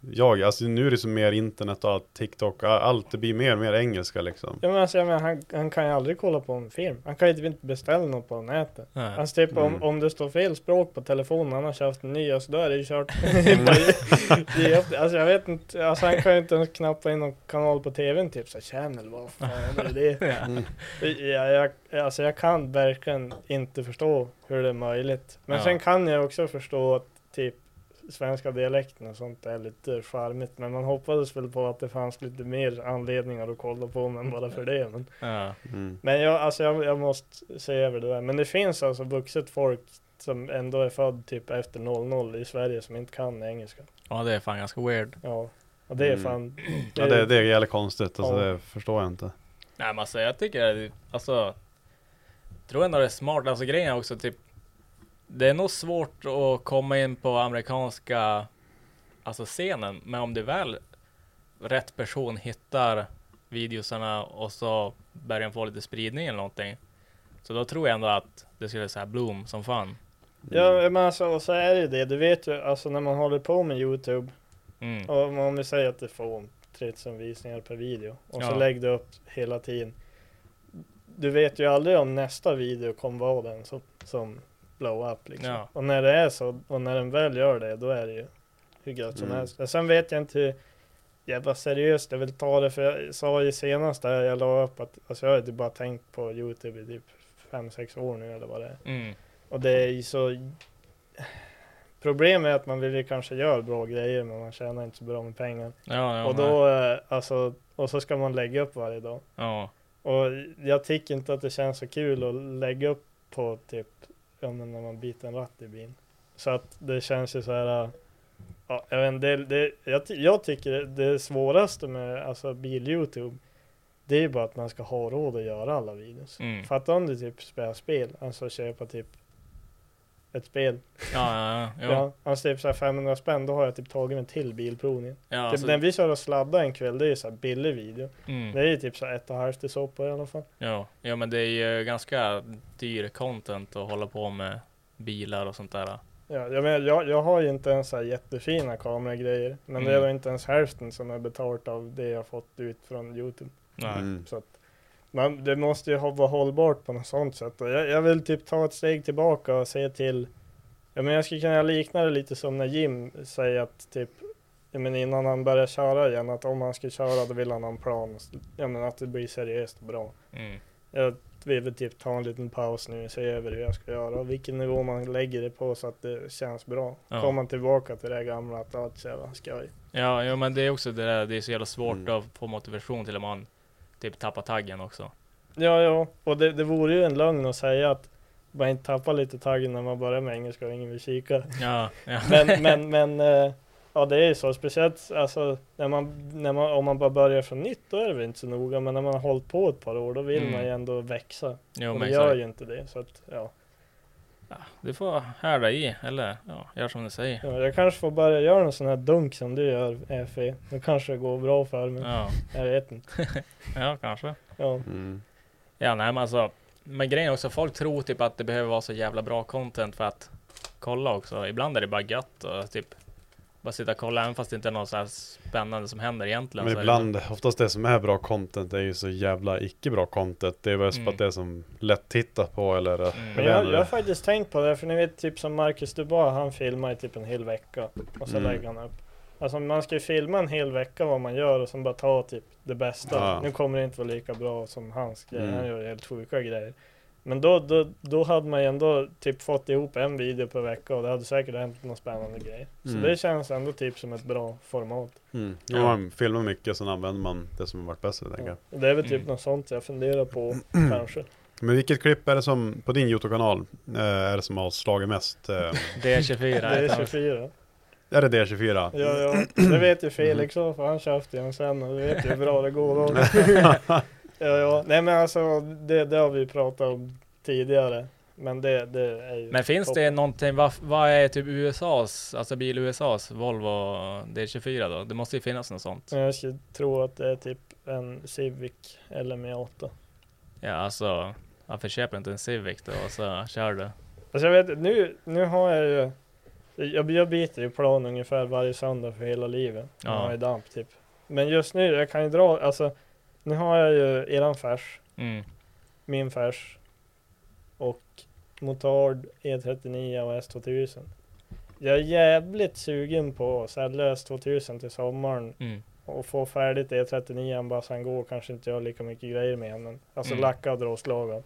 S2: jag, alltså nu är det så mer internet och allt, TikTok, allt det blir mer och mer engelska liksom.
S4: Ja men alltså jag menar, han, han kan ju aldrig kolla på en film. Han kan ju typ inte beställa något på nätet.
S1: Nej.
S4: Alltså typ om,
S2: Mm.
S4: om det står fel språk på telefonen, han har köpt en ny, alltså då är det ju kört.
S1: Mm.
S4: Alltså jag vet inte, alltså han kan ju inte ens knappa in någon kanal på tvn typ så channel, vad fan är det?
S1: Ja.
S4: Jag, jag, alltså jag kan verkligen inte förstå hur det är möjligt. Men
S1: Ja.
S4: sen kan jag också förstå att typ svenska dialekten och sånt är lite charmigt. Men man hoppades väl på att det fanns lite mer anledningar att kolla på men bara för det. Men,
S1: Ja.
S2: Mm.
S4: men jag, alltså jag, jag måste se över det där. Men det finns alltså vuxet folk som ändå är född typ efter 00 i Sverige som inte kan engelska.
S1: ja, det är fan ganska weird.
S4: Ja, och det är
S2: Mm.
S4: fan.
S2: Ja, det, det är jävligt konstigt, alltså
S4: Ja.
S2: det förstår jag inte.
S1: Nej men alltså jag tycker, det- alltså Tror ändå det är smart, alltså grejen är också typ Det är nog svårt att komma in på amerikanska Alltså scenen, men om du väl Rätt person hittar videosarna och så börjar den få lite spridning eller någonting Så då tror jag ändå att det skulle säga bloom som fan
S4: Ja men alltså, och så är det ju det. Du vet ju, alltså när man håller på med Youtube
S1: mm.
S4: Och om vi säger att det får 3000 visningar per video och så
S1: Ja.
S4: lägger du upp hela tiden. Du vet ju aldrig om nästa video kommer vara den som, som blow up liksom.
S1: Ja.
S4: Och när det är så, och när den väl gör det, då är det ju hur gött som
S2: Mm.
S4: helst. Och Sen vet jag inte hur jävla seriöst jag vill ta det, för jag sa ju senast där jag la upp att, alltså jag har ju typ bara tänkt på Youtube i typ 5-6 år nu eller vad det är.
S1: Mm.
S4: Och det är ju så Problemet är att man vill ju kanske göra bra grejer men man tjänar inte så bra med pengar.
S1: Ja, ja,
S4: och då, eh, alltså, och så ska man lägga upp varje dag.
S1: ja.
S4: Och jag tycker inte att det känns så kul att lägga upp på typ, ja men när man byter en ratt i bilen. Så att det känns ju så här, eh, ja, jag vet det, det, jag, jag tycker det svåraste med alltså bil-youtube, det är ju bara att man ska ha råd att göra alla videos.
S1: Mm.
S4: Fatta om du typ spelar spel, alltså köpa typ ett spel.
S1: Ja, ja, ja.
S4: Ja, alltså typ så här 500 spänn, då har jag typ tagit mig till bilprovningen.
S1: ja
S4: typ
S1: alltså,
S4: när vi kör och sladdar en kväll, det är ju så här billig video.
S1: mm.
S4: Det är ju typ så här ett och halvt i soppa i alla fall.
S1: Ja, ja men det är ju ganska dyr content att hålla på med bilar och sånt där.
S4: Ja, jag, menar, jag, jag har ju inte ens så här jättefina kameragrejer. Men det är
S1: Mm.
S4: då inte ens hälften som är betalt av det jag fått ut från Youtube.
S1: Nej.
S2: Mm.
S4: Så att man, det måste ju ha, vara hållbart på något sånt sätt. Jag, jag vill typ ta ett steg tillbaka och se till Ja men jag skulle kunna likna det lite som när Jim säger att typ Ja men innan han börjar köra igen att om han ska köra då vill han ha en plan. Ja men att det blir seriöst och bra.
S1: Mm.
S4: Jag vill väl typ ta en liten paus nu och se över hur jag ska göra och vilken nivå man lägger det på så att det känns bra.
S1: Ja.
S4: Kommer man tillbaka till det gamla att allt är jävla skoj.
S1: Ja, ja, men det är också det där, det är så jävla svårt
S2: Mm.
S1: att få motivation till om man typ tappar taggen också.
S4: Ja, ja, och det, det vore ju en lögn att säga att man inte tappar lite taggen när man börjar med engelska och ingen vill kika.
S1: Ja, ja.
S4: Men, men, men eh, ja det är ju så, speciellt alltså när man, när man, om man bara börjar från nytt då är det väl inte så noga, men när man har hållit på ett par år då vill
S1: Mm.
S4: man ju ändå växa.
S1: Jo,
S4: och det gör ju inte det, så att ja.
S1: Ja, du får härda i, eller ja, gör som du säger.
S4: ja. Jag kanske får börja göra en sån här dunk som du gör FE. Då kanske det går bra för mig.
S1: Ja,
S4: Jag vet inte.
S1: ja kanske.
S4: Ja.
S2: Mm.
S1: Ja, nej men alltså. Men grejen är också, folk tror typ att det behöver vara så jävla bra content för att kolla också. Ibland är det bara gött och typ bara sitta och kolla även fast det inte är något så här spännande som händer egentligen.
S2: Men ibland, oftast det som är bra content är ju så jävla icke bra content. Det är väl för
S1: Mm.
S2: att det är som lätt titta på eller
S1: Mm.
S4: Men jag, jag har faktiskt tänkt på det, för ni vet typ som Marcus Dubois, han filmar i typ en hel vecka och så
S2: Mm.
S4: lägger han upp. Alltså man ska ju filma en hel vecka vad man gör och sen bara ta typ det bästa.
S2: Ja.
S4: Nu kommer det inte vara lika bra som hans grejer,
S2: Mm.
S4: han gör helt sjuka grejer. Men då, då, då hade man ju ändå typ fått ihop en video per vecka och det hade säkert hänt någon spännande grej. Så
S2: Mm.
S4: det känns ändå typ som ett bra format.
S2: Mm.
S1: Ja.
S2: Om man filmar mycket så använder man det som har varit bäst
S4: Ja. Det är väl typ
S1: Mm.
S4: något sånt jag funderar på kanske.
S2: Men vilket klipp är det som, på din Youtube-kanal, eh, är det som har slagit mest? Eh,
S1: D24.
S4: Det är
S1: heter han.
S4: 24.
S2: är det D24?
S4: Ja, ja, det vet ju Felix också för han köpte ju en sen och du vet ju hur bra det går då. ja, ja. Nej men alltså det, det har vi pratat om tidigare. Men det, det är ju
S1: Men finns det
S4: toppen.
S1: någonting, vad, vad är typ USAs, alltså bil USAs Volvo D24 då? Det måste ju finnas något sånt.
S4: Jag skulle tro att det är typ en Civic LME8.
S1: Ja, alltså varför köper du inte en Civic då och så kör du?
S4: Alltså jag vet nu, nu har jag ju jag, jag byter ju plan ungefär varje söndag för hela livet. Jag
S1: Ja.
S4: har ju damp typ. Men just nu, jag kan ju dra, alltså nu har jag ju eran färs,
S1: Mm.
S4: min färs och Motard E39 och S2000. Jag är jävligt sugen på att sälja S2000 till sommaren
S1: Mm.
S4: och få färdigt E39 bara sen går kanske inte jag lika mycket grejer med men alltså
S1: Mm.
S4: lackad rostlagen.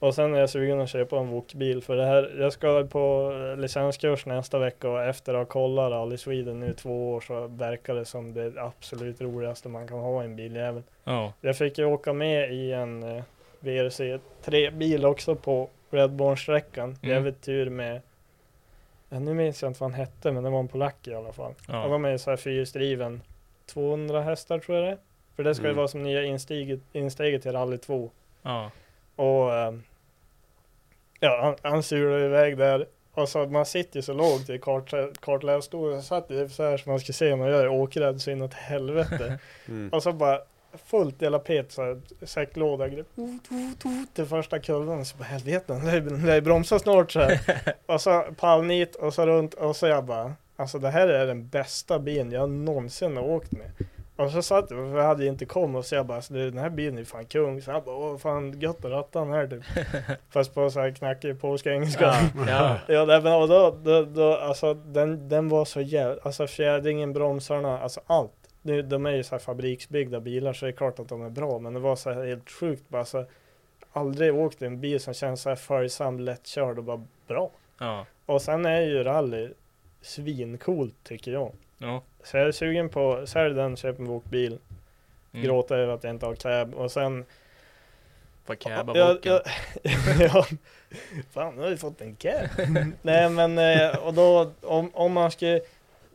S4: Och sen är jag sugen att köpa en wokbil för det här. Jag ska på eh, licenskurs nästa vecka och efter att ha kollat Rally Sweden nu två år så verkar det som det absolut roligaste man kan ha i en biljävel.
S1: Ja.
S4: Jag fick ju åka med i en eh, VRC 3-bil också på Redborn-sträckan.
S1: Mm.
S4: Jävligt tur med, ja, nu minns jag inte vad han hette, men det var en polack i alla fall.
S1: Ja.
S4: Han var med i så här fyrhjulsdriven, 200 hästar tror jag det är. För det ska ju
S2: Mm.
S4: vara som nya insteget, insteget till Rally 2.
S1: Ja.
S4: Och ehm, ja, han, han surade iväg där. Och så man sitter ju så lågt i kart, kartlässtolen. Jag satt ju så här så man ska se när jag är åkrädd så inåt helvete.
S2: Mm.
S4: Och så bara fullt jävla pet så här, säcklåda. grepp, Till första kullen. Så bara helvete, den lär ju- bromsa snart så här. och så palnit och så runt. Och så jag bara, alltså det här är den bästa bilen jag någonsin har åkt med. Och så satt jag, för jag hade inte kommit och så jag bara, alltså, du, den här bilen är fan kung. Så han bara, åh fan gött att ratta den här typ. Fast på så här knackig polska engelska.
S1: Ja. ja.
S4: Ja, nej, men och då, då, då, alltså den, den var så jävla, alltså fjädringen, bromsarna, alltså allt. Nu, de är ju så här fabriksbyggda bilar så det är klart att de är bra, men det var så här helt sjukt bara så Aldrig åkt i en bil som känns så här följsam, lättkörd och bara bra.
S1: Ja.
S4: Och sen är ju rally svincoolt tycker jag.
S1: Ja.
S4: Så jag är sugen på, sälj den, köp en bokbil,
S1: Mm.
S4: gråta över att jag inte har cab och sen
S1: På caba boken.
S4: ja, ja. Fan, nu har vi fått en cab. Nej men, eh, och då om, om man ska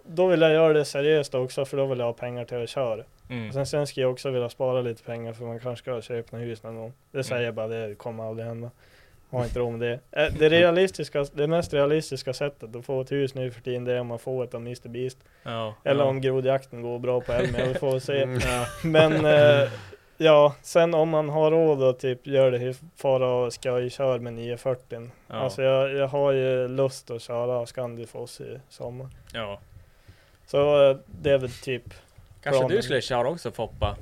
S4: Då vill jag göra det seriöst också för då vill jag ha pengar till att köra.
S1: Mm.
S4: Sen, sen ska jag också vilja spara lite pengar för man kanske ska köpa ett hus någon gång. Det säger
S1: Mm.
S4: jag bara, det kommer aldrig hända. Har inte råd med det. Det realistiska, det mest realistiska sättet att få ett hus nu för tiden det är om man får ett av Mr Beast.
S1: Ja.
S4: Eller
S1: ja.
S4: om grodjakten går bra på Elmia, vi får se.
S2: Mm.
S1: Ja.
S4: Men eh, ja, sen om man har råd att typ gör det, fara och ska ju köra med 940.
S1: Ja.
S4: Alltså jag, jag har ju lust att köra Scandifoss i sommar.
S1: ja.
S4: Så eh, det är väl typ
S1: Kanske
S4: Planen.
S1: du skulle köra också Foppa?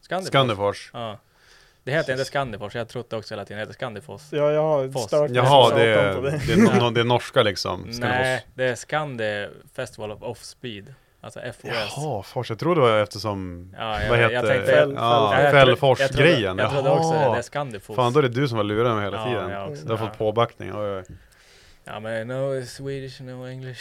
S1: Skandifors?
S2: Skandifors.
S1: Ja. Det heter inte Skandifors, jag har trott det också hela tiden. Det heter Skandifors.
S4: Ja, jag har
S1: Foss.
S4: stört mig
S2: Jaha, det är, det
S4: det.
S2: är, no, det är norska liksom.
S1: Nej,
S2: Skandifors.
S1: det är Scandi Festival of Off-Speed. Alltså FOS.
S2: Jaha, Fors. Jag trodde det var eftersom,
S1: Ja, jag,
S2: vad
S1: jag
S2: heter
S1: tänkte-
S4: Fäll-
S2: ja,
S1: Ja, jag trodde-
S2: Fällfors-grejen.
S1: Jag trodde, jag trodde också det, det är. Skandifors.
S2: Fan, då är det du som var lurad mig hela
S1: Ja,
S2: tiden.
S1: jag också.
S2: Du har fått påbackning. Oj, oj.
S1: Ja men no Swedish, no English.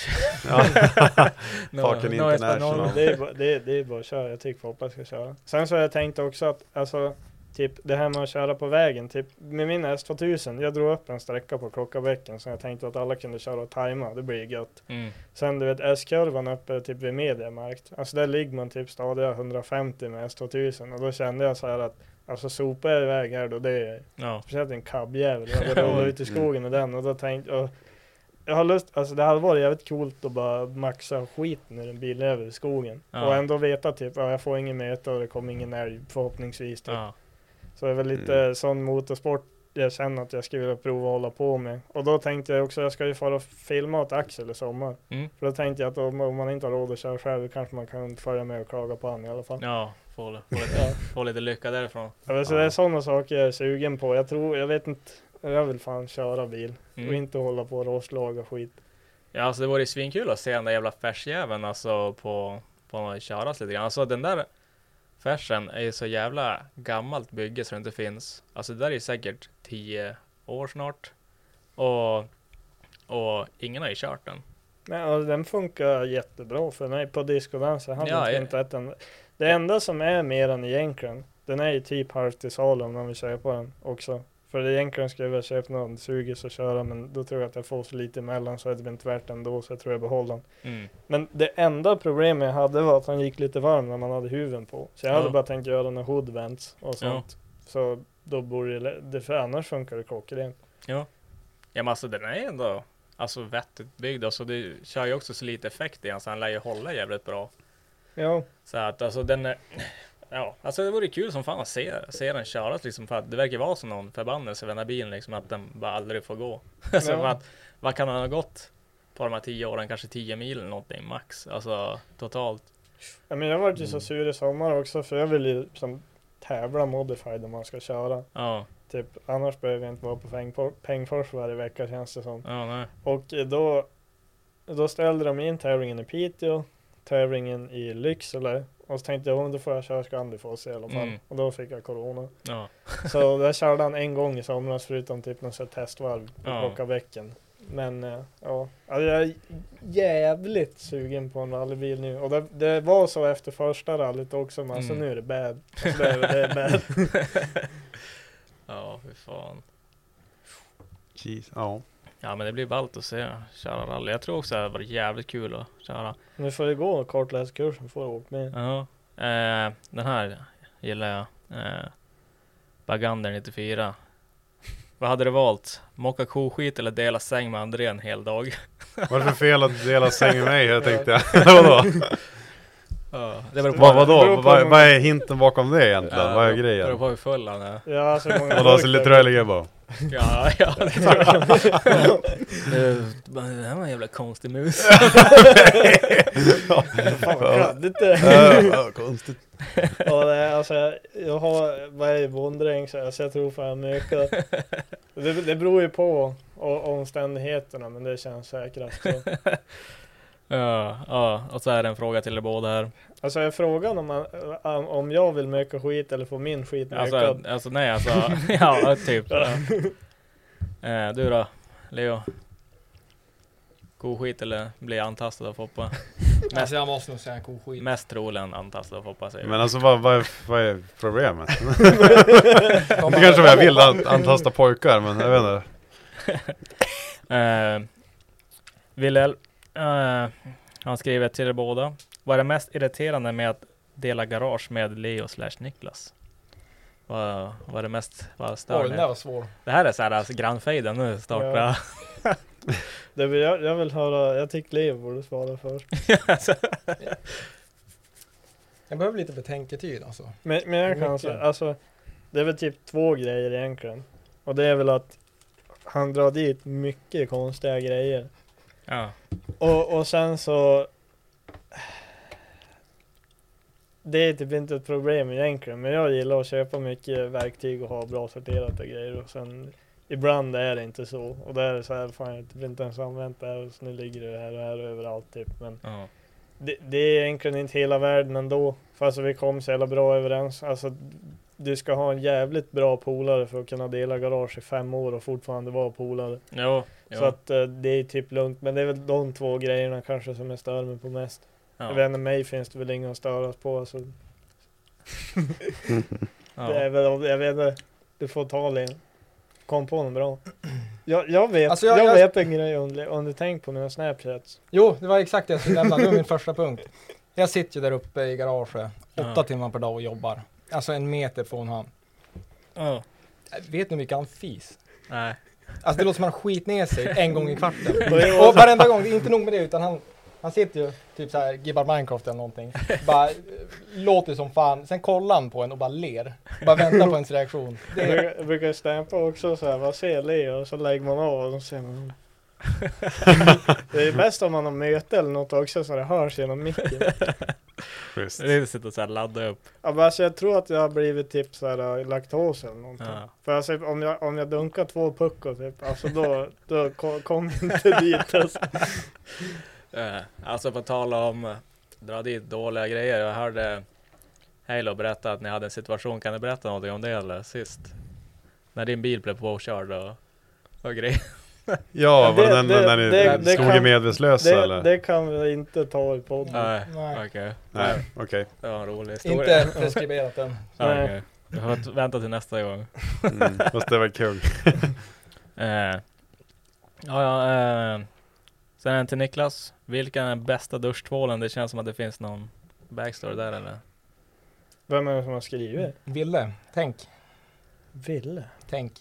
S2: Ja.
S1: no,
S2: Fucking international.
S1: Espanol.
S4: Det är, bara- det, är, det är bara att köra, jag tycker Foppa ska köra. Sen så har jag tänkt också att, alltså typ det här med att köra på vägen, typ med min S2000, jag drog upp en sträcka på Klockabäcken som jag tänkte att alla kunde köra och tajma, det blir gött.
S1: Mm.
S4: Sen du vet S-kurvan uppe typ vid Mediamarkt, alltså där ligger man typ stadiga 150 med S2000 och då kände jag så här att Alltså sopar jag iväg här då, det är
S1: Ja.
S4: speciellt en cabbjävel, jag vill rulla ut i skogen med den och då tänkte jag jag har lust, alltså det hade varit jävligt coolt att bara maxa skiten ur en biljävel i skogen.
S1: Ja.
S4: Och ändå veta typ, ja, jag får ingen möte och det kommer ingen älg förhoppningsvis. Typ.
S1: Ja.
S4: Så det är väl lite sån motorsport jag känner att jag skulle vilja prova att hålla på med. Och då tänkte jag också, jag ska ju fara och filma åt Axel i sommar.
S1: Mm.
S4: För då tänkte jag att om, om man inte har råd att köra själv, kanske man kan följa med och klaga på honom i alla fall.
S1: Ja, få, lite, få lite lycka därifrån.
S4: Ja, så det är sådana saker jag är sugen på. Jag tror, jag vet inte, jag vill fan köra bil. Och
S1: Mm.
S4: inte hålla på och rostlaga skit.
S1: Ja, alltså det vore ju svinkul att se den där jävla färsjäveln alltså på, på köras lite grann. Alltså den där färsen är ju så jävla gammalt bygge så det inte finns. Alltså det där är ju säkert 10 år snart. Och, och ingen har ju kört den.
S4: Men alltså, den funkar jättebra för mig på discodans. Jag hade
S1: Ja, jag-
S4: inte ett enda. Det enda som är mer än egentligen, den är ju typ halvt till salu om man vill köpa den också. För egentligen skulle jag vilja köpa någon sugis och köra men då tror jag att jag får så lite emellan så är det inte värt ändå så jag tror jag behåller den.
S1: Mm.
S4: Men det enda problemet jag hade var att han gick lite varm när man hade huven på. Så jag hade
S1: Ja.
S4: bara tänkt göra några hoodvents och sånt. Så då borde det, det, för annars funkar det klockrent.
S1: Ja. Ja men alltså den är ändå alltså vettigt byggd. Alltså det kör ju också så lite effekt i den så han lär ju hålla jävligt bra.
S4: Ja,
S1: Så att alltså den är Ja, alltså det vore kul som fan att se, se den köras liksom för att det verkar vara som någon förbannelse vid den här bilen liksom att den bara aldrig får gå. alltså
S4: Ja.
S1: att, vad kan han ha gått på de här tio åren? Kanske 10 mil eller någonting max. Alltså totalt.
S4: Ja, men jag var ju
S1: Mm.
S4: så sur i sommar också för jag vill ju som tävla modified om man ska köra.
S1: Ja,
S4: Typ, annars behöver jag inte vara på Pengfor- Pengfors varje vecka känns det som.
S1: ja nej.
S4: Och då, då ställde de in tävlingen i Piteå, tävlingen i Lycksele. Och så tänkte jag, "Oh, då får jag köra Scandifoss i alla fall.
S1: Mm.
S4: Och då fick jag corona.
S1: Ja.
S4: Så där körde han en gång i somras förutom typ något testvarv på
S1: Ja.
S4: Klockabäcken. Men eh, ja, alltså jag är jävligt sugen på en rallybil nu. Och det, det var så efter första rallyt också, men alltså
S1: Mm.
S4: nu är det bad. Alltså det, är, det är bad.
S1: Ja, fy fan.
S2: Jeez, ja.
S1: Ja men det blir ballt att se köra rally. Jag tror också att det var jävligt kul att köra.
S4: Nu får du gå kortläskursen får du åka med.
S1: Ja. Eh, den här gillar jag. Eh, Bagander 94. Vad hade du valt? Mocka koskit eller dela säng med André en hel dag?
S2: Vad är det för fel att dela säng med mig? Jag tänkte, vadå?
S1: Ja, det beror på,
S2: Vad,
S4: beror
S2: vadå?
S4: på
S2: Vad, vad är hinten bakom det egentligen?
S1: Ja,
S2: vad är
S1: beror- Beror
S2: grejen?
S1: på hur full han är.
S4: Ja, alltså hur många
S2: Vadå, så lite ligger bara?
S1: Ja, ja det tror jag. Eh, Det här var en jävla konstig mus.
S4: Fan vad kladdigt det är.
S2: ja, Konstigt.
S4: Ja, det är, alltså, jag, har, vad är bondräng så alltså, jag tror fan mycket. Det, det beror ju på omständigheterna men det känns säkrast. Så.
S1: Ja, ja, och så är det en fråga till er båda här.
S4: Alltså är frågan om, man, om- om jag vill möka skit eller få min skit mökad?
S1: Alltså, alltså nej alltså, ja typ. Ja. Eh, du då, Leo? Koskit eller bli antastad av Foppa?
S3: Alltså jag måste nog säga koskit.
S1: Mest troligen antastad av Foppa säger.
S2: Men alltså vad, vad, är, vad är problemet? det kanske vad jag vill, att antasta pojkar, men jag vet inte.
S1: Eh, Wilhelm, eh, han skriver till er båda. Vad är det mest irriterande med att dela garage med Leo slash Niklas? Vad, vad är det mest, vad stör
S3: Oj, den där var svår.
S1: Det här är såhär alltså, grannfejden nu startar.
S4: Det vill jag, jag vill höra, jag tycker Leo borde svara först.
S1: Alltså,
S3: Jag behöver lite betänketid alltså.
S4: Men, men jag kan säga, alltså det är väl typ två grejer egentligen. Och det är väl att han drar dit mycket konstiga grejer.
S1: Ja.
S4: Och, och sen så Det är typ inte ett problem egentligen men jag gillar att köpa mycket verktyg och ha bra sorterat och grejer och sen Ibland är det inte så. Och då är det så här, fan jag har typ inte ens använt det här och så nu ligger det här och här överallt typ. Men
S1: ja.
S4: det, det är egentligen inte hela världen ändå Fast vi kom så jävla bra överens. Alltså Du ska ha en jävligt bra polare för att kunna dela garage i fem år och fortfarande vara polare.
S1: Jo, jo.
S4: Så att eh, det är typ lugnt Men det är väl de två grejerna kanske som jag stör mig på mest
S1: ja.
S4: jag vet inte, mig finns det väl inga att störas på alltså.
S1: Ja.
S4: Det är väl, jag vet inte, du får ta det. Kom på något bra. Jag, jag vet,
S3: Alltså,
S4: jag,
S3: jag- jag-
S4: vet en grej om, du- om du tänkt på nu Snapchat.
S3: Jo, det var exakt det jag skulle nämna. Det var min första punkt. Jag sitter ju där uppe i garaget åtta
S1: Ja.
S3: timmar per dag och jobbar. Alltså en meter från han.
S1: Ja.
S3: Vet ni hur mycket han fis?
S1: Nej.
S3: Alltså det låter som han skit ner sig en gång i kvarten.
S4: Och
S3: varenda gång, inte nog med det utan han han sitter ju typ så här, gibbar Minecraft eller någonting. Bara eh, låter som fan. Sen kollar han på en och bara ler. Bara väntar på ens reaktion. Det är,
S4: brukar, jag brukar stämpla också så här, vad ser Leo? Och så lägger man av och så ser man. det är bäst om man har möte eller något också så det hörs genom micken.
S2: Schysst.
S1: Det är sitta och så här ladda upp.
S4: Ja, men alltså, jag tror att jag har blivit typ så här äh, laktos eller någonting.
S1: Ja.
S4: För alltså, om, jag, om jag dunkar två puckor typ, alltså då, då kom, kom inte dit alltså.
S1: Eh, alltså på tal om eh, dra dit dåliga grejer. Jag hörde Halo berätta att ni hade en situation. Kan du berätta någonting om det eller sist? När din bil blev påkörd och, och grejer.
S2: Ja, var det,
S4: Det-
S2: den
S4: det-
S2: när ni
S4: det- det
S2: stod
S4: kan-
S2: medvetslösa
S4: Det,
S2: eller?
S4: det kan vi inte ta i podden.
S1: Nej,
S3: Nej.
S1: okej.
S2: Nej, okej.
S1: Det var en rolig historia.
S3: inte preskriberat än.
S4: Nej.
S1: okej. Du får t- vänta till nästa gång.
S2: Mm, fast det var kul.
S1: Eh, ja, ja. Eh, sen en till Niklas. Vilken är den bästa duschtvålen? Det känns som att det finns någon backstory där eller?
S4: Vem är det som har skrivit?
S3: Ville, tänk,
S4: Ville?
S3: tänk.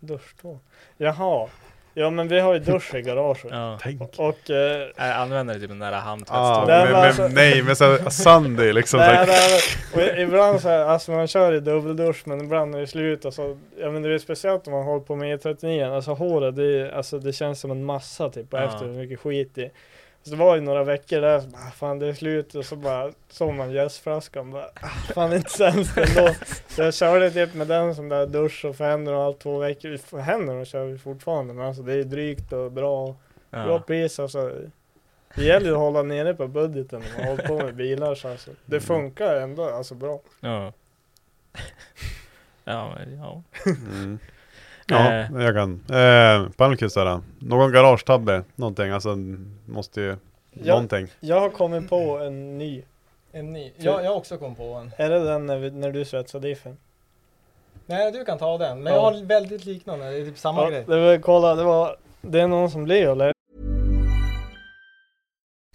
S4: Duschtvål? Jaha. Ja men vi har ju dusch i garaget.
S1: Ja.
S2: Tänk.
S4: Och eh,
S1: Jag använder typ den där
S2: Ah,
S1: handtvättstvålen.
S4: Nej,
S2: men,
S4: men
S2: men,
S4: alltså-
S2: nej, men så Sunday liksom.
S4: Nej,
S2: så här-
S4: nej, och i- ibland så här, alltså man kör i dubbeldusch men ibland när det slutar så, ja men det är speciellt om man håller på med E39, alltså håret det, är, alltså, det känns som en massa typ och
S1: Ja.
S4: efter hur mycket skit i. Så det var ju några veckor där, så bara, fan det är slut och så bara såg man jäsflaskan bara, ah, fan inte sämst ändå. Så jag körde typ med den som där dusch och för händerna och allt två veckor. Händerna kör vi fortfarande men alltså det är drygt och bra, bra
S1: Ja.
S4: pris alltså. Det gäller ju att hålla nere på budgeten när man håller på med bilar så alltså. Det
S2: Mm.
S4: funkar ändå alltså bra.
S1: Ja. Ja, men, ja.
S2: Mm. Ja,
S1: Eh.
S2: jag kan. Eh, Palmqvist där. Någon garagetabbe, någonting. Alltså måste ju,
S4: Ja.
S2: någonting.
S4: Jag har kommit på en ny.
S3: En ny. Jag, jag har också kommit på en.
S4: Är det den när, vi, när du svetsar diffen?
S3: Nej, du kan ta den. Men
S4: Ja.
S3: jag har väldigt liknande. Det är typ samma
S4: Ja,
S3: grej.
S4: det var, kolla, det var, det är någon som Leo lär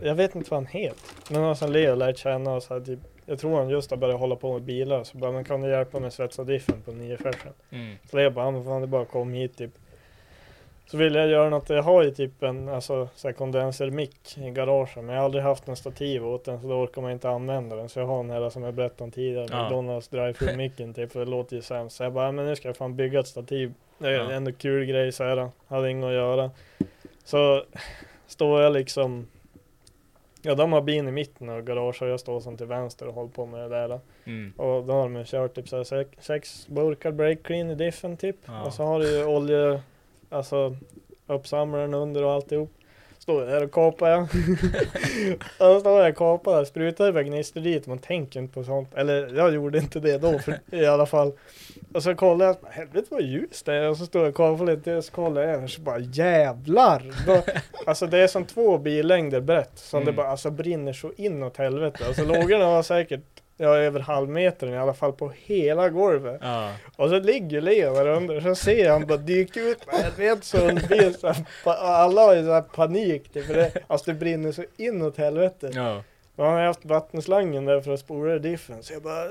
S4: Jag vet inte vad han heter. Men han som Leo lärt känna och så här, typ, Jag tror han just har börjat hålla på med bilar. Så bara, men kan du hjälpa mig svetsa diffen på 9 färsen?
S1: Mm.
S4: Så Leo bara, "Ja, men fan det är bara kom hit typ. Så vill jag göra något. Jag har ju typ en alltså, kondensermick i garaget. Men jag har aldrig haft en stativ åt den. Så då orkar man inte använda den. Så jag har den här som jag berättade om tidigare.
S1: Ja.
S4: McDonalds drive micken typ. För det låter ju sämst. Så jag bara, "Ja, men nu ska jag fan bygga ett stativ. Det är
S1: Ja.
S4: ändå kul grej så här. Hade inget att göra. Så står jag liksom Ja de har bilen i mitten av garaget och jag står som till vänster och håller på med det där.
S1: Mm.
S4: Och då har de kört typ så sex, sex burkar break clean i diffen typ.
S1: Ja.
S4: Och så har du ju olje, alltså uppsamlaren under och alltihop. Står jag där och kapar jag. och står jag och kapar, sprutar bara gnistor dit, man tänker inte på sånt. Eller jag gjorde inte det då för, i alla fall. Och så kollar jag, helvete vad ljust det är. Och så står jag och kapar lite och så kollar jag och så bara jävlar. Då, alltså det är som två billängder brett. Som
S1: Mm.
S4: det bara alltså, brinner så inåt helvete. Alltså lågorna var säkert Ja, över halvmetern i alla fall på hela golvet.
S1: Ja.
S4: Och så ligger Leo där under, så ser jag han bara dyka ut med så här, pa- alla har ju så panik typ, för det, alltså det brinner så inåt helvete.
S1: Ja.
S4: Och han har haft vattenslangen där för att spola diffen, så jag bara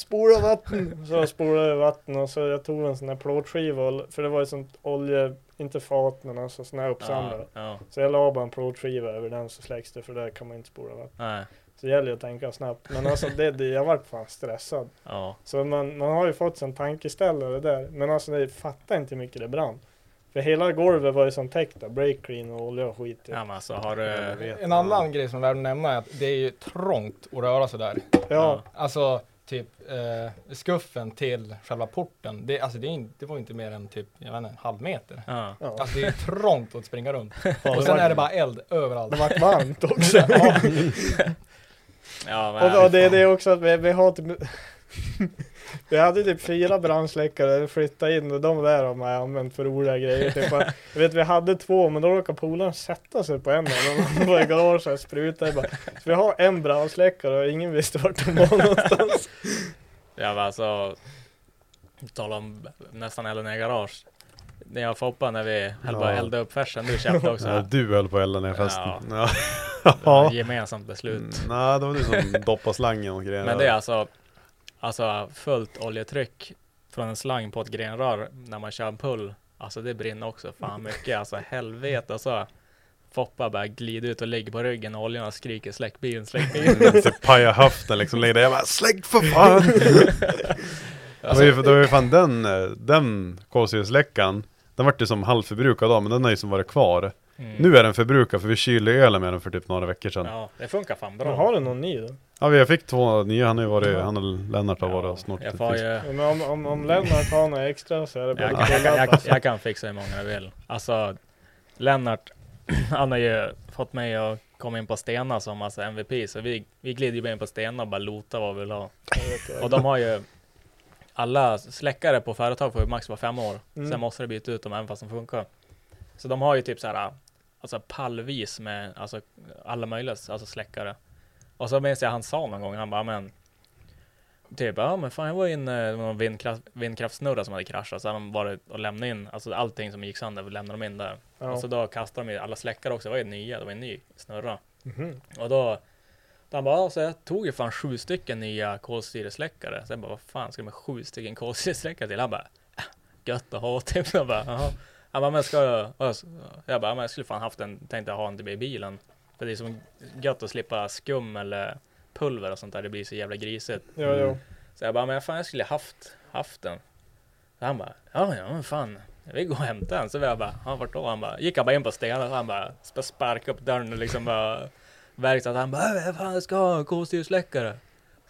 S4: Spola vatten! Så jag spolade vatten och så jag tog en sån här plåtskiva, för det var ju sånt olje, inte fat men alltså sån här uppsamlare.
S1: Ja, ja.
S4: Så jag la bara en plåtskiva över den så släcks det, för där kan man inte spola vatten.
S1: Nej.
S4: Så det gäller ju att tänka snabbt. Men alltså det, det jag vart fan stressad.
S1: Ja.
S4: Så man, man har ju fått sin tankeställare där. Men alltså det fattar inte hur mycket det brann. För hela golvet var ju som täckt av break clean och olja och skit.
S1: Ja men alltså har du...
S3: En annan grej som är värd att nämna är att det är ju trångt att röra sig där.
S4: Ja.
S3: Alltså typ eh, skuffen till själva porten. Det, alltså det, är inte, det var inte mer än typ, jag vet inte, en halv meter.
S1: Ja.
S3: Alltså det är trångt att springa runt.
S4: Ja,
S3: och sen
S4: var-
S3: är det bara eld överallt.
S4: Det vart varmt också.
S3: ja.
S1: Ja men...
S4: och, och det är det också att vi, vi har typ Vi hade typ fyra brandsläckare flyttade in och de där har man använt för roliga grejer. Typ, jag vet vi hade två men då råkade polaren sätta sig på en av dem. De var i garaget och sprutade bara. Så vi har en brandsläckare och ingen visste vart de var någonstans.
S1: Ja men alltså... Tala om nästan elda ner garage. När jag och Foppa när vi höll på att elda upp färsen, du köpte också.
S2: Ja, du höll på att elda ner festen.
S1: Ja.
S2: Ja.
S1: Det var ett gemensamt beslut.
S2: Mm, Nej, det var du som doppade slangen och grejer.
S1: Men det är alltså, alltså fullt oljetryck från en slang på ett grenrör när man kör en pull. Alltså det brinner också fan mycket. Alltså helvete. Alltså, Foppa bara glider ut och ligger på ryggen och oljan och skriker släck bilen, släck bilen.
S2: Pajar höften liksom, ligger jag bara släck för fan! ju, det var ju fan den, den kolsyresläckan, den vart ju som halvförbrukad av, men den har ju som varit kvar.
S1: Mm.
S2: Nu är den förbrukad för vi kylde ölen med den för typ några veckor sedan. Ja,
S1: Ja, det funkar fan bra.
S4: Men har du någon ny då?
S2: Vi fick två nya, han har ju varit, han och Lennart har varit och snott
S1: Jag får ju,
S4: Ja, Men om, om, om Lennart har några extra så är det bara
S1: jag, kan, jag, kan, jag,
S4: på.
S1: jag kan fixa hur många jag vill. Alltså, Lennart, han har ju fått mig att komma in på Stena som alltså MVP, så vi, vi glider ju in på Stena och bara lota vad vi vill ha. Och de har ju alla släckare på företag får ju max vara fem år.
S4: Mm.
S1: Sen måste det byta ut dem även fast de funkar. Så de har ju typ så här, alltså pallvis med alltså alla möjliga alltså släckare. Och så minns jag han sa någon gång, han bara men Typ, ja men fan jag var inne, var någon vindkraft, vindkraftsnurra som hade kraschat, så hade de varit och lämnat in, alltså allting som gick sönder lämnade de in där.
S4: Ja.
S1: Och så då kastade de ju alla släckare också, det var ju nya, det var en ny snurra.
S4: Mhm.
S1: Och då, då han bara, så jag tog ju fan sju stycken nya kolsyresläckare. Så jag bara, vad fan ska jag med sju stycken kolsyresläckare till? Han bara, äh, gött att ha typ. Jag bara, jaha. Han bara, men ska jag, jag bara, men jag skulle fan haft en, tänkte ha en till i bilen. För det är som gött att slippa skum eller pulver och sånt där, det blir så jävla grisigt.
S4: Ja, ja.
S1: Så jag bara, men fan jag skulle haft, haft den. Så han bara, ja ja men fan, vi går och hämtar den. Så jag bara, ja vart då? Han bara, gick han bara in på stenen och han bara sp- sparkade upp dörren och liksom bara verkstad. Han bara, "Äh, fan jag ska ha en kolsyresläckare.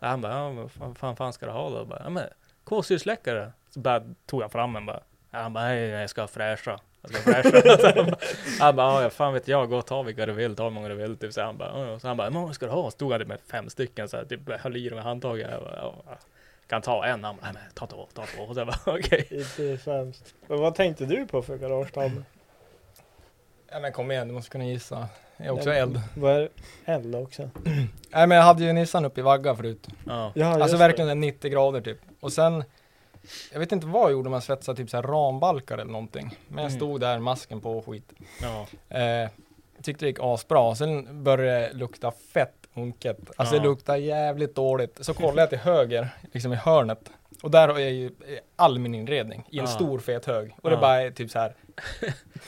S1: Så han bara, ja men fan, fan, ska du ha då? Jag bara, ja men kolsyresläckare. Så bara tog han fram den bara. Han bara, nej jag ska ha fräscha. Jag ska ha fräscha. Så han bara- ja fan vet jag, gå och ta vilka du vill, ta hur många du vill. Typ. Så han bara, ja. så han bara, hur många ska du ha? Stod han med fem stycken så här, typ höll i dem med handtaget. Jag bara, ja, kan ta en. Han bara, nej men ta två, ta två. Så jag bara, okej.
S4: Sämst. Men vad tänkte du på för garagetabbe?
S3: Ja men kom igen, du måste kunna gissa. Det är också eld.
S4: Vad är eld också?
S3: Nej men jag hade ju Nissan uppe i vagga förut.
S1: Ja.
S4: Ja,
S3: Alltså verkligen en 90 grader typ. Och sen, jag vet inte vad jag gjorde jag svetsade typ så här rambalkar eller någonting. Men jag
S1: Mm.
S3: stod där, masken på och skit.
S1: Ja.
S3: Eh, tyckte det gick asbra. Sen började det lukta fett unket. Alltså
S1: Ja.
S3: det luktade jävligt dåligt. Så kollade jag till höger, liksom i hörnet. Och där är ju eh, all min inredning i en
S1: Ja.
S3: stor fet hög. Och det bara är typ så här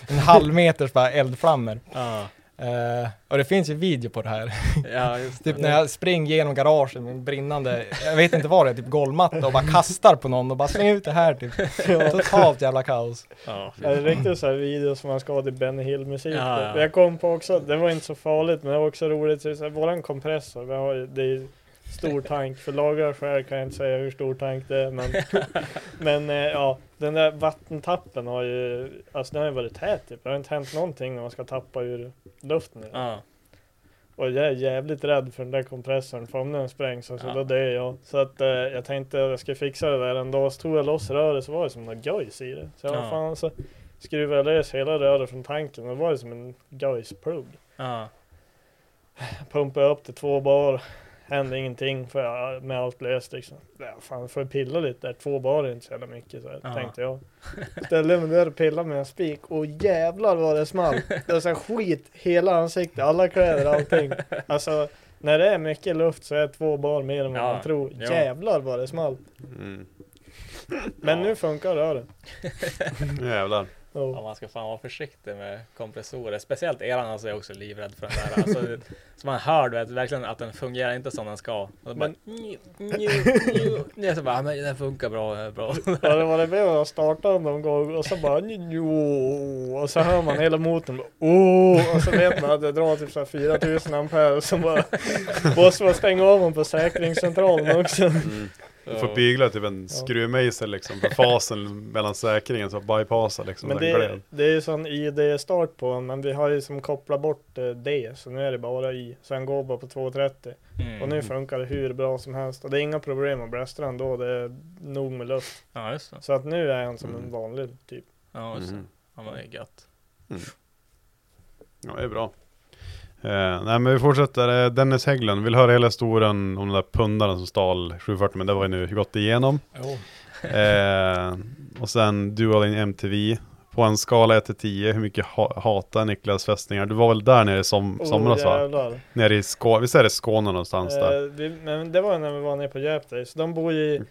S3: en halv meters bara eldflammor.
S1: Ja.
S3: Eh, och det finns ju video på det här.
S1: Ja, just
S3: Typ
S1: det.
S3: när jag springer genom garaget med en brinnande, jag vet inte vad det är, typ golvmatta och bara kastar på någon och bara släng ut det här typ. Totalt jävla kaos.
S1: Ja,
S4: Ja, det är riktigt så här video som man ska ha till Benny Hill musik
S1: Ja, ja.
S4: Jag kom på också, det var inte så farligt men det var också roligt, så här, våran kompressor, vi har det är stor tank. För lagar skäl kan jag inte säga hur stor tank det är. Men, men eh, ja, den där vattentappen har ju, alltså den har ju varit tät typ. Det har inte hänt någonting när man ska tappa ur luften.
S1: Ja.
S4: Och jag är jävligt rädd för den där kompressorn, för om den sprängs alltså,
S1: Ja.
S4: då dör jag. Så att eh, jag tänkte att jag ska fixa det där en dag. Så tog jag loss röret så var det som något gojs i det. Så jag,
S1: Ja.
S4: fan, så skruvade jag lös hela röret från tanken och det var som en gojsplugg.
S1: Ja.
S4: Pumpade upp till två bar, hände ingenting för jag, med allt löst liksom. Ja, fan, får jag pilla lite där, två bar är inte så jävla mycket så här,
S1: Ja.
S4: tänkte jag. Ställde mig där och pillade med en spik och jävlar vad det small. Det var så här skit, hela ansiktet, alla kläder, allting. Alltså, när det är mycket luft så är två bar mer än vad
S1: Ja,
S4: man tror.
S1: ja.
S4: Jävlar vad det small.
S2: Mm.
S4: Men nu funkar röret.
S2: Jävlar.
S1: Ja, man ska fan vara försiktig med kompressorer. Speciellt eran alltså är jag också livrädd för den där. Alltså, så man hör vet, verkligen att den fungerar inte som den ska. Och då bara, så bara, "Ja, men den funkar bra, den bra.
S4: Ja det var det med att starta någon gång och så bara jo och så hör man hela motorn bara, oh, och så vet man att det drar typ så här 4000 ampere och så bara måste man stänga av dem på säkringscentralen också.
S2: Mm. Du får bygla typ en skruvmejsel liksom på fasen mellan säkringen så bypassa liksom
S4: Men
S2: den
S4: det,
S2: gled.
S4: det är ju sån ID-start på men vi har ju som kopplat bort eh, det så nu är det bara i. Så den går bara på 230
S1: Mm.
S4: och nu funkar det hur bra som helst och det är inga problem att blästra den då, det är nog med luft.
S1: Ja, just det.
S4: Så att nu är han som
S2: Mm.
S4: en vanlig typ.
S1: Ja, just det.
S2: Mhm.
S1: Ja, men det är gött.
S2: Ja det är bra. Eh, nej men vi fortsätter. Eh, Dennis Hägglund vill höra hela historien om den där pundaren som stal 740 men det var ju nu gått igenom.
S3: Jo.
S2: Eh, och sen Dual in MTV. På en skala 1 till 10, hur mycket ha hatar Niklas fästningar? Du var väl där nere i som
S4: Oh,
S2: somras va?
S4: jävlar.
S2: Nere i Skåne, visst är det Skåne någonstans där?
S4: Eh, vi, men det var när vi var nere på Jäpdays. De bor ju i,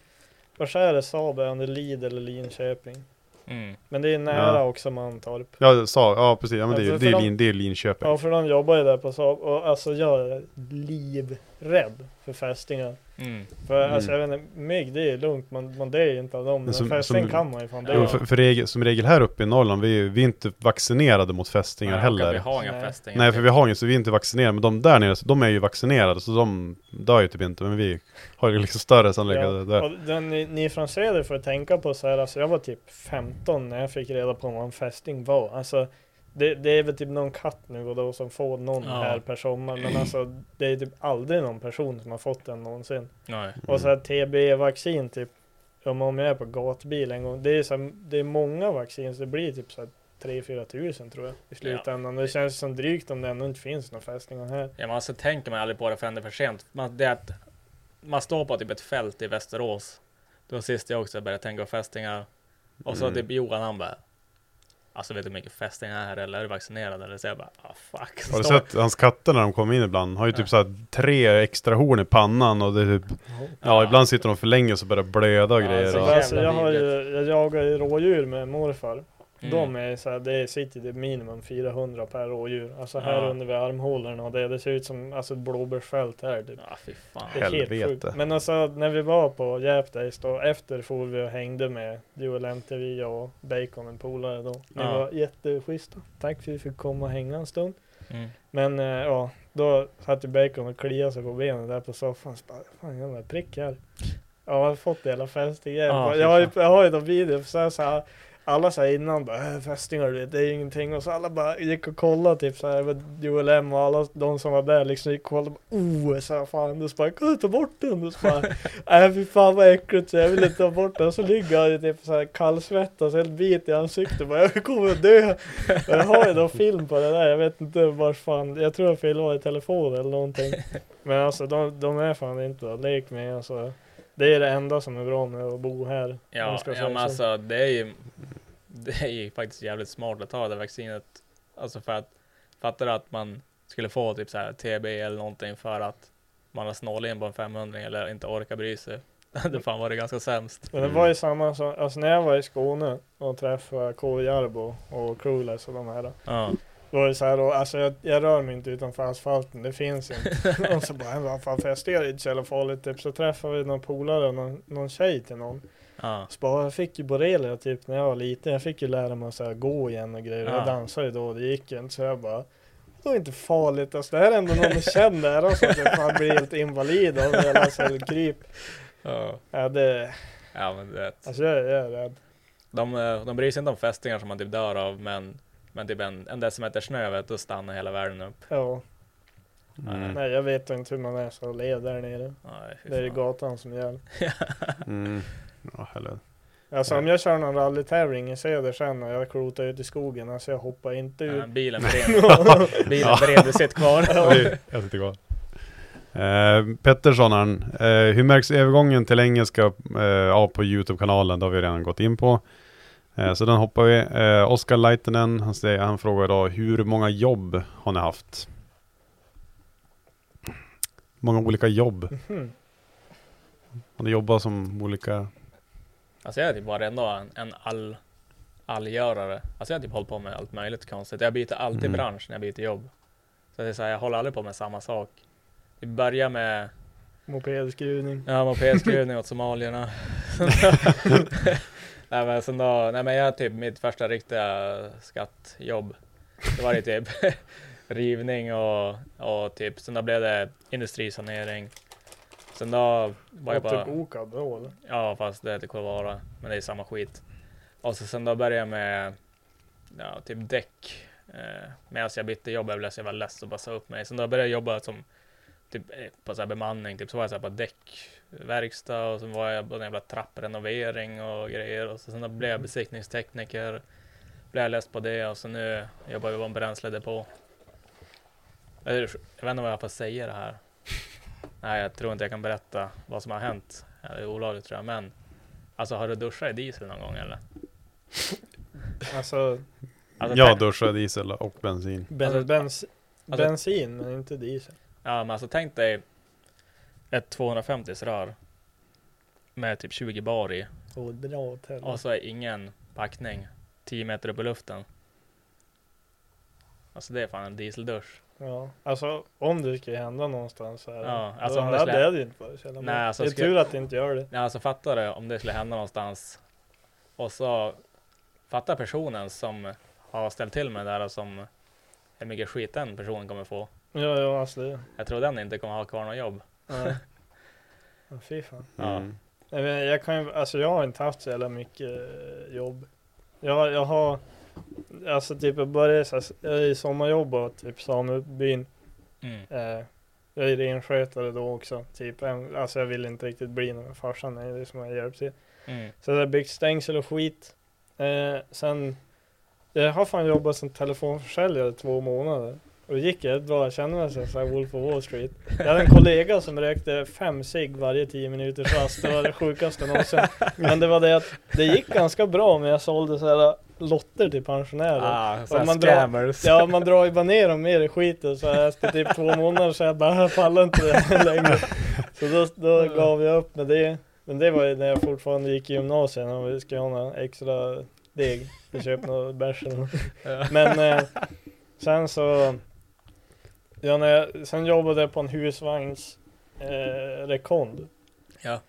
S4: vars är det Saab? Är det Lid eller Linköping?
S1: Mm.
S4: Men det är nära
S2: Ja.
S4: också Mantorp.
S2: Ja, sa, ja precis, ja, men det, är
S4: Ja, för-
S2: det, är Lin, det är Linköping.
S4: Ja, för de jobbar ju där på Saab och alltså jag är livrädd för fästingar.
S1: Mm.
S4: För
S2: Mm.
S4: alltså jag vet inte, mygg det är lugnt, man, man dör ju inte av dem. Men
S2: Som-
S4: fästing
S2: som-
S4: kan man ju fan dö
S2: Jo,
S4: av.
S2: för, för regel, som regel här uppe i Norrland, vi, är- vi är inte vaccinerade mot fästingar
S1: Nej,
S2: heller.
S1: Vi har inga
S4: Nej.
S1: fästingar.
S2: Nej för vi har ju så vi är inte vaccinerade, men de där nere, så de är ju vaccinerade så de dör ju typ inte, men vi har ju liksom större sannolikhet
S4: Ja, och den, ni, ni från Söder får tänka på så här, alltså jag var typ 15 när jag fick reda på vad en fästing var. Alltså det, det är väl typ någon katt nu och då som får någon
S1: Ja.
S4: här per sommar, men alltså det är typ aldrig någon person som har fått den någonsin.
S1: Nej.
S4: Och så här TB-vaccin typ, om om jag är på gatbil en gång, det är, så här, det är många vaccin så det blir typ så här 3-4 tusen tror jag i slutändan. Det känns som drygt om det ändå inte finns några fästingar här.
S1: Ja, men alltså tänker man aldrig på det förrän det är för sent. Man, det är att man står på typ ett fält i Västerås. Var sist jag också började tänka på fästingar. Och så
S2: Mm.
S1: typ Johan han bara. Alltså vet du hur mycket fästingar är här eller är du vaccinerad eller? Så jag bara, ah fuck.
S2: Har du sett hans katter när de kommer in ibland? Har ju typ så här tre extra horn i pannan och det är typ Ja, ibland sitter de för länge så börjar blöda och
S1: Ja,
S2: grejer
S1: så
S2: och,
S4: Alltså, jag, har ju, jag jagar ju rådjur med morfar.
S1: Mm.
S4: De är så här, det sitter det minimum 400 per rådjur. Alltså här
S1: Ja.
S4: under vid armhålorna och det, det ser ut som alltså, ett blåbärsfält här typ.
S1: Ja, fy fan.
S4: Det är helt
S2: Helvete.
S4: sjukt. Men alltså när vi var på Jäpdays då, efter for vi och hängde med Dual MTV och Bacon, en polare då. Ni
S1: Ja.
S4: var jätteschyssta. Tack för att vi fick komma och hänga en stund.
S1: Mm.
S4: Men eh, ja, då satt ju Bacon och kliade sig på benen där på soffan. Så bara, fan jag har en prick här. Ja, jag har fått hela fästing igen.
S1: Ja, fy
S4: jag, har ju, jag har ju någon video, så här, så här, alla sa innan bara, äh, fästingar du vet, det är ingenting. Och så alla bara gick och kollade typ så här med Joel M och alla de som var där liksom gick och kollade. Bara, oh, så här, fan. Då så bara, kan du ta bort den? Så bara, nej fy fan vad äckligt, så jag vill inte ta bort den. Så ligger han ju typ så här kallsvettas, helt vit i ansiktet. Bara, jag kommer att dö. Och jag har ju någon film på det där, jag vet inte vars fan, jag tror jag filmade i telefon eller någonting. Men alltså de, de är fan inte att lek med alltså. Det är det enda som är bra med att bo här.
S1: Ja, ja men
S4: så.
S1: alltså det är ju Det är ju faktiskt jävligt smart att ta det vaccinet Alltså för att Fattar du att man skulle få typ så här TB eller någonting för att Man har snålat in på en 500 eller inte orkar bry sig Det fan varit ganska sämst
S4: Men det var ju samma som, alltså när jag var i Skåne och träffade K. Jarbo och Clueless och de här.
S1: Ja,
S4: Då var det så här då, alltså jag, jag rör mig inte utanför asfalten, det finns inte. och så bara, vad fan fästingar är inte så jävla farligt. Typ så träffade vi någon polare, någon, någon tjej till någon.
S1: Ja,
S4: Så bara, jag fick ju borrelia typ när jag var liten. Jag fick ju lära mig att så här, gå igen och grejer.
S1: Ja.
S4: Jag dansade ju då och det gick ju inte. Så jag bara, Det var inte farligt alltså. Det här är ändå någon man känner och så att jag fan blir helt invalid av hela cellkryp.
S1: Ja.
S4: Ja det,
S1: Ja men du vet.
S4: alltså jag, jag är rädd.
S1: De, eh, de bryr sig inte om fästingar som man typ dör av men Men typ en, en decimeter snö vet du, då stannar hela världen upp.
S4: Ja.
S2: Mm.
S4: Nej jag vet inte hur man är så lev där nere.
S1: Nej,
S4: Det är gatan som gäller.
S2: Mm. Ja, helvete.
S4: Alltså om jag kör någon rallytävling i söder sen och jag klotar ut i skogen, alltså jag hoppar inte
S1: Ja,
S4: ut.
S1: bilen bred, bilen bredvid sitter kvar.
S2: Ja, det- Jag sitter kvar. Eh, Pettersson eh, hur märks övergången till engelska eh, ja, på Youtube-kanalen? Det har vi redan gått in på. Eh, så den hoppar vi. Eh, Oskar Laitinen, han, säger, han frågar idag, hur många jobb har ni haft? Många olika jobb.
S4: Mhm.
S2: Har ni jobbat som olika...
S1: Alltså jag är typ varenda en, en all, allgörare. Alltså jag har typ hållit på med allt möjligt konstigt. Jag byter alltid
S2: Mm.
S1: bransch när jag byter jobb. Så det är så här, jag håller aldrig på med samma sak. Vi börjar med
S4: Mopedskruvning.
S1: ja, mopedskruvning åt somalierna. nej men sen då, nej men jag typ mitt första riktiga skattjobb. Det var det typ rivning och, och typ, sen då blev det industrisanering. Sen då var jag bara...
S4: Då eller?
S1: Ja, fast det heter Kolvara. Men det är samma skit. Och så sen då började jag med ja, typ däck. Eh, medan jag bytte jobb, jag blev så jävla less och bara sa upp mig. Sen då började jag jobba som typ eh, på så här bemanning, typ så var jag så här på däckverkstad och så var jag på en jävla trapprenovering och grejer. Och så sen då blev jag besiktningstekniker. Blev jag less på det och så nu jobbar jag på en bränsledepå. Jag vet inte vad jag får säga det här. Nej, jag tror inte jag kan berätta vad som har hänt. Det är olagligt tror jag, men alltså har du duschat i diesel någon gång eller?
S4: Alltså,
S1: Alltså,
S2: Jag duschar diesel och bensin.
S4: ben,
S1: Alltså-
S4: bens,
S1: alltså-
S4: bensin men inte diesel.
S1: Ja, men alltså tänk dig ett 250 rör med typ 20 bar i
S4: Och dra åt
S1: och så är ingen packning 10 meter upp i luften. Alltså det är fan en dieseldusch.
S4: Ja, alltså om det ska hända någonstans så här.
S1: Ja, alltså
S4: då
S1: om det
S4: hade
S1: skulle-
S4: jag inte varit så
S1: Nej, alltså
S4: Det är
S1: skulle-
S4: tur att det inte gör det.
S1: Ja, alltså fattar du om det skulle hända någonstans och så fattar personen som har ställt till med det där som hur mycket skit den personen kommer få.
S4: Ja, ja, alltså det.
S1: Jag tror den inte kommer ha kvar något jobb.
S4: Ja. Ja, fy fan.
S1: Ja.
S2: Mm.
S4: Nej, men jag kan ju, alltså jag har inte haft så jävla mycket jobb. Jag, jag har, alltså typ jag började så här, jag är sommarjobb och typ samebyn.
S1: Mm.
S4: Eh, jag är renskötare då också. Typ, alltså jag vill inte riktigt bli någon farsan, det är det som har hjälpt till.
S1: Mm.
S4: Så jag har byggt stängsel och skit. Eh, sen, jag har fan jobbat som telefonförsäljare två månader. Och det gick jävligt bra, jag kände mig som Wolf of Wall Street. Jag hade en kollega som rökte fem cigg varje tio minuters rast, det var det sjukaste någonsin. Men det var det att det gick ganska bra men jag sålde så här lotter till pensionärer.
S1: Ah,
S4: Och man drar-
S1: scammers.
S4: Ja man drar ju bara ner dem mer i skiten så här, efter typ två månader så jag bara jag pallar inte det längre. Så då, då gav jag upp med det. Men det var ju när jag fortfarande gick i gymnasiet och vi skulle ha några extra deg. Vi köpte något bärs. Men eh, sen så Ja, när jag, sen jobbade jag på en husvagns eh, rekond.
S1: Ja.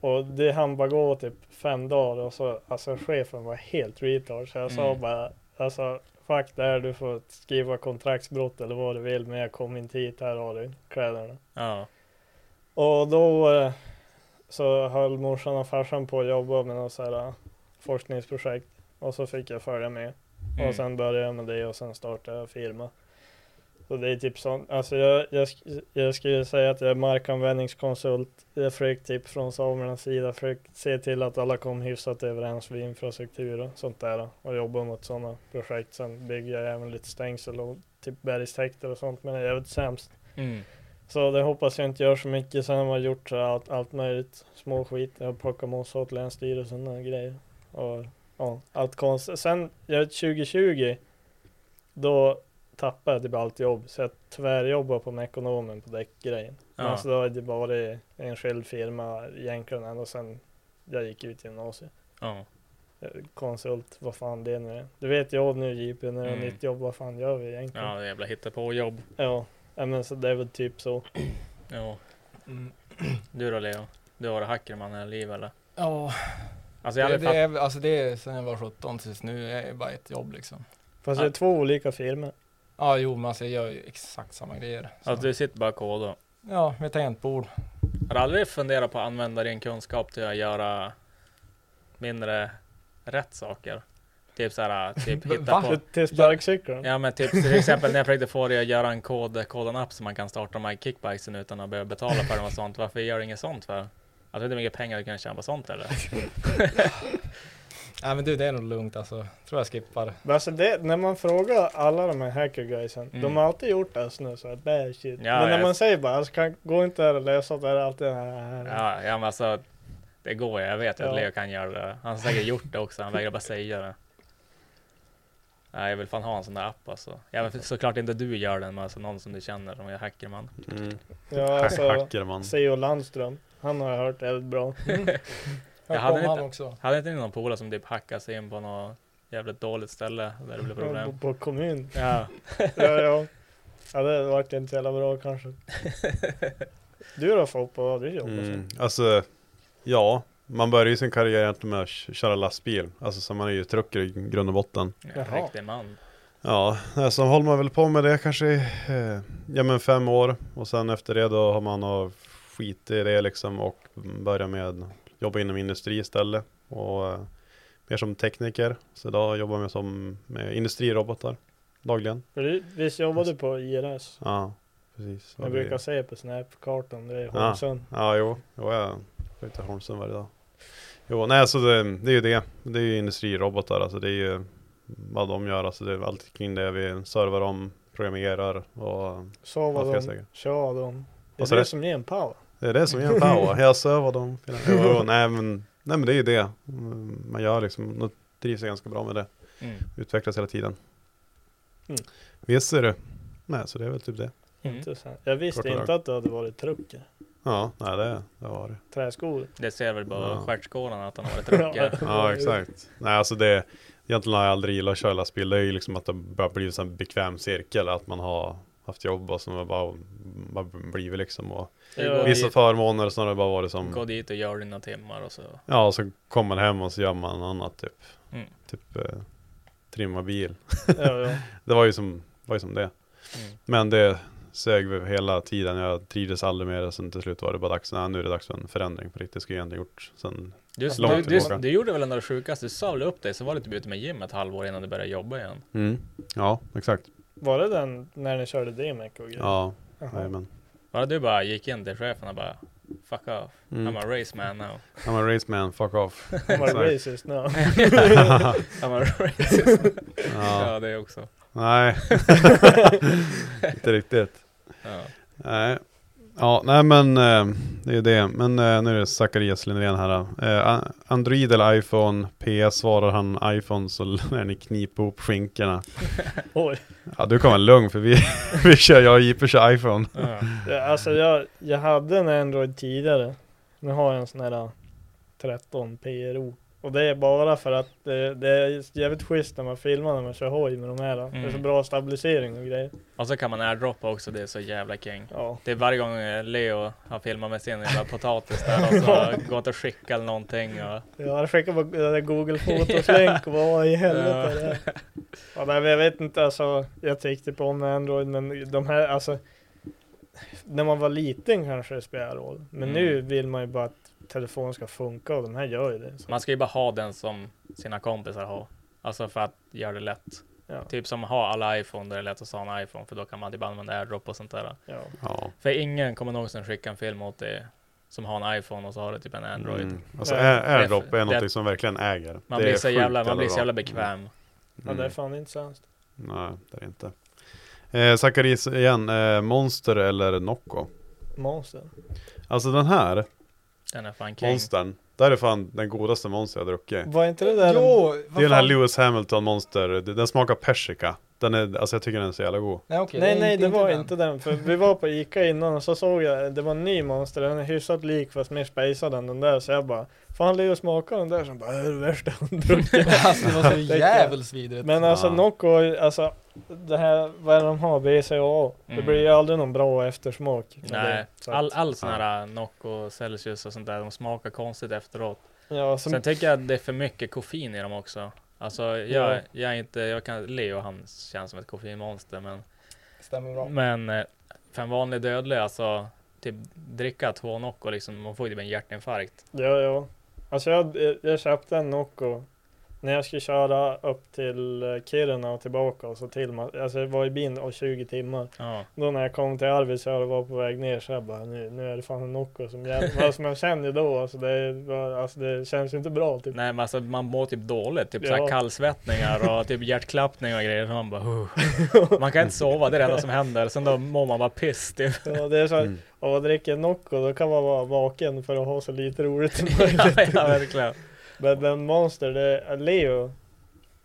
S4: Och det hann bara gå typ fem dagar och så, alltså chefen var helt retard. Så jag sa
S1: Mm.
S4: bara, alltså fuck det här, du får skriva kontraktsbrott eller vad du vill, men jag kom inte hit, här har du kläderna.
S1: Ja.
S4: Och då eh, så höll morsan och farsan på att jobba med något så här eh, forskningsprojekt. Och så fick jag följa med.
S1: Mm.
S4: Och sen började jag med det och sen startade jag firma. Så det är typ sånt, alltså jag, jag, jag skulle säga att jag är markanvändningskonsult. Jag försöker typ från samernas sida försökt se till att alla kom hyfsat överens vid infrastruktur och sånt där. Och jobba mot sådana projekt. Sen bygger jag även lite stängsel och typ bergstäkter och sånt. Men jag är jävligt sämst.
S1: Mm.
S4: Så det hoppas jag inte gör så mycket. Sen har man gjort så allt, allt möjligt. Små skit. Jag har plockat mossa åt Länsstyrelsen och grejer. Och ja, allt konstigt. Sen, jag vet 2020. Då tappade typ allt jobb. Så jag tvärjobbade på Mekonomen på däckgrejen. Men
S1: Ja.
S4: alltså då har det varit en själv firma egentligen ända sen jag gick ut gymnasiet.
S1: Ja.
S4: Eh, Konsult, vad fan det nu är. Du vet jag nu JP, när jag
S1: Mm.
S4: nytt jobb, vad fan gör vi egentligen?
S1: Ja, det är jävla hittepå-jobb.
S4: Ja, ja men så det är väl typ så.
S1: Ja.
S3: Mm.
S1: Du då Leo? Du har varit hackerman hela livet eller?
S3: Ja,
S1: Alltså jag
S3: det,
S1: hade
S3: det, är, alltså det är sen jag var 17 tills nu är det bara ett jobb liksom.
S4: Fast
S1: Ja.
S4: det är två olika firmor.
S3: Ja, jo, men alltså jag gör ju exakt samma grejer. Så.
S1: Alltså du sitter bara och kodar.
S3: Ja, med tangentbord.
S1: Har du aldrig funderat på att använda din kunskap till att göra mindre rätt saker? Typ såhär, typ hitta
S3: Va?
S1: på...
S4: Till sparkcykeln?
S1: Ja men typ till exempel när jag försökte få dig att göra en kod, koda app så man kan starta de här kickbikesen utan att behöva betala för dem och sånt. Varför gör du inget sånt för? Alltså det är mycket pengar du kan tjäna på sånt eller?
S3: Nej men du, det är nog lugnt alltså. Tror jag skippar.
S4: Men alltså det, när man frågar alla de här hacker guysen,
S1: Mm.
S4: de har alltid gjort det nu så här, bad shit.
S1: Ja,
S4: Men när
S1: jag-
S4: man säger bara, alltså kan, gå inte här och läsa, det är alltid det här.
S1: Ja, ja men alltså Det går jag vet ju att
S4: Ja.
S1: Leo kan göra det. Han har säkert gjort det också, han vägrar bara säga det. Nej, jag vill fan ha en sån där app alltså. Jag vet såklart inte du gör den, men alltså någon som du känner som är hackerman.
S2: Mm.
S4: Ja, alltså,
S2: Hackerman.
S4: C.O. Landström. Han har jag hört är väldigt bra.
S1: Jag
S3: Här
S1: hade inte,
S3: också.
S1: hade inte någon polare som typ hackade sig in på något jävligt dåligt ställe där det blev
S4: På,
S1: problem?
S4: på kommun.
S1: Ja.
S4: ja, ja. Ja, det vart inte så jävla bra kanske. Du då Foppa, vad har du jobbat?
S2: Mm. Alltså, ja. Man börjar ju sin karriär egentligen med att köra lastbil. Alltså så man är ju trucker i grund och botten.
S1: Ja,
S4: Jaha.
S1: riktig man.
S2: Ja, så håller man väl på med det kanske eh, ja men fem år. Och sen efter det då har man av skit i det liksom och börjar med jobba inom industri istället. Och eh, mer som tekniker. Så idag jobbar jag som med industrirobotar dagligen.
S4: Du, visst jobbade du på IRS?
S2: Ja, precis.
S4: Jag brukar se på Snap-kartan, det är
S2: Ja,
S4: Holmsund.
S2: ja jo, jo jag till Holmsund varje dag. Jo, nej så det, det är ju det. Det är ju industrirobotar, alltså det är ju vad de gör, alltså det är allt kring det. Vi servar dem, programmerar och
S4: Sova
S2: vad ska jag
S4: dem, köra dem. Det är det som ger en power.
S2: Det är det som ger en power. Jag servar dem. Jo, nej men, nej men det är ju det. Man gör liksom, då trivs jag ganska bra med det.
S1: Mm.
S2: Utvecklas hela tiden.
S4: Mm.
S2: Visst är det. Nej, så det är väl typ det.
S1: Mm.
S4: Intressant. Jag visste
S2: Kort och
S4: inte att du hade varit trucker.
S2: Ja, nej det, det var det.
S4: Träskor.
S1: Det ser väl på
S2: Ja.
S1: stjärtskålarna att han har varit trucker.
S2: Ja, exakt. Nej, alltså det, egentligen har jag aldrig gillat att köra lastbil. Det är ju liksom att det bara blivit en bekväm cirkel. Att man har haft jobb och som har bara, bara blivit liksom. Och vissa
S1: dit-
S2: förmåner så har det bara varit som,
S1: Gå dit och gör dina timmar och så.
S2: ja, och så kommer man hem och så gör man annat typ.
S1: Mm.
S2: Typ eh, trimma bil.
S4: Ja, ja.
S2: det var ju som, var ju som det.
S1: Mm.
S2: Men det sög vi hela tiden. Jag trivdes aldrig med det. Sen till slut var det bara dags. Nej, nu är det dags för en förändring på riktigt. Skulle jag ändå gjort sen
S1: Du,
S2: långt
S1: du,
S2: tillbaka.
S1: du gjorde väl ändå det sjukaste, du sa väl upp dig så var du typ ute med gym ett halvår innan du började jobba igen.
S2: Mm. Ja, exakt.
S4: Var det den när ni körde DMEC och grejer?
S2: Ja, jajamän.
S1: Var det du bara gick in till chefen och bara Fuck off,
S2: Mm.
S1: I'm a race man now.
S2: I'm a race man, fuck off.
S4: I'm a racist now.
S1: I'm a racist.
S2: Ja.
S1: ja, det också.
S2: Nej, inte riktigt.
S1: Ja.
S2: Nej. Ja, nej men eh, det är det. Men eh, nu är det Zacharias Lindgren här. Eh, Android eller iPhone? PS svarar han iPhone så lär ni knipa ihop skinkorna.
S4: Oj.
S2: Ja, du kan vara lugn för vi, vi kör, jag och JP kör iPhone.
S1: Ja.
S4: Ja, alltså jag, jag hade en Android tidigare. Nu har jag en sån här äh, 13 PRO. Och det är bara för att det, det är jävligt schysst när man filmar när man kör hoj med de här. Det är så
S1: Mm.
S4: bra stabilisering och grejer.
S1: Och så kan man airdroppa också, det är så jävla king.
S4: Ja.
S1: Det är varje gång eh, Leo har filmat med sin jävla potatis där och så går inte att skicka eller någonting och...
S4: Jag hade skickat på där Google Fotos länk och vad i helvete. Ja, nej, men jag vet inte alltså. Jag tyckte på med Android men de här alltså. När man var liten kanske det spelar roll. Men
S1: Mm.
S4: nu vill man ju bara att telefonen ska funka och de här gör ju det. Så.
S1: Man ska ju bara ha den som sina kompisar har. Alltså för att göra det lätt.
S4: Ja.
S1: Typ som ha alla iPhone, där det är lätt att ha en iPhone för då kan man typ använda airdrop och sånt där.
S4: Ja.
S2: Ja.
S1: För ingen kommer någonsin skicka en film åt dig som har en iPhone och så har du typ en Android.
S2: Mm. Alltså airdrop är något
S1: det-
S2: som verkligen äger.
S1: Man
S2: Det
S1: blir
S2: är
S1: så jävla, man blir så jävla bekväm.
S4: Ja, det är
S2: Mm.
S4: fan inte sämst.
S2: Nej, det är det inte. Eh, Zacharias igen, eh, Monster eller Nocco?
S4: Monster.
S2: Alltså den här,
S1: Den är fan king.
S2: Monstern, där är fan den godaste monster jag druckit.
S4: Var inte det där
S3: Jo,
S2: Det är den här? Lewis Hamilton Monster, Det- den smakar persika. Den är, alltså jag tycker den är så jävla god.
S3: Nej okej,
S4: nej nej
S3: inte-
S4: det var
S3: den.
S4: inte den. För vi var på Ica innan och så såg jag, det var en ny monster. Den är hyfsat lik fast mer spejsad än den där. Så jag bara, fan Leo smaka den där. Så bara, det är det värsta har druckit.
S3: Alltså det var så jävligt vidrigt.
S4: Men alltså
S2: Ja.
S4: Nocco, alltså det här, vad är det de har? BCAA. Det
S1: Mm.
S4: blir ju aldrig någon bra eftersmak.
S1: Nej,
S4: det.
S1: All, all sån här Nocco, Celsius och sånt där, de smakar konstigt efteråt.
S4: Ja, som,
S1: Sen tycker jag att det är för mycket koffein i dem också. Alltså jag, jag är inte, jag kan, Leo han känns som ett koffeinmonster men
S3: Stämmer bra.
S1: Men eh, för en vanlig dödlig alltså typ dricka två Nocco liksom, man får ju typ en hjärtinfarkt.
S4: Ja, ja. Alltså jag, jag köpte en Nocco när jag skulle köra upp till Kiruna och tillbaka och så till Alltså jag var i bilen och 20 timmar.
S1: Ja.
S4: Då när jag kom till Arvidsjaur och var på väg ner så jag bara nu, nu är det fan en Nocco som gäller. alltså man känner då alltså det, alltså det känns ju inte bra typ.
S1: Nej men alltså man mår typ dåligt, typ
S4: Ja.
S1: såhär kallsvettningar och typ hjärtklappning och grejer. Så man bara "Huh." Man kan inte sova, det är det enda som händer. Sen då mår man bara piss typ.
S4: Ja, det är så här,
S2: Mm.
S4: om man dricker Nocco då kan man vara vaken för att ha så lite roligt som
S1: ja,
S4: möjligt.
S1: ja verkligen.
S4: Men, men Monster, det är Leo.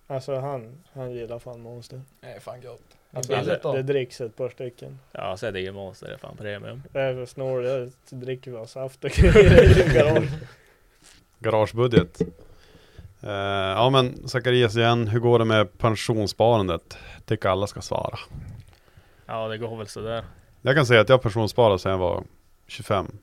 S4: Alltså han, han gillar fan Monster.
S3: Det är fan gott.
S1: Alltså,
S4: Det, det dricks ett par stycken.
S1: Ja så är det ju monster, det är fan premium.
S4: Det är för snål, jag dricker bara saft och grejer i garage.
S2: Garagebudget. Eh, ja men Zacharias igen, hur går det med pensionssparandet? Tycker alla ska svara.
S1: Ja det går väl sådär.
S2: Jag kan säga att jag har pensionssparat sedan jag var 25,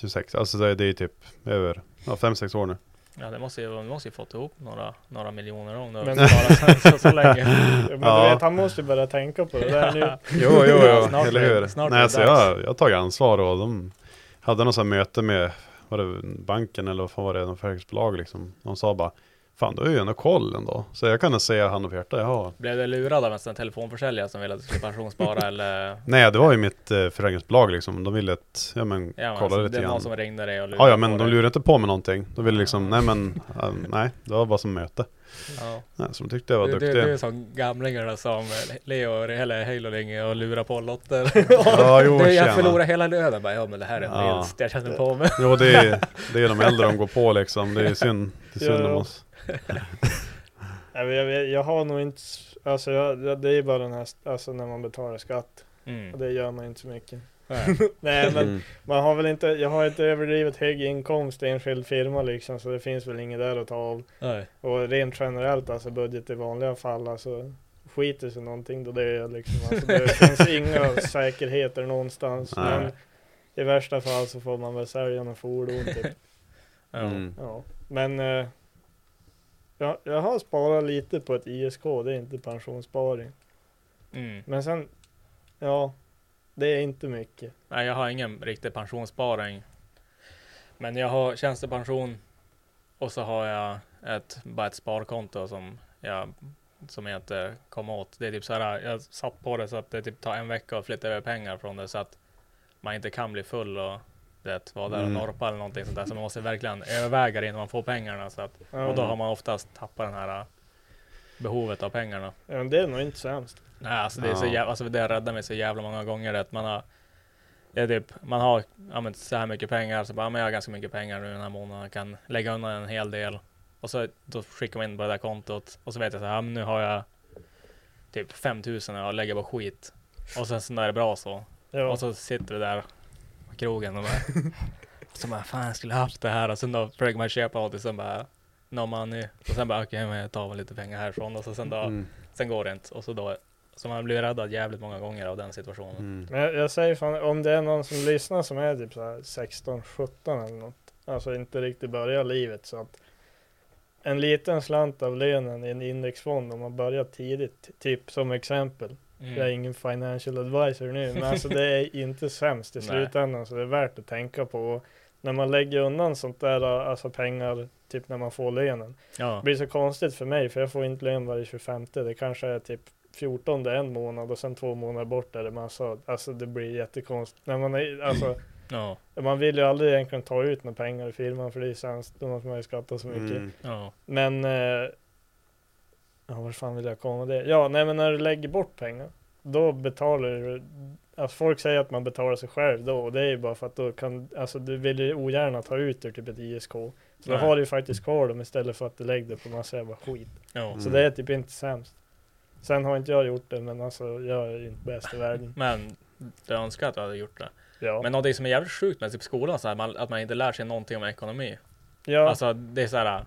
S2: 26. Alltså det, det är typ över ja, 5-6 år nu.
S1: Ja det måste ju, man måste ju fått ihop några, några miljoner om det
S4: Men-
S1: bara så, så, så länge.
S4: Men
S2: Ja.
S4: du vet, han måste ju börja tänka på det där nu.
S2: Jo, jo,
S1: Ja,
S2: jo,
S1: snart
S2: eller hur?
S1: snart
S2: Nej, alltså
S1: dags.
S2: jag, jag har tagit ansvar och de hade något möte med var det banken eller vad fan var det, någon försäkringsbolag liksom. De sa bara Fan du har ju ändå koll ändå. Så jag kan säga hand på hjärtat, jag har.
S1: Blev du lurad av en sån telefonförsäljare som ville att du skulle pensionsspara eller?
S2: Nej det var ju mitt eh, försäkringsbolag liksom. De ville att, ja men
S1: Ja, men
S2: kolla
S1: alltså,
S2: lite
S1: det är någon
S2: grann.
S1: som ringde dig och lurade
S2: Ja, ja men de
S1: dig.
S2: lurade inte på mig någonting. De ville liksom, nej men, äh, nej. Det var bara som möte.
S1: Ja.
S2: Nej, de tyckte jag var
S1: Du, du,
S2: duktig.
S1: du är som gamlingarna som Leo eller Halo ringer och lurar på lotter.
S2: Ja, jo,
S1: du, jag förlorar hela lönen. Bara, Ja men det här är en
S2: Ja.
S1: vinst, jag känner på mig.
S2: Jo det är, det är de äldre de går på liksom. Det är synd, det är synd om
S4: Ja.
S2: oss.
S4: Jag, jag, har nog inte, alltså jag, det är bara den här, alltså när man betalar skatt.
S1: Mm.
S4: Och det gör man inte så mycket.
S1: Nej.
S4: Nej men
S2: Mm.
S4: man har väl inte, jag har inte överdrivet hög inkomst i enskild firma liksom så det finns väl inget där att ta av.
S1: Nej.
S4: Och rent generellt alltså budget i vanliga fall alltså skiter sig någonting då det är liksom alltså, det finns inga säkerheter någonstans.
S2: Nej.
S4: Men i värsta fall så får man väl sälja några fordon typ.
S1: Ja.
S2: Mm.
S4: Ja. Men eh, jag, jag har sparat lite på ett ISK, det är inte pensionssparing.
S1: Mm.
S4: Men sen, ja, det är inte mycket.
S1: Nej, jag har ingen riktig pensionssparing. Men jag har tjänstepension och så har jag ett, bara ett sparkonto som jag, som jag inte kommer åt. Det är typ så här, jag satt på det så att det typ tar en vecka att flytta över pengar från det så att man inte kan bli full och det, vara där och
S2: Mm.
S1: norpa eller någonting sånt där. Så man måste verkligen överväga det innan man får pengarna. Så att, och då har man oftast tappat den här äh, behovet av pengarna.
S4: ja, men det är nog inte sämst.
S1: Nej, alltså det är så jävla, alltså det har räddat mig så jävla många gånger att man har det är typ, man har ja, så här mycket pengar, så bara, men jag har ganska mycket pengar nu den här månaden, kan lägga undan en hel del. Och så då skickar man in på det där kontot och så vet jag så här, men nu har jag typ 5000 och jag lägger på skit. Och sen så när det är bra så.
S4: Ja.
S1: Och så sitter du där på krogen och bara, så bara, fan jag skulle haft det här. Och sen då försöker man köpa något och sen bara, no money. Och sen bara, okej men jag tar väl lite pengar härifrån. Och så sen då,
S2: Mm.
S1: sen går det inte. Och så då, så man blir räddad jävligt många gånger av den situationen.
S2: Mm.
S4: Men jag, jag säger fan, om det är någon som lyssnar som är typ så här 16, 17 eller något. Alltså inte riktigt börjar livet så att en liten slant av lönen i en indexfond om man börjar tidigt, typ som exempel.
S1: Mm.
S4: Jag är ingen financial advisor nu, men alltså det är inte sämst i slutändan så det är värt att tänka på. Och när man lägger undan sånt där, alltså pengar, typ när man får lönen.
S1: Ja.
S4: Det blir så konstigt för mig för jag får inte lön varje 25. Det kanske är typ 14 en månad och sen två månader bort är det massa, alltså det blir jättekonstigt. När man är, alltså,
S1: Ja.
S4: man vill ju aldrig egentligen ta ut några pengar i firman för det är sämst, då måste man ju skatta så mycket.
S2: Mm.
S1: Ja.
S4: Men, eh, ja var fan vill jag komma med det? Ja, nej men när du lägger bort pengar, då betalar du, alltså folk säger att man betalar sig själv då och det är ju bara för att då kan, alltså du vill ju ogärna ta ut ur typ ett ISK. Så då har du ju faktiskt kvar dem istället för att du lägger det på massa jävla skit.
S1: Ja.
S4: Så det är typ inte sämst. Sen har inte jag gjort det, men alltså jag är inte bäst i världen.
S1: Men du önskar att du hade gjort det.
S4: Ja,
S1: Men något som är jävligt sjukt med typ skolan, så här, man, att man inte lär sig någonting om ekonomi.
S4: ja,
S1: Alltså det är så här.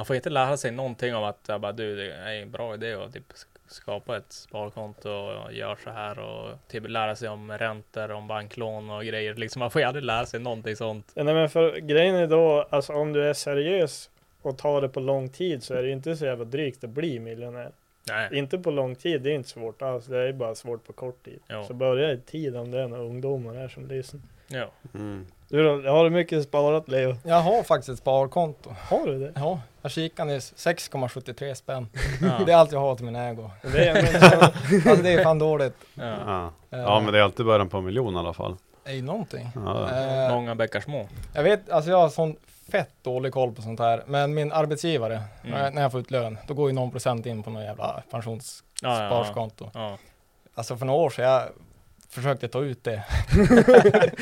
S1: Man får inte lära sig någonting om att jag bara, du, det är en bra idé att typ skapa ett sparkonto och göra så här och typ lära sig om räntor, om banklån och grejer. Liksom man får ju aldrig lära sig någonting sånt.
S4: Ja, nej men för grejen är då, alltså om du är seriös och tar det på lång tid så är det ju inte så jävla drygt att bli miljonär.
S1: Nej.
S4: Inte på lång tid, det är inte svårt alls. Det är bara svårt på kort tid.
S1: Ja.
S4: Så börja i tid om det är några ungdomar här som lyssnar.
S1: Ja.
S2: Mm.
S4: Du då, har du mycket sparat Leo?
S3: Jag har faktiskt ett sparkonto.
S4: Har du det?
S3: Ja, jag kikade nyss. 6,73 spänn.
S1: Ja.
S3: Det är allt jag har till min ägo.
S4: Det är,
S3: Alltså det är fan dåligt.
S1: Ja.
S2: Ja.
S3: Eh,
S2: ja men det är alltid början på en miljon i alla fall.
S3: Det är ju någonting.
S2: Ja.
S3: Eh,
S1: Många bäckar små.
S3: Jag vet, alltså jag har sån fett dålig koll på sånt här. Men min arbetsgivare,
S1: Mm.
S3: när jag- när jag får ut lön, då går ju någon procent in på någon jävla pensionssparskonto.
S1: Ja, ja.
S3: Alltså för några år sedan, jag försökte ta ut det.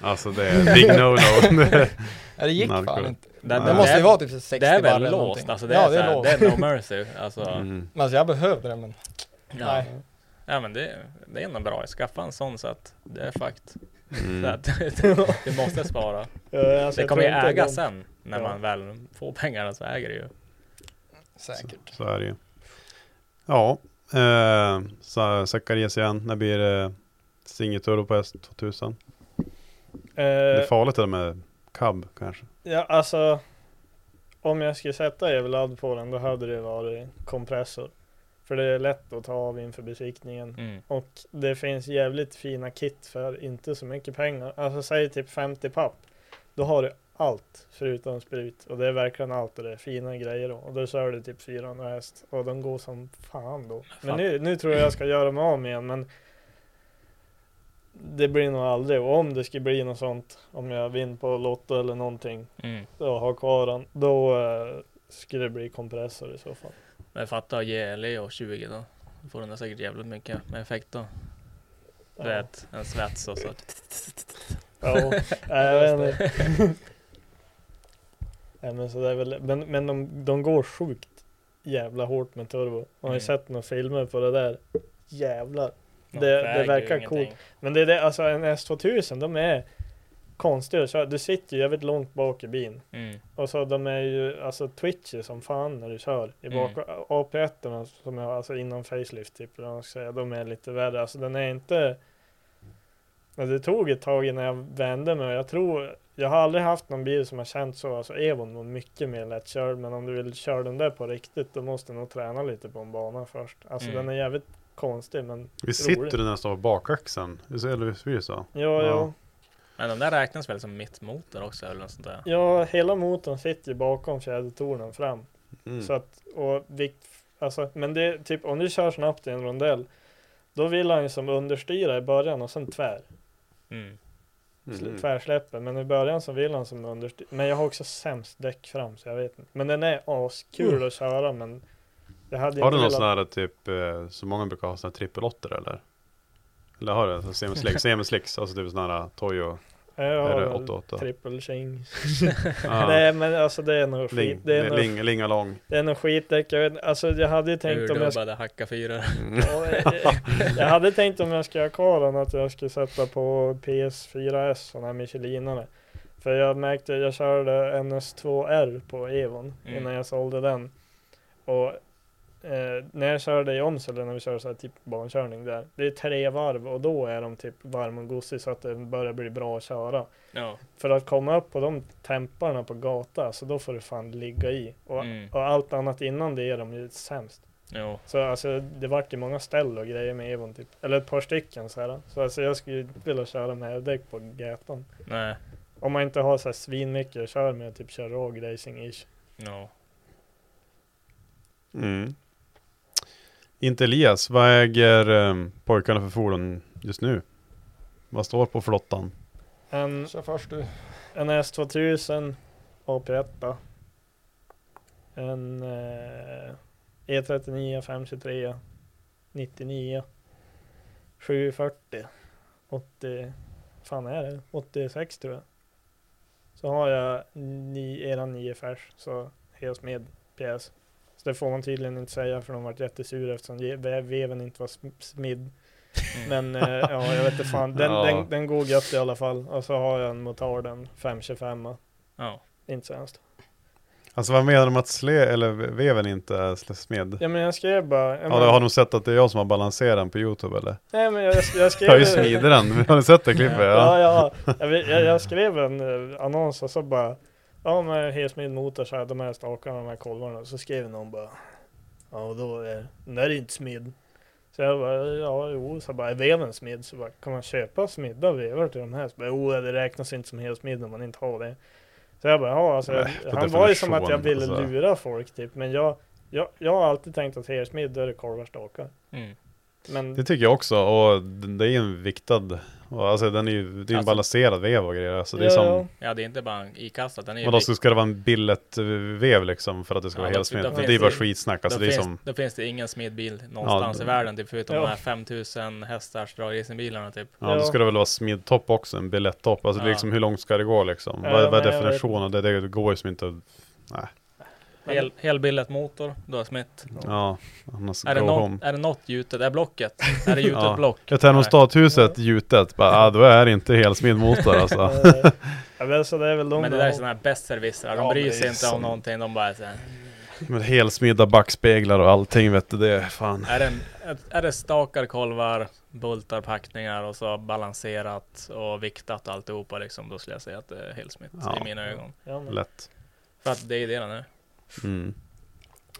S2: Alltså det är big no-no.
S3: Ja, det gick
S2: Narko.
S3: fan inte.
S1: Det,
S3: Det måste ju vara typ 60
S1: Det är väl låst, alltså det
S3: Ja,
S1: är,
S3: det är
S1: så här,
S3: låst.
S1: det är no mercy. Alltså,
S2: Mm.
S3: Men alltså jag behövde det men
S1: ja.
S3: nej.
S1: ja men det, det är nog bra. Skaffa en sån så att det är fakt. Så
S2: Mm.
S1: att du måste spara.
S4: Ja, alltså,
S1: Det kommer ju äga
S4: de-
S1: sen. När
S4: Ja.
S1: man väl får pengarna så äger det ju.
S3: Säkert.
S2: Så är det ju. Ja, eh, igen. När blir det singelturbo på S2000? Det är
S4: Eh,
S2: farligt det där med cab kanske.
S4: ja, alltså. Om jag skulle sätta evladd på den, då hade det varit kompressor. För det är lätt att ta av inför besiktningen.
S1: Mm.
S4: Och det finns jävligt fina kit för inte så mycket pengar. Alltså säg typ 50 papp. Då har du allt förutom sprut. Och det är verkligen allt och det är fina grejer då. Och då kör du typ 400 häst. Och de går som fan då. Men nu, nu tror jag jag ska göra mig av med igen. Men det blir nog aldrig. Och om det skulle bli något sånt. Om jag vinner på Lotto eller någonting.
S1: Mm.
S4: Då har kvar den. Då eh, skulle det bli kompressor i så fall.
S1: Men fatta att ge Leo 20 då. Då får den säkert jävligt mycket med effekt då. Du vet, en svets och så.
S4: Ja, jag vet inte. Nej men så det är väl, men, men de, de går sjukt jävla hårt med turbo. Man har ju
S1: Mm.
S4: sett några filmer på det där. Jävlar.
S1: De
S4: Det, det verkar coolt. Men det är det, alltså en S2000, de är konstiga att köra. Du sitter ju jävligt långt bak i bilen.
S1: Mm.
S4: Och så de är ju alltså twitchy som fan när du kör. I bak, AP1 som är alltså innan facelift typ, man ska säga, de är lite värre. Alltså den är inte men det tog ett tag innan jag vände mig jag tror Jag har aldrig haft någon bil som har känt så. Alltså Evon var mycket mer lättkörd men om du vill köra den där på riktigt då måste du nog träna lite på en bana först. Alltså
S1: Mm.
S4: den är jävligt konstig men
S2: Vi sitter du nästan på bakaxeln? Visst- Eller visst blir det så?
S4: Ja, ja.
S1: Men de där räknas väl som mittmotor också eller något sånt där?
S4: Ja, hela motorn sitter ju bakom fjädertornen fram.
S2: Mm.
S4: Så att, och vikt, alltså, men det är typ om du kör snabbt i en rondell, då vill han ju som understyra i början och sen tvär.
S1: Mm.
S2: Mm.
S4: Tvärsläpper, men i början så vill han som understyra. Men jag har också sämst däck fram så jag vet inte. Men den är askul
S2: Mm.
S4: att köra men jag hade
S2: Har du någon
S4: velat-
S2: sån här typ, eh, som många brukar ha, sån här trippelåttor eller? Eller har du semislicks, semislicks, alltså typ sån här Toyo
S4: Jag
S2: är det
S4: har
S2: 88?
S4: trippel king.
S2: Ja.
S4: Nej men alltså det är nog skit.
S2: Ling,
S4: Det är nog,
S2: ling, lingalong.
S4: det är nog skitdäck. Jag, vet, alltså jag hade ju tänkt om jag
S1: Urdubbade hacka fyra.
S2: Mm.
S4: Ja, jag, jag hade tänkt om jag ska ha kvar den att jag skulle sätta på PS4S, sån här Michelinare. För jag märkte, jag körde NS2R på Evon
S1: Mm.
S4: innan jag sålde den. Och eh, när jag körde i Åmsele, när vi körde så här typ bankörning där. Det är tre varv och då är de typ varm och gosig så att det börjar bli bra att köra.
S1: Ja.
S4: För att komma upp på de temparna på gata, så då får du fan ligga i. Och,
S1: Mm.
S4: och allt annat innan det är de ju sämst.
S1: Jo.
S4: Så alltså det vart ju många ställ och grejer med Evon typ. Eller ett par stycken så här. Så alltså jag skulle inte vilja köra med däck på gatan.
S1: Nej.
S4: Om man inte har så här svinmycket att köra med, typ köra rag racing ish.
S1: No.
S2: Mm. Inte Elias, vad äger um, pojkarna för fordon just nu? Vad står på flottan?
S4: En,
S3: Så först du.
S4: en S2000 AP1. då. En eh, E39 523 99 740 80 fan är det? 86 tror jag. Så har jag ni, era 9 färs så helt med pjäs. Så det får man tydligen inte säga för de vart jättesura eftersom veven inte var sm- smidd. Men eh, ja, jag vet inte fan. Den,
S2: Ja.
S4: den, den går gött i alla fall. Och så har jag en motor den 525.
S1: Ja.
S4: Inte så hemskt.
S2: Alltså vad menar de att sle, eller veven inte är smed?
S4: Ja men jag skrev bara. jag
S2: Ja,
S4: men-
S2: har de sett att det är jag som har balanserat den på Youtube eller?
S4: Nej men jag, jag skrev
S2: Jag har ju smidit den, har ni sett det klippet?
S4: Ja, ja. Jag, vet- jag, jag skrev en eh, annons och så bara ja med helsmidd motor så här, de här stakarna, de här kolvarna. Så skrev någon bara, ja och då är den där är inte smidd. Så jag bara, ja jo, så jag bara, är veven smidd? Så bara, kan man köpa smidda vevar till de här? Så bara, jo det räknas inte som helsmidd om man inte har det. Så jag bara, ja alltså,
S2: Nej,
S4: han var ju som att jag ville
S2: alltså.
S4: lura folk typ. Men jag, jag, jag har alltid tänkt att helsmidd, då är det kolvar stakar.
S1: Mm.
S4: Men
S2: Det tycker jag också och det är en viktad, och alltså den är ju, det är en
S1: Alltså-
S2: balanserad vev och grejer. Alltså det är som,
S1: Ja, det är inte bara ikastat. Den är ju vikt-
S2: så ska det vara en billet-vev liksom för att det ska
S1: Ja,
S2: vara
S1: då-
S2: helsmidd?
S1: då
S2: Det
S1: finns
S2: är bara
S1: det-
S2: skitsnack. Alltså
S1: då,
S2: det är
S1: finns,
S2: som,
S1: då finns det ingen smidbil någonstans
S2: Ja,
S1: i världen typ, förutom
S4: Ja.
S1: de här 5000 hästars dragracingbilarna typ.
S2: ja då ska det väl vara smidtopp också, en billettopp. Alltså det är liksom hur långt ska det gå liksom?
S4: Ja,
S2: vad, vad
S4: men
S2: är definitionen? Det, det går ju som inte nej.
S1: Hel, helbillet motor, du har smitt.
S2: Ja, annars
S1: Är det,
S2: go
S1: något,
S2: home.
S1: är det något gjutet? Är blocket? Är det gjutet
S2: Ja.
S1: block?
S2: Ja, termostathuset gjutet, bara, ah, då är det inte helsmidd motor alltså.
S4: Ja, men så det är väl de
S1: Men det
S4: där
S1: är sådana här besserwissrar, de
S2: Ja,
S1: bryr sig inte om någonting, de bara såhär
S2: Med helsmidda backspeglar och allting vet du, det är fan.
S1: Är det, är det stakar, kolvar, bultar, packningar och så balanserat och viktat alltihopa liksom, då skulle jag säga att det är helsmitt
S2: Ja.
S1: i mina ögon.
S4: Ja, men
S2: Lätt.
S1: För att det är det den är.
S2: Mm.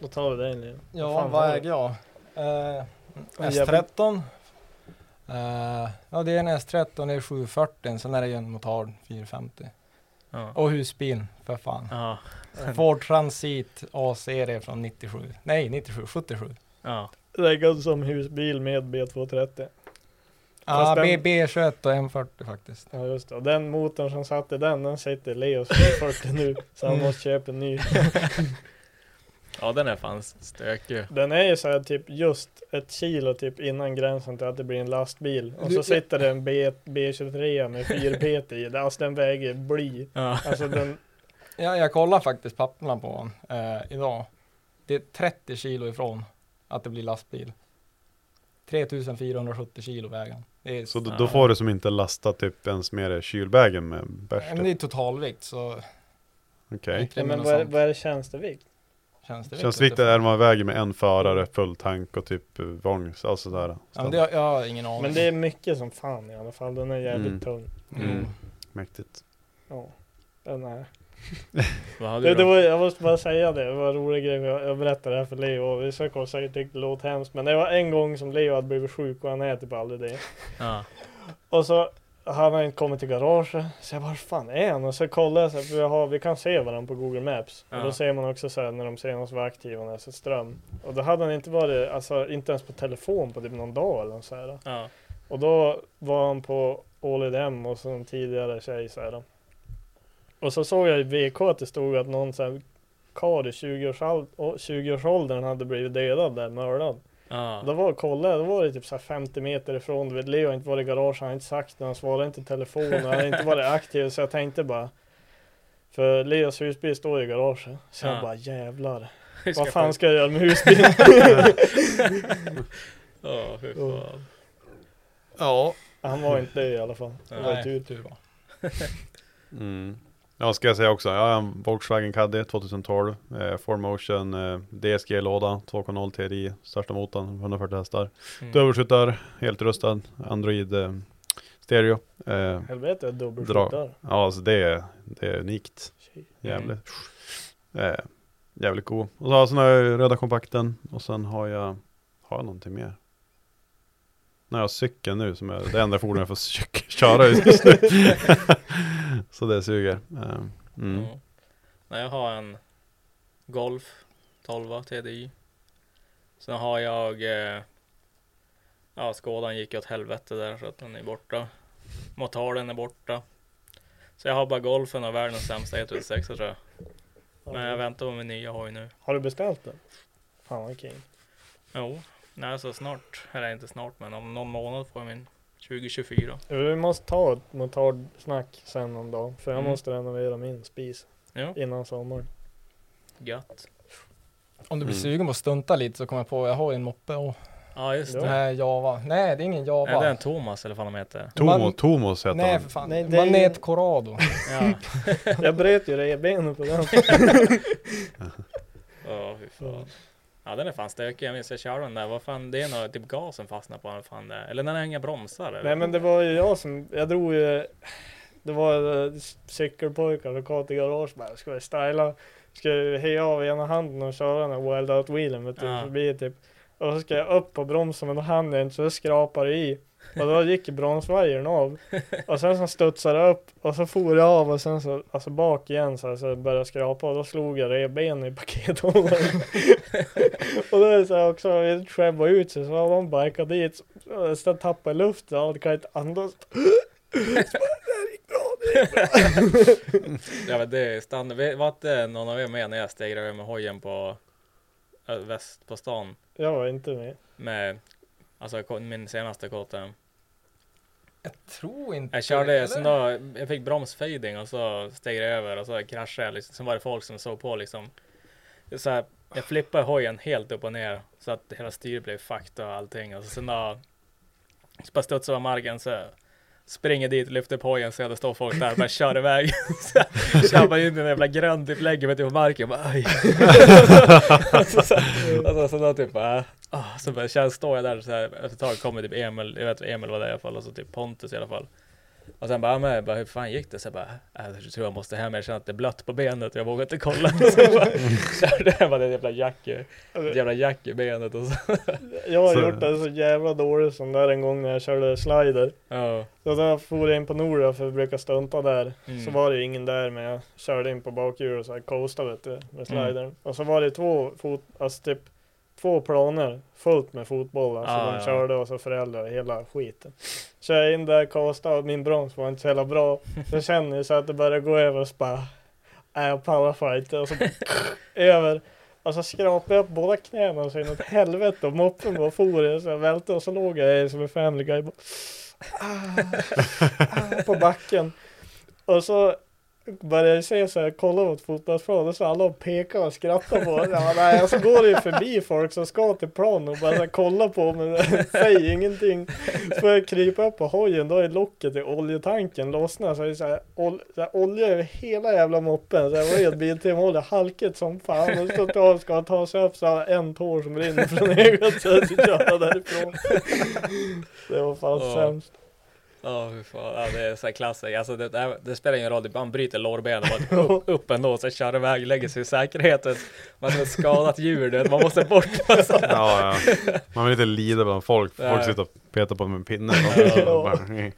S4: då tar vi det in igen.
S3: Ja,
S4: fan
S3: vad äger jag? Eh,
S4: En
S3: S13. Eh, ja, det är en S13, det är 740, sen är det ju en motard 450.
S1: Ja.
S3: Och husbil, för fan.
S1: Ja.
S3: Ford Transit A-serie från 97. Nej, 97, 77.
S1: Ja.
S4: Reggad som husbil med B230.
S3: Ja,
S4: den-
S3: B, B21 och M40 faktiskt.
S4: Ja just det. Och den motorn som satt i den, den sitter i Leos 440 nu. Så han måste köpa en ny.
S1: ja, den är fan stökig.
S4: Den är ju så här typ just ett kilo typ innan gränsen till att det blir en lastbil. Och
S3: Du-
S4: så sitter det en B, B23 med 4 PT i. Alltså den väger bly.
S1: Ja.
S4: Alltså den,
S3: Ja, jag kollar faktiskt papperna på den eh, idag. Det är 30 kilo ifrån att det blir lastbil. 3470 kilo väger är,
S2: Så då, då får du som inte lasta typ ens med kylbägen med bärs
S3: Ja, men det är totalvikt så
S2: Okej.
S4: Ja, men vad är, vad är det tjänstevikt?
S3: tjänstevikt.
S2: Känns
S3: vet
S2: viktigt
S3: jag.
S2: är man väger med en förare, full tank och typ vagn, alltså där.
S3: Ja, men det, har- jag har ingen aning.
S4: Men det är mycket som fan i alla fall. Den är jävligt
S2: Mm.
S4: tung.
S2: Mm. Mäktigt.
S4: Ja. Den är. Det, det var, jag måste bara säga det, det var en rolig grej. Jag, jag berättade det här för Leo och vissa kommer säkert tyckte det låter hemskt. Men det var en gång som Leo hade blivit sjuk och han är typ aldrig det.
S1: Ja.
S4: Och så han har inte kommit till garaget. Så jag bara, var fan är han? Och så kollade jag så här, för vi, har, vi kan se varandra på Google Maps. Och
S1: Ja.
S4: då ser man också så här, när de senast var aktiva när jag ström. Och då hade han inte varit, alltså inte ens på telefon på typ någon dag eller så här.
S1: Ja.
S4: Och då var han på All och så en tidigare tjej så här. Och så såg jag i VK att det stod att någon så här karl i 20-årsåldern 20 hade blivit dödad där, mördad.
S1: Ja.
S4: Då var kolla, då var det typ så här 50 meter ifrån. Du vet, Leo har inte varit i garage, han har inte sagt något, han svarade inte i telefon, han har inte varit aktiv. Så jag tänkte bara För Leos husbil står i garaget. Så
S1: Ja.
S4: jag bara jävlar. Vad fan ska jag göra med husbilen?
S1: Ja, fy fan.
S2: Ja.
S4: Han var inte det i alla fall. Det var
S3: Nej,
S4: tur.
S3: tur var.
S2: Mm. Ja, ska jag säga också. Jag har en Volkswagen Caddy 2012. Eh, 4Motion eh, DSG-låda, 2.0 TDI, största motorn, 140 hästar.
S1: Mm.
S2: Dubbelskjutar, helt rustad, Android eh, stereo. Eh,
S4: Helvete dubbelskjutar.
S2: Ja, alltså det är, det är unikt.
S4: Shit.
S2: Jävligt. Eh, jävligt god. Och så har jag sån här röda kompakten och sen har jag, har jag någonting mer? Nej, jag har cykeln nu som är det enda fordon jag får köra just nu. så det suger. Eh, mm.
S1: Ja. Nej, jag har en Golf 12 TDI. Sen har jag eh, Ja, skådan gick åt helvete där så att den är borta. Motalen är borta. Så jag har bara Golfen och världens sämsta 136 tror jag. Men jag väntar på min nya hoj nu.
S4: Har du beställt den? Fan vad king.
S1: Jo, nej så snart. Eller inte snart men om någon månad får jag min 2024.
S4: Vi måste ta ett motardsnack sen någon dag. För jag
S1: Mm.
S4: måste renovera min spis.
S1: Jo,
S4: Innan sommaren.
S1: gött.
S3: Om du blir
S2: Mm.
S3: sugen på att stunta lite så kommer jag på, jag har ju en moppe och
S1: Ja just
S4: Ja.
S1: det.
S3: här Java. Nej, det är ingen Java.
S1: Nej, det är en Thomas eller vad han heter.
S2: Tomo,
S3: Man-
S2: Tomos heter
S3: Nej
S2: han.
S3: för fan.
S4: Nej, det är
S3: Manet Corrado.
S1: Ja,
S4: Jag bröt ju revbenet på den.
S1: ja fy fan. Ja den är fan stökig. Jag minns jag körde den där. Vad fan det är nog typ gasen fastnar på den. Fan det. Eller den har inga bromsar eller?
S4: Nej men det var ju jag som, jag drog ju Det var eh, cykelpojkar och kom till garage bara, ska vi styla? Ska vi heja av ena handen och köra den här wild out wheelen vet du,
S1: Ja.
S4: förbi typ. Och så ska jag upp på bromsen men då hann jag inte så jag skrapade i. Och då gick ju bromsvajern av. Och sen så studsade jag upp och så for jag av och sen så, alltså bak igen så, här, så började jag skrapa och då slog jag revbenen i pakethållaren. och då är det så här också, jag skämma ut sig så har man bikat dit, så, så tappade luften, jag kan inte andas.
S1: Ja men det är standard. Var inte någon av er med när jag steg över med hojen på äh, väst på stan?
S4: Jag var inte med.
S1: Med, alltså min senaste KTM.
S3: Tror inte
S1: Jag körde,
S3: eller?
S1: sen då, jag fick bromsfading och så steg jag över och så kraschade jag liksom. Sen var det folk som såg på liksom. Så här, jag flippade hojen helt upp och ner så att hela styret blev fucked och allting. Och så sen då, så bara studsade jag marken så springer dit, lyfter på ser så det står folk där och bara kör iväg. Tjabbar kör bara in i en jävla grön typ, lägger mig typ på marken bara aj. alltså, så, alltså, så då typ bara, ah, så bara känns, står jag där så här, efter ett tag kommer typ Emil, jag vet Emil var där i alla fall, och så typ Pontus i alla fall. Och sen bara, men, bara hur fan gick det? Så jag bara, äh, jag tror jag måste hem, jag känner att det är blött på benet, jag vågar inte kolla. Så jag bara, körde det är ett jävla jack, jävla jack i benet och så.
S4: Jag har
S1: Så-
S4: gjort det så jävla dåligt som där en gång när jag körde slider.
S1: Ja.
S4: Så då for jag in på Nora för att brukar stunta där.
S1: Mm.
S4: Så var det ju ingen där men jag körde in på bakhjulet och så här coastade vet du, med
S1: Mm.
S4: slidern. Och så var det två fot, alltså typ två planer fullt med fotbollar. Så
S1: Ah,
S4: de
S1: ja.
S4: körde och så föräldrar hela skiten. Så jag in där, coastade och min broms var inte så jävla bra. Så känner jag så att det börjar gå över och så bara, äh, jag pallar inte. Och så över. Och så skrapade jag upp båda knäna så inåt helvete och moppen bara for. Så jag välte och så låg jag som en family guy. Bara, ah, på backen. Och så började jag se så här, kolla mot fotbollsplan och så alla och pekar och skrattar på det. ja, nej, så går det ju förbi folk som ska till plan och bara så här, kolla på men säger ingenting. Så får jag krypa upp på hojen, då är locket i oljetanken lossnat så är det så här, ol, så här, olja över hela jävla moppen. Så jag var helt biltimhållet, halket som fan och så tar, ska ta sig upp så har en tår som rinner från ögat så jag ska köra därifrån. Det var fan
S1: Ja.
S4: sämst.
S1: Ja, fy fan. Ja, det är så här klassiker. Alltså det, det, det spelar ingen roll, man bryter lårbenet och upp, upp ändå, så kör iväg, lägger sig i säkerheten. Man har skadat djur, du vet, man måste bort. Alltså.
S2: Ja, ja. Man vill inte lida bland folk. Folk
S1: Nej.
S2: sitter och petar på med en pinne.
S1: Ja.
S2: Bara,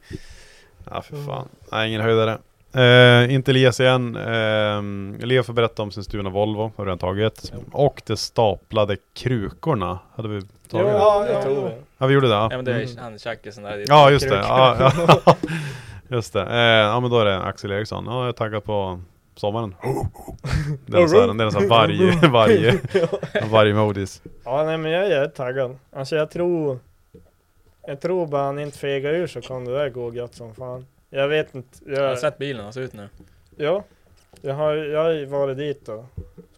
S2: ja, för fan. Nej, ingen höjdare. Eh, inte Elias igen. Eh, Leo får berätta om sin stulna Volvo, har redan tagit. Och de staplade krukorna, hade vi tagit.
S4: Ja, jag tror det.
S2: Ja, vi gjorde det. Ja,
S1: Ja men det är
S2: Mm.
S1: han tjackisen där.
S2: Ja, just det.
S1: Kruk.
S2: Ja, ja. Just det. Eh, ja, men då är det Axel Eriksson. Ja, jag är taggad på sommaren. Det är så här, det är en sån här varg, varg, varg-modis.
S4: Ja nej men jag är taggad. Alltså jag tror Jag tror bara han inte fegar ur så kan det där gå gött som fan. Jag vet inte.
S1: Jag har
S4: Jag,
S1: sett bilen, han ser ut nu.
S4: ja. Jag har, jag har varit dit och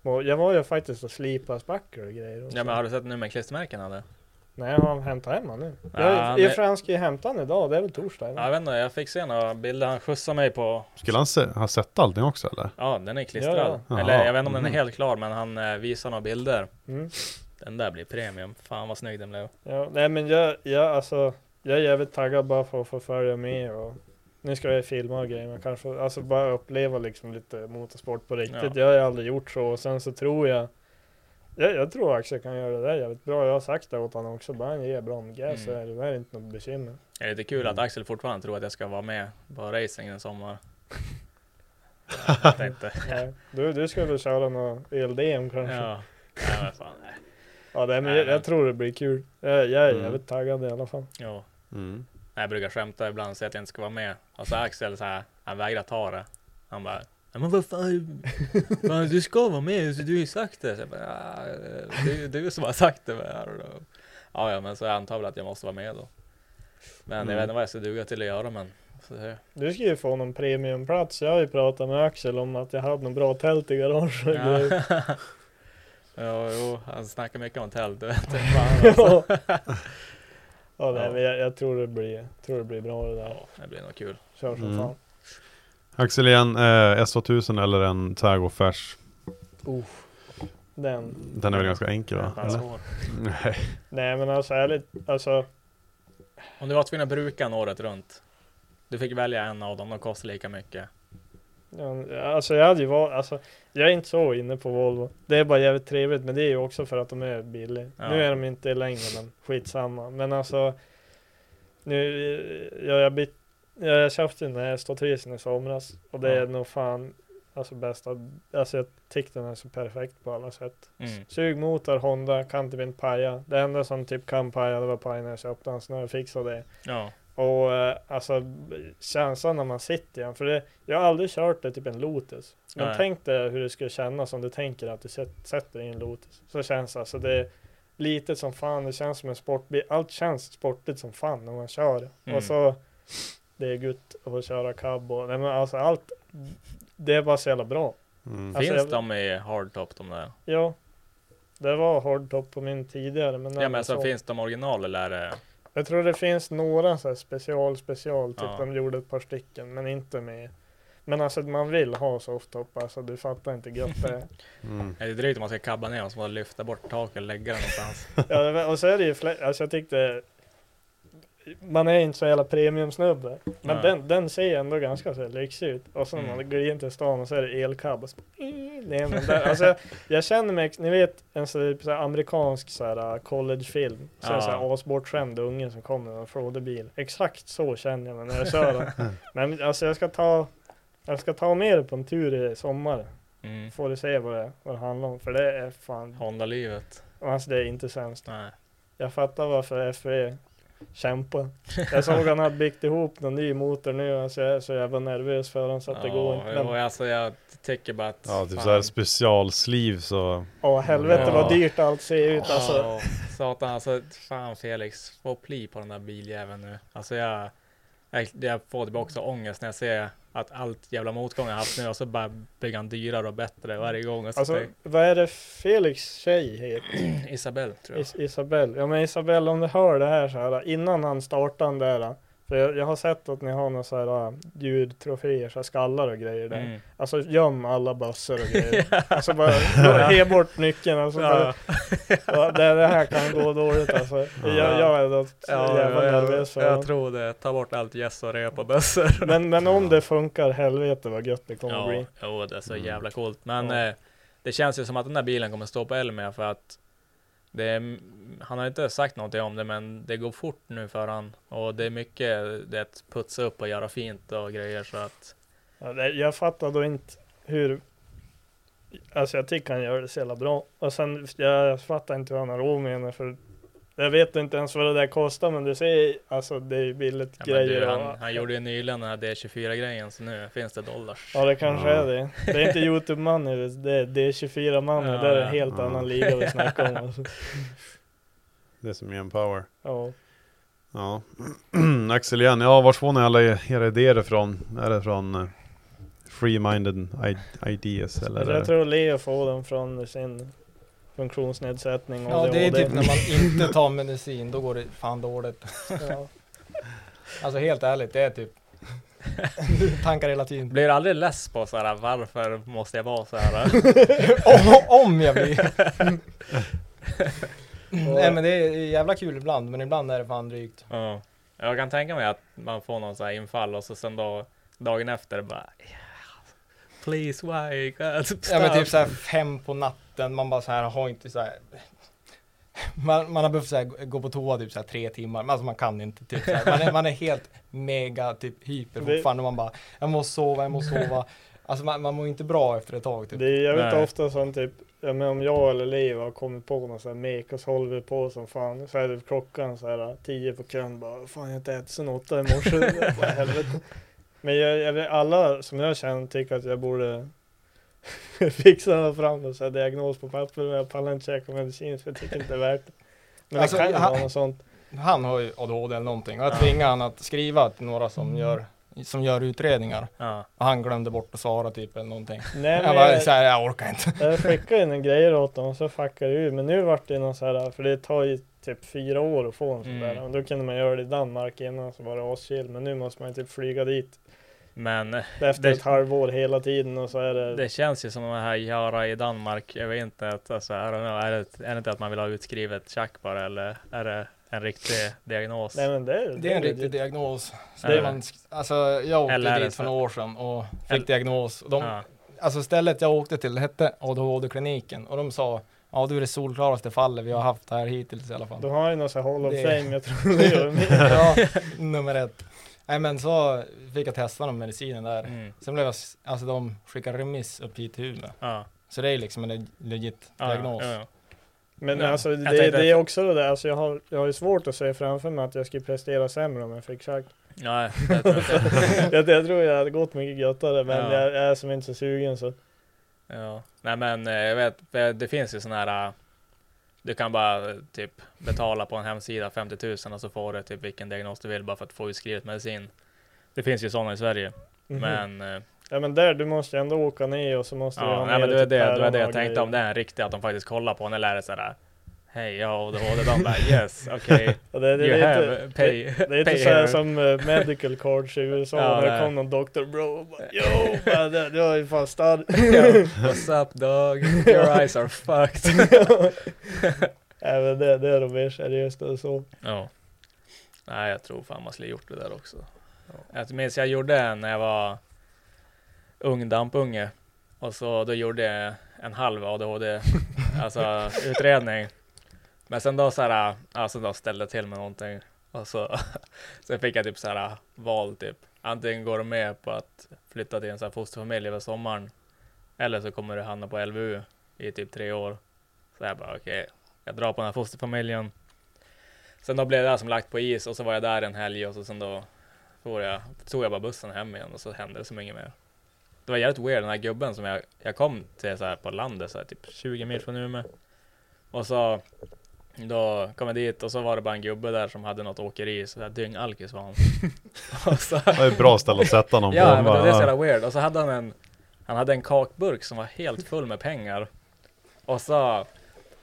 S4: små, Jag var ju faktiskt och slipade spackor och grejer. Och
S1: Ja
S4: så.
S1: men har du sett nu med klistermärken han hade?
S4: Nej jag har hämtat hem han nu.
S1: Ja,
S4: jag,
S1: han är-
S4: jag ska ju hämta han idag, det är väl torsdag?
S1: Ja,
S4: eller?
S1: jag vet inte, jag fick se några bilder, han skjutsade mig på
S2: Skulle han se, ha sett allting också eller?
S1: Ja, den är klistrad.
S4: Ja,
S2: ja.
S1: Eller jag vet inte om den är
S2: Mhm.
S1: helt klar, men han eh, visar några bilder.
S4: Mm.
S1: Den där blir premium. Fan vad snygg den blev.
S4: Ja, nej men jag, jag alltså Jag är jävligt taggad bara för att få följa med och Nu ska jag filma och grejer men kanske Alltså bara uppleva liksom lite motorsport på riktigt
S1: Ja.
S4: Jag har ju aldrig gjort så och sen så tror jag jag, jag tror Axel kan göra det där jävligt bra. Jag har sagt det åt honom också. Bara han ger bra gas så
S1: Mm.
S4: är det där är inte något bekymmer.
S1: Det är lite kul att Axel fortfarande tror att jag ska vara med på racing en sommar. Jag tänkte.
S4: Nej, du, du ska väl köra något ELDM kanske?
S1: Ja. Nej men fan. nej.
S4: Ja, nej, men
S1: Nej,
S4: jag, jag tror det blir kul. Jag, jag är
S2: Mm.
S4: jävligt taggad i alla fall.
S1: Jo.
S2: Mm.
S1: Jag brukar skämta ibland och säga att jag inte ska vara med. Och så Axel så här, han vägrar ta det. Han bara Ja, men vad fan, fan, du ska vara med, du har ju sagt det. Så jag bara, "Ja, det är du som har sagt det. Men, I don't know." ja, ja, men så jag antar väl att jag måste vara med då. Men
S2: Mm.
S1: jag vet inte vad jag ska duga till att göra, men
S4: Du ska ju få någon premiumplats. Jag har ju pratat med Axel om att jag hade någon bra tält i garaget
S1: ja. ja, jo, han snackar mycket om tält, du vet. Fan, alltså.
S4: Ja, nej,
S1: Ja.
S4: men jag, jag tror, det blir, tror det blir bra det där.
S1: Ja, det blir nog kul.
S4: Kör som
S2: Mm.
S4: fan.
S2: Axel igen, eh, S2000 eller en Tago Färs?
S4: Den.
S2: Den är väl ganska enkel va? Eller? Nej.
S4: Nej men alltså ärligt, alltså.
S1: Om du var tvungen att bruka den året runt. Du fick välja en av dem, de kostar lika mycket.
S4: Ja, alltså jag hade ju varit, alltså jag är inte så inne på Volvo. Det är bara jävligt trevligt, men det är ju också för att de är billiga.
S1: Ja.
S4: Nu är de inte längre, men skitsamma. Men alltså, nu, jag, jag, byt, jag, jag köpte den här ståtrisen i somras och det
S1: Ja.
S4: är nog fan, alltså bästa, alltså jag tyckte den är så perfekt på alla sätt.
S1: Mm.
S4: Sugmotor, Honda, kan inte paja. Det enda som typ kan paja, det var paj när jag köpte den, så nu har jag fixat det.
S1: Ja.
S4: Och eh, alltså känslan när man sitter i den, för det, jag har aldrig kört det typ en Lotus. Men
S1: Nej.
S4: tänk dig hur det skulle kännas om du tänker att du sätt- sätter dig i en Lotus. Så känns det, alltså det är litet som fan, det känns som en sportbil. Allt känns sportigt som fan när man kör det.
S1: Mm.
S4: Och så, det är gött att få köra cab och, nej men alltså allt, det är bara så jävla bra.
S2: Mm.
S4: Alltså,
S1: Finns
S4: jag-
S1: de i hardtop de där?
S4: Ja. Det var hardtop på min tidigare men
S1: Ja men alltså
S4: så-
S1: finns de original eller är det?
S4: Jag tror det finns några så här special special, typ
S1: Ja.
S4: de gjorde ett par stycken men inte med Men alltså man vill ha softtop, alltså du fattar inte hur gött det är.
S2: Mm.
S1: Är det drygt om man ska kabba ner och så bara lyfta bort taket och lägga den någonstans?
S4: ja, det och så är det ju fler, alltså jag tyckte Man är inte så jävla premiumsnubbe Men
S1: Nej.
S4: den, den ser ändå ganska så här lyxig ut Och så när
S1: Mm.
S4: man går in till stan och så är det elcab och så, nej, men där, alltså, jag, jag känner mig, ni vet en så, här- så här amerikansk så här, uh, collegefilm Så är det så
S1: Ja.
S4: här asbortskämd unge som kommer med en flådebil Exakt så känner jag mig när jag kör den Men alltså jag ska ta Jag ska ta med det på en tur i sommar
S1: Mm.
S4: Får du se vad det, vad det handlar om För det är fan
S1: Honda-livet.
S4: Alltså det är inte sämst
S1: Nej.
S4: Jag fattar varför FV kämpar Jag såg han hade byggt ihop någon ny motor nu Alltså jag är så jävla nervös för honom så att det går inte
S1: Ja,
S4: Men
S1: jo, alltså jag tycker bara att...
S2: Ja, typ såhär specialsliv så...
S4: Åh helvete
S1: Ja.
S4: vad dyrt allt ser ut alltså
S1: Ja, satan alltså, fan Felix, få pli på den där biljäveln nu. Alltså jag, jag, jag får också ångest när jag ser att allt jävla motgång jag haft nu och så bara bygger han dyrare och bättre varje gång. Och
S4: Alltså
S1: tänk-
S4: vad är det Felix tjej heter?
S1: Isabelle tror jag.
S4: Is Isabelle, ja men Isabelle om du hör det här så här innan han startar den där För jag, jag har sett att ni har några så här äh, djurtroféer, så här skallar och grejer där
S1: Mm.
S4: Alltså göm alla bössor och grejer Alltså bara ge bort nyckeln alltså bara, ja, det, det här kan gå dåligt alltså Jag, jag är då så
S1: Ja,
S4: jävla
S1: jag,
S4: nervös
S1: jag,
S4: honom.
S1: tror det. Ta bort allt gäss och rep och bössor.
S4: men, men om det funkar, helvete vad gött det kommer
S1: Ja,
S4: bli
S1: jo, det är så
S2: Mm.
S1: jävla coolt. Men
S4: Ja.
S1: eh, det känns ju som att den där bilen kommer stå på Elmia för att är, han har inte sagt någonting om det, men det går fort nu för han. Och det är mycket det är att putsa upp och göra fint och grejer så att
S4: Ja, det, jag fattar då inte hur Alltså jag tycker han gör det så jävla bra. Och sen, jag, jag fattar inte vad han har råd med henne för jag vet inte ens vad det där kostar men du ser Alltså det är ju billigt
S1: ja,
S4: grejer
S1: du,
S4: och,
S1: han, han gjorde ju nyligen den här D24 grejen så nu finns det dollars.
S4: Ja det kanske
S2: Ja.
S4: är det Det är inte Youtube money det är, det är 24 money
S1: Ja,
S4: Det är en helt
S2: Ja.
S4: annan liga vi snackar om alltså.
S2: Det är som en power.
S4: Ja
S2: Ja. Axel igen, ja vart får ni alla era idéer ifrån? Är det från uh, Free-minded ideas eller?
S4: Jag tror Leo får den från sin Funktionsnedsättning och
S3: Ja det är typ när man inte tar medicin, då går det fan dåligt.
S4: ja.
S3: Alltså helt ärligt, det är typ tankar hela tiden.
S1: Blir du aldrig less på så här, varför måste jag vara så här?
S3: om, om jag blir. Nej men det är jävla kul ibland, men ibland är det fan drygt.
S1: ja. Jag kan tänka mig att man får någon så här infall och så sen då dagen efter bara "Yeah, Please why? God.
S3: Ja men typ såhär fem på natten, man bara så här har inte så här. Man, man har behövt så här, gå på toa typ så här tre timmar, men alltså man kan inte. Typ, så här. Man, är, man är helt mega typ hyper fortfarande. Man bara, jag måste sova, jag måste sova. Alltså man, man mår inte bra efter ett tag. Typ.
S4: Det är jävligt
S1: Nej.
S4: ofta som typ, ja, men om jag eller Leo har kommit på någon sån här mek och så håller vi på som fan. Så är det klockan så här tio på kvällen bara, fan jag har inte ätit sen åtta i morse. Men jag, jag, alla som jag känner tycker att jag borde fixa fram en här diagnos på papper. Men jag pallar inte käka medicin för jag tycker inte det är värt det. Men
S3: Alltså,
S4: det kan ju
S3: han-
S4: vara något sånt.
S3: Han har ju ADHD eller någonting och jag
S1: Ja.
S3: tvingade han att skriva till några som gör som gör utredningar.
S1: Ja.
S3: Och han glömde bort att svara typ eller någonting.
S4: Nej,
S3: jag bara
S4: jag-
S3: såhär, jag orkar inte.
S4: Jag skickade in en grejer åt dem och så fuckade det ur. Men nu vart det någon så här, för det tar ju typ fyra år att få en sån
S1: Mm.
S4: där. Och då kunde man göra det i Danmark innan så var det aschill. Men nu måste man ju typ flyga dit
S1: Men
S4: efter
S1: det,
S4: ett halvår hela tiden och så är det...
S1: det känns ju som de här göra i Danmark. Jag vet inte, att, alltså, I don't know, är, det, är det inte att man vill ha utskrivet tjack bara eller är det en riktig diagnos?
S4: Nej men det är
S3: Det är en riktig diagnos. Så
S1: Är
S3: det
S1: det?
S3: man, alltså jag åkte
S1: Eller är det
S3: dit för några år sedan och fick
S1: Eller-
S3: diagnos. Och de,
S1: Ja.
S3: Alltså stället jag åkte till hette ADHD-kliniken och de sa Ja du är det solklaraste fallet vi har haft här hittills i alla fall.
S4: Du har ju någon sån här Hall of
S3: Det-
S4: Fame, jag tror det gör med.
S3: ja, nummer ett. Nej men så fick jag testa de medicinen där.
S1: Mm.
S3: Sen blev jag, alltså de skickade remiss upp hit till Umeå.
S1: Ja.
S3: Så det är liksom en leg- legit
S1: Ja,
S3: diagnos.
S1: ja, ja.
S4: Men
S1: Ja,
S4: alltså det,
S1: tänkte
S4: det är också det där, alltså jag har, jag har ju svårt att se framför mig att jag skulle prestera sämre om jag fick sagt.
S1: Nej, det tror jag inte.
S4: jag, jag tror jag hade gått mycket göttare men
S1: Ja.
S4: jag, jag är som inte så sugen så.
S1: Ja, nej men eh, jag vet, det finns ju sådana här, du kan bara typ betala på en hemsida 50 000 och så får du typ vilken diagnos du vill bara för att få utskrivet medicin. Det finns ju sådana i Sverige,
S4: Mhm.
S1: men eh,
S4: Ja men där, du måste ändå åka ner och så måste du
S1: ja,
S4: ha
S1: nej, men det det, det, var det jag tänkte
S4: grejer.
S1: om det är en riktig, att de faktiskt kollar på en eller är det sådär Hej, jag har ADHD, de bara yes, okej,
S4: Ja, det, det,
S1: you
S4: det,
S1: have,
S4: inte,
S1: pay,
S4: det, det är inte såhär som uh, medical cards i USA
S1: Ja,
S4: det
S1: nej.
S4: kom någon Dr. Bro och bara det, det var ju fan stad.
S1: Ja, What's up dog? Your eyes are fucked.
S4: Nej men det, det är nog mer seriöst än så.
S1: Ja. Nej, jag tror fan man skulle gjort det där också. Jag minns jag gjorde en när jag var ung dampunge. Och så då gjorde jag en halv ADHD, alltså utredning. Men sen då så här, äh, alltså då ställde jag till med någonting. Och så sen fick jag typ så här äh, val typ. Antingen går du med på att flytta till en sån här fosterfamilj över sommaren. Eller så kommer du hamna på LVU i typ tre år. Så jag bara okej, jag drar på den här fosterfamiljen. Sen då blev det där som lagt på is och så var jag där en helg och så sen då får jag, tog jag bara bussen hem igen och så hände det som inget mer. Det var jävligt weird den här gubben som jag, jag kom till så här på landet så här, typ 20 mil från Umeå. Och så då kom jag dit och så var det bara en gubbe där som hade något åkeri, så där dyng-alkis var han. och så,
S2: Det är ett bra ställe att sätta någon på.
S1: Ja, men det, är så jävla weird. Och så hade han en, han hade en kakburk som var helt full med pengar. Och så,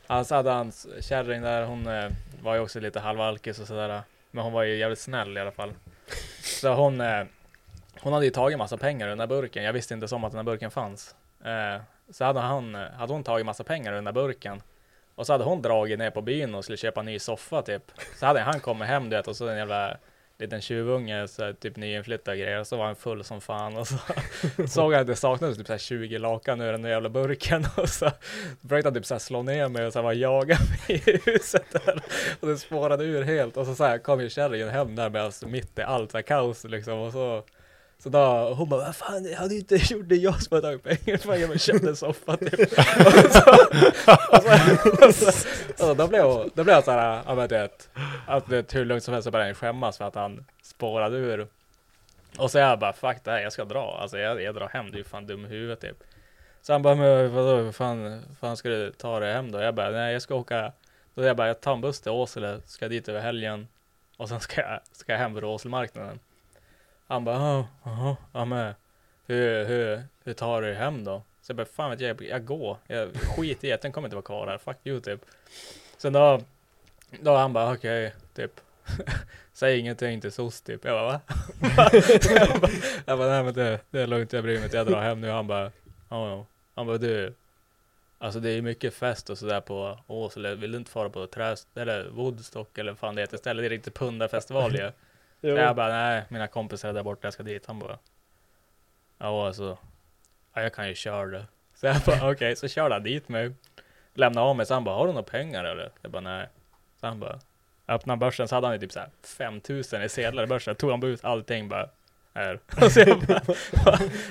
S1: ja, så hade hans kärring där, hon eh, var ju också lite halvalkis och sådär. Men hon var ju jävligt snäll i alla fall. Så hon, eh, hon hade ju tagit massa pengar ur den där burken. Jag visste inte som att den där burken fanns. Eh, så hade, han, hade hon tagit massa pengar ur den där burken. Och så hade hon dragit ner på byn och skulle köpa en ny soffa typ. Så hade han kommit hem du vet och så en jävla liten tjuvunge, så här, typ nyinflyttad grejer. Och så var han full som fan och så såg jag att det saknades typ så här 20 lakan ur den där jävla burken. Och så försökte han typ så här slå ner mig och så här var jaga mig i huset där. Och det spårade ur helt. Och så, så här kom ju kärringen hem där med alltså mitt i allt så här kaos liksom. Och så så då, hon bara, vad fan, jag hade inte gjort det, jag som hade tagit pengar, fan jag bara köpte en soffa typ. och så, och så, och så, och då blev hon, då blev jag såhär, ja men du vet, att det hur lugnt som helst så började jag skämmas för att han spårade ur. Och så jag bara, fuck det här, jag ska dra, alltså jag, jag drar hem, du är fan dum i huvudet typ. Så han bara, men vadå, fan, fan ska du ta dig hem då? Jag bara, nej jag ska åka, då jag bara, jag tar en buss till Åsele, ska dit över helgen. Och sen ska jag, ska jag hem för Åselemarknaden. Han bara, ja, ja, ja men hur, hur, hur tar du dig hem då? Så jag bara, fan vet jag, jag, jag går. Jag skiter i att den kommer inte vara kvar här, fuck you typ. Sen då, då han bara, okej, typ. Säg ingenting till SOS typ. Jag bara, va? jag bara, jag bara, nej men det, det är lugnt, jag bryr mig inte, jag drar hem nu. Han bara, ja ja. Han bara, du. Alltså det är ju mycket fest och sådär på Åsele. Vill du inte fara på träst eller Woodstock eller vad fan det heter istället? Det är riktigt pundarfestival ju.
S4: Jo.
S1: jag bara, nej, mina kompisar är där borta, jag ska dit. Han bara, ja alltså, ja, jag kan ju köra det. Så jag bara, okej, så körde han dit mig. Lämnade av mig, så han bara, har du några pengar eller? Jag bara, nej. Så han bara, öppnade börsen, så hade han ju typ såhär 5000 i sedlar i börsen. Tog han ut allting bara, här. Och så jag bara,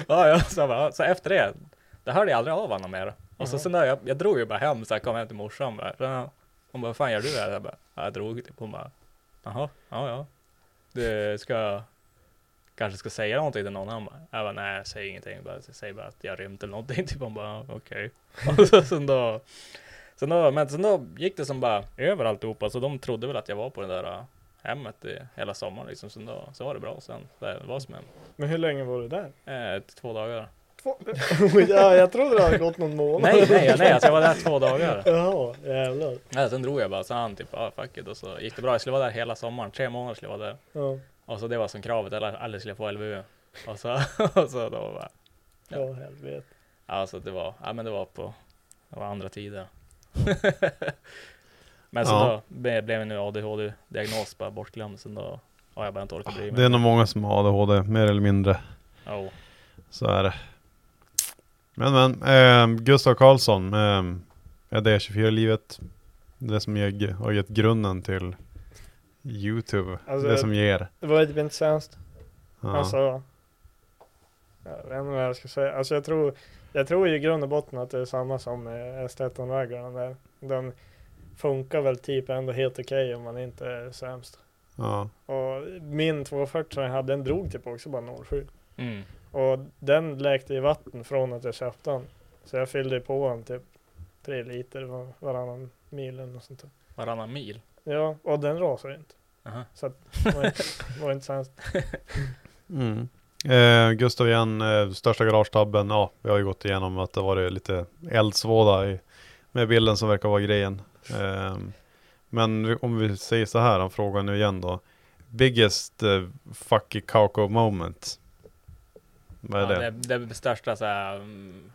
S1: ja, ja, så, bara, så efter det, det hörde jag aldrig av honom mer. Och så, så när jag, jag drog ju bara hem, så jag kom hem till morsan bara, så, hon bara, vad fan gör du här? Jag bara, ja, jag drog typ. Hon bara, jaha, ja, ja. Du ska, kanske ska säga någonting till någon. Han bara, jag bara, nej, säg ingenting. Bara, säg bara att jag rymt eller någonting. Typ hon bara, "Ja, okej. Så, sen då, sen då, men sen då gick det som bara över alltihopa. Så de trodde väl att jag var på det där äh, hemmet i hela sommaren liksom. Sen då, så var det bra sen. Det var som en,
S4: Men hur länge var du där?
S1: eh, två dagar.
S4: Ja, jag trodde det hade gått någon månad.
S1: Nej, nej, nej, alltså jag var där två dagar.
S4: Jaha, jävlar.
S1: Ja, sen drog jag bara, så han typ, ja fuck it. Och så gick det bra. Jag skulle vara där hela sommaren, tre månader skulle jag vara där.
S4: Ja,
S1: Och så det var som kravet, eller alla skulle få LVU. Och så, och så då bara,
S4: ja helvete.
S1: alltså det var, ja men det var på, det var andra tider. Men så
S2: Ja.
S1: då blev blev nu ADHD-diagnos bara bortglömd, så då har jag bara inte orkat bry mig.
S2: Det är nog många som har ADHD, mer eller mindre.
S1: Jo.
S2: Så är det. Men men, eh, Gustav Karlsson, eh, är det 24-livet det som ger, har gett grunden till Youtube?
S4: Alltså,
S2: det som ger?
S4: Det var typ inte sämst.
S2: Ja.
S4: Alltså, jag vet inte vad jag ska säga. Alltså jag tror, jag tror i grund och botten att det är samma som med S13-vägarna där. Den funkar väl typ ändå helt okej om man inte är sämst.
S2: Ja.
S4: Och min 240 som jag hade, den drog typ också bara 07.
S1: Mm.
S4: Och den läkte i vatten från att jag köpte den. Så jag fyllde på den typ 3 liter var, varannan mil eller något sånt där.
S1: Varannan mil?
S4: Ja, och den rasar inte.
S1: Aha.
S4: Så att, det var inte, var inte sämst.
S2: Mm. Eh, Gustav igen, eh, största garagetabben. Ja, vi har ju gått igenom att det varit lite eldsvåda i, med bilden som verkar vara grejen. Eh, men om vi säger så här, om frågan nu igen då. Biggest eh, fucky Kauko moment. Vad är
S1: ja,
S2: det?
S1: det? Det största såhär, um,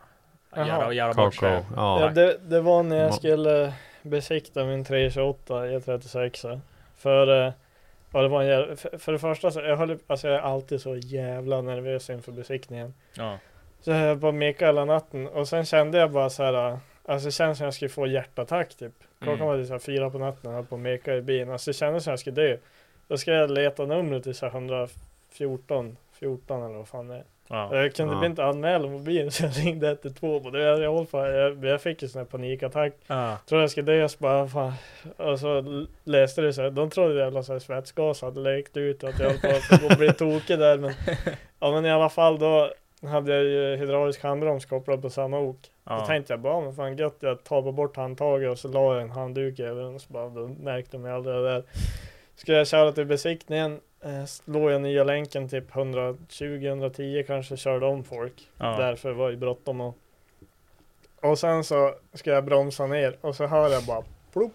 S4: Jaha.
S1: göra, göra bort sig.
S2: ja.
S4: Ja, det, det var när jag skulle besikta min 328 E36. För, eh, ja, det var en jävla, för, för det första så jag, höll, alltså jag är alltid så jävla nervös inför besiktningen.
S1: Ja.
S4: Så jag höll på att meka hela natten och sen kände jag bara så här. Alltså det kändes som jag skulle få hjärtattack typ. Klockan
S1: Mm.
S4: var typ så här fyra på natten och höll på att meka i bilen. Alltså det kändes som jag skulle dö. Då ska jag leta numret till så här 114, 14 eller vad fan det är.
S1: Ja.
S4: Jag kunde
S2: Ja.
S4: inte anmäla mobilen så jag ringde 112 och det jag, jag, jag, jag fick ju sån här panikattack.
S1: Ja.
S4: Tror jag skulle dö så bara fan. Och så l- läste det så här. De trodde jävla så här svetsgas hade läckt ut och att jag höll på att bli tokig där. Men, ja men i alla fall då hade jag ju hydraulisk handbroms kopplad på samma ok.
S1: Ja.
S4: Då tänkte jag bara, men fan gött jag tar bort handtaget och så la jag en handduk över den och så bara, då märkte de aldrig det där. Skulle jag köra till besiktningen, eh, låg jag nya länken typ 120-110 kanske, körde om folk.
S1: Ja.
S4: Därför var det bråttom och Och sen så ska jag bromsa ner och så hör jag bara plopp.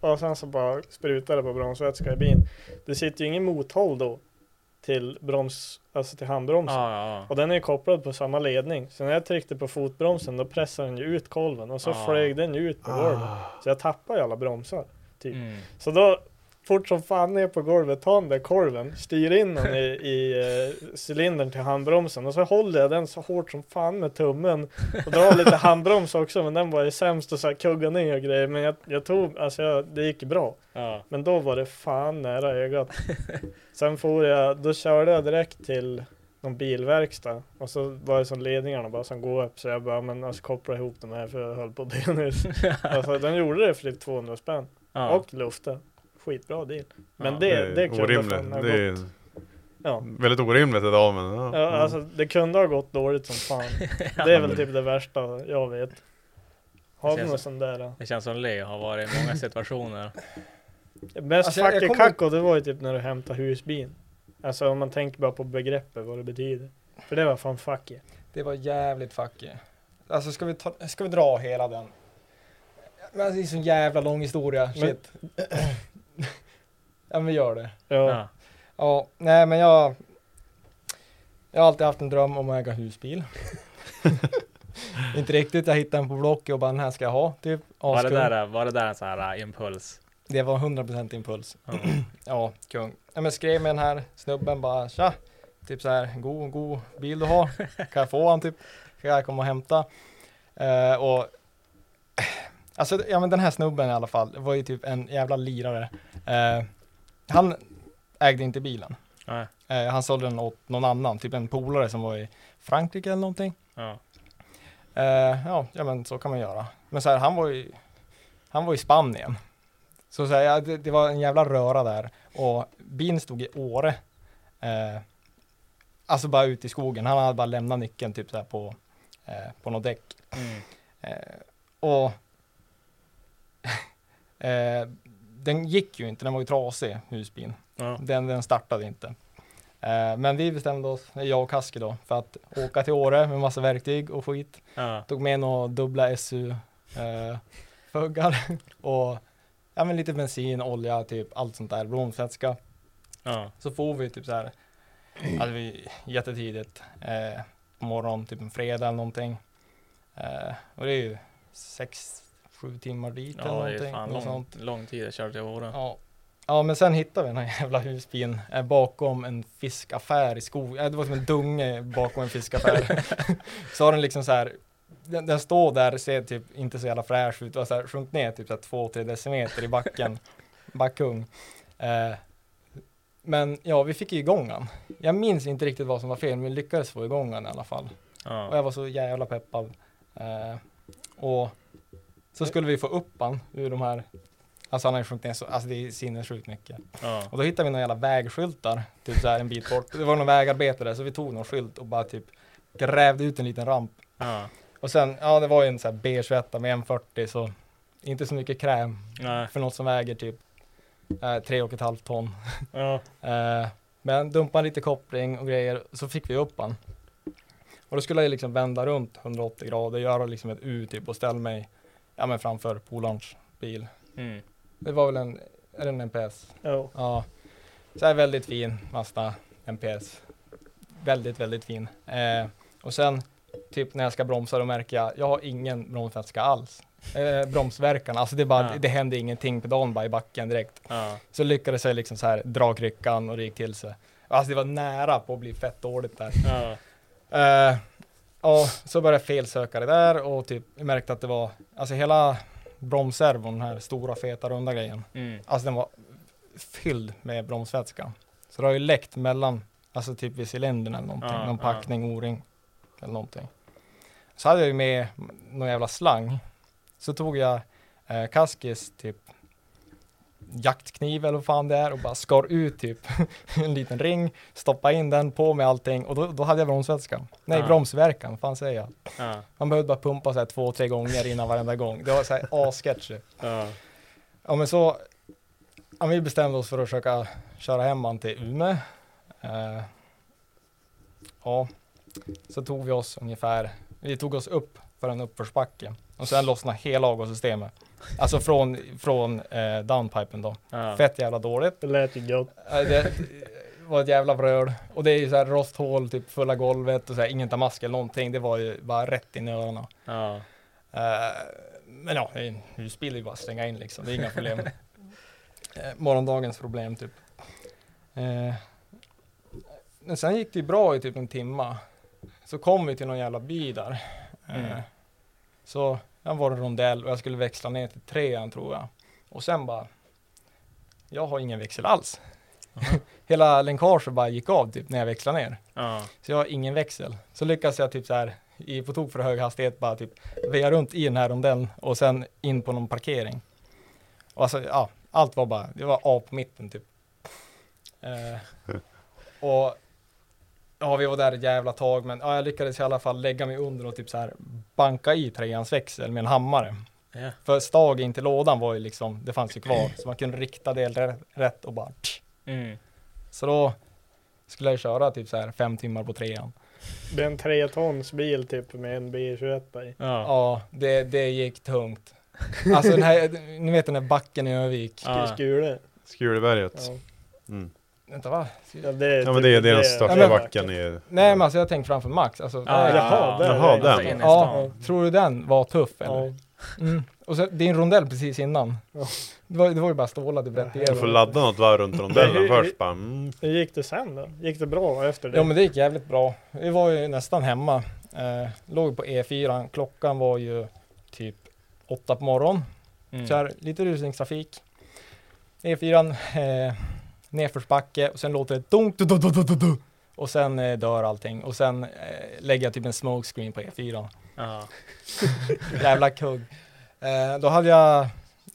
S4: Och sen så bara sprutar det på bromsvätska i bilen. Det sitter ju ingen mothåll då till broms, alltså till handbromsen.
S1: Ja, ja, ja.
S4: Och den är ju kopplad på samma ledning. Så när jag tryckte på fotbromsen då pressade den ju ut kolven och så
S1: Ah.
S4: flög den ju ut på golvet. Så jag tappade ju alla bromsar. Typ.
S1: Mm.
S4: Så då fort som fan ner på golvet, tar den där korven, styr in den i, i eh, cylindern till handbromsen och så håller jag den så hårt som fan med tummen och drar lite handbroms också men den var ju sämst och så här kugga ner och grejer men jag, jag tog, alltså jag, det gick bra.
S1: Ja.
S4: Men då var det fan nära ögat. Sen får jag, då körde jag direkt till någon bilverkstad och så var det som ledningarna bara som går upp så jag bara men alltså koppla ihop de här för jag höll på att dö nu. alltså den gjorde det för typ 200 spänn.
S1: Ja.
S4: Och luften. Skitbra deal. Men
S1: Ja,
S4: det, det, kunde
S2: orimligt.
S4: fan ha
S2: Det är
S4: gått. Ja.
S2: väldigt orimligt idag men ja.
S4: Ja, alltså det kunde ha gått dåligt som fan. Det är väl typ det värsta jag vet. Har
S1: Det
S4: vi
S1: känns
S4: någon
S1: som-
S4: sån där?
S1: Det känns som Leo har varit i många situationer.
S4: Mest
S3: Alltså,
S4: fucking
S3: kommer-
S4: kacko det var ju typ när du hämtade husbilen. Alltså om man tänker bara på begreppet vad det betyder. För det var fan fucky.
S3: Det var jävligt fucky. Alltså ska vi, ta, ska vi dra hela den? Men alltså, det är en sån jävla lång historia.
S4: Men-
S3: Shit. ja men vi gör det.
S4: Ja.
S1: Ja.
S3: Ja, nej men jag Jag har alltid haft en dröm om att äga husbil. Inte riktigt, jag hittade den på Blocket och bara den här ska jag ha. Typ.
S1: Var det, där, var det där en sån här äh, impuls?
S3: Det var 100% impuls.
S1: Ja.
S3: Ja, kung. Ja, men skrev med den här snubben bara tja, typ så här, god, god bil du har. Kan jag få han typ? Kan jag komma och hämta? Eh, och alltså, ja men den här snubben i alla fall var ju typ en jävla lirare. Eh, han ägde inte bilen.
S1: Nej.
S3: Eh, han sålde den åt någon annan, typ en polare som var i Frankrike eller någonting.
S1: Ja.
S3: Eh, ja, ja, men så kan man göra. Men så här, han var ju, han var i Spanien. Så, så här, ja, det, det var en jävla röra där och bilen stod i Åre. Eh, alltså bara ute i skogen. Han hade bara lämnat nyckeln typ så här på, eh, på något däck.
S1: Mm.
S3: Eh, och eh, den gick ju inte, den var ju trasig, husbilen.
S1: Ja.
S3: Den, den startade inte. Eh, men vi bestämde oss, jag och Kaski då, för att åka till Åre med massa verktyg och skit.
S1: Ja.
S3: Tog med några dubbla SU eh, och ja, men lite bensin, olja, typ allt sånt där, bromsvätska.
S1: Ja.
S3: Så får vi typ så här, alltså vi jättetidigt eh, på morgonen, typ en fredag eller någonting. Eh, och det är ju sex, sju timmar dit eller
S1: Ja, det är
S3: någonting.
S1: fan lång,
S3: sånt.
S1: lång tid jag körde till Åre.
S3: Ja. ja, men sen hittade vi den här jävla husbilen eh, bakom en fiskaffär i skogen. Eh, det var som en dunge bakom en fiskaffär. så har den liksom så här, den, den står där, ser typ inte så jävla fräsch ut, och så här, sjunkit ner typ så här två, tre decimeter i backen. Backung. Eh, men ja, vi fick ju igång den. Jag minns inte riktigt vad som var fel, men vi lyckades få igång den i alla fall.
S1: Ja.
S3: Och jag var så jävla peppad. Eh, och så skulle vi få upp han ur de här, alltså han har ju sjunkit ner så, alltså det är sinnessjukt mycket.
S1: Ja.
S3: Och då hittade vi några jävla vägskyltar, typ så här en bit bort. Det var någon vägarbete där, så vi tog någon skylt och bara typ grävde ut en liten ramp.
S1: Ja.
S3: Och sen, ja det var ju en sån här B21 med 140 så inte så mycket kräm
S1: Nej.
S3: för något som väger typ eh, tre och ett halvt ton.
S1: Ja.
S3: Eh, men dumpade lite koppling och grejer, så fick vi upp han. Och då skulle jag liksom vända runt 180 grader, göra liksom ett U typ och ställa mig ja, men framför polarns bil.
S1: Mm.
S3: Det var väl en, är det en NPS?
S4: Jo.
S3: Ja. Så här väldigt fin Mazda NPS. Väldigt, väldigt fin. Eh, och sen typ när jag ska bromsa då märker jag, jag har ingen bromsvätska alls. Eh, bromsverkan, alltså det är bara,
S1: Ja.
S3: det hände ingenting, pedalen bara i backen direkt.
S1: Ja.
S3: Så lyckades jag liksom så här dra kryckan och det gick till sig. Alltså det var nära på att bli fett dåligt där.
S1: Ja.
S3: Eh, ja, så började jag felsöka det där och typ märkte att det var, alltså hela bromsservon, den här stora feta runda grejen.
S1: Mm.
S3: Alltså den var fylld med bromsvätska. Så det har ju läckt mellan, alltså typ vid cylindern eller någonting,
S1: Ja,
S3: någon
S1: ja.
S3: packning, o-ring eller någonting. Så hade jag ju med någon jävla slang. Så tog jag eh, Kaskis typ jaktkniv eller vad fan det är och bara skar ut typ en liten ring, stoppa in den på med allting och då, då hade jag bromsvätska. Nej,
S1: Ja.
S3: bromsverkan, vad fan säger jag?
S1: Ja.
S3: Man behövde bara pumpa så här två, tre gånger innan varenda gång. Det var så här assketchy.
S1: Ja.
S3: Ja men så, ja, vi bestämde oss för att försöka köra hem han till Umeå. Eh, ja, så tog vi oss ungefär, vi tog oss upp för en uppförsbacke och sen lossnade hela avgassystemet. Alltså från, från eh, downpipen då.
S1: Ja.
S3: Fett jävla dåligt.
S4: Det lät ju gott.
S3: Det var ett jävla vröl. Och det är ju så här rosthål, typ fulla golvet och så här, ingen damask eller någonting. Det var ju bara rätt in i öronen.
S1: Ja.
S3: Eh, men ja, husbil är ju bara att slänga in liksom. Det är inga problem. Eh, morgondagens problem typ. Eh, men sen gick det ju bra i typ en timma. Så kom vi till någon jävla by där. Eh,
S1: Mm.
S3: Så jag var en rondell och jag skulle växla ner till trean tror jag. Och sen bara, jag har ingen växel alls. Hela länkaget bara gick av typ när jag växlade ner.
S1: Ja.
S3: Så jag har ingen växel. Så lyckas jag typ så här i på tok för hög hastighet bara typ veja runt i den här rondellen och sen in på någon parkering. Och alltså ja, allt var bara, det var A på mitten typ. Eh, och ja, vi var där ett jävla tag, men ja, jag lyckades i alla fall lägga mig under och typ så här banka i treans växel med en hammare.
S1: Ja.
S3: För stag in till lådan var ju liksom, det fanns ju kvar, så man kunde rikta det rä- rätt och bara.
S1: Mm.
S3: Så då skulle jag köra typ så här fem timmar på trean.
S4: Det är en tre tons bil typ med en B21 i.
S1: Ja.
S3: Ja, det, det gick tungt. Alltså den här, ni vet den här backen i Övik.
S1: Ja.
S4: Skule.
S2: Skuleberget.
S4: Ja.
S2: Mm.
S3: Vänta va?
S4: Ja, det
S2: Ja men det är, det är den största
S3: Ja,
S2: backen i...
S3: Nej men alltså jag tänkte framför Max. Alltså,
S1: Ja,
S3: eh,
S4: Jaha, där
S2: Jaha, den.
S1: Alltså,
S3: ja, tror du den var tuff eller?
S4: Ja.
S3: Mm. Och så, det är en rondell precis innan. Det, var, det var ju bara stålar typ rätt
S2: Du får
S3: igenom.
S2: ladda något varv runt rondellen först bara. Mm.
S4: Hur gick det sen då? Gick det bra efter det?
S3: Ja men det gick jävligt bra. Vi var ju nästan hemma. Eh, låg på E4. Klockan var ju typ åtta på morgonen.
S1: Mm.
S3: Så här, lite rusningstrafik. E4, eh, nedförsbacke och sen låter det dunk, du, du, du, du, du. Och sen eh, dör allting. Och sen eh, lägger jag typ en smokescreen på E4.
S1: Ja.
S3: Jävla kugg. Eh, då hade jag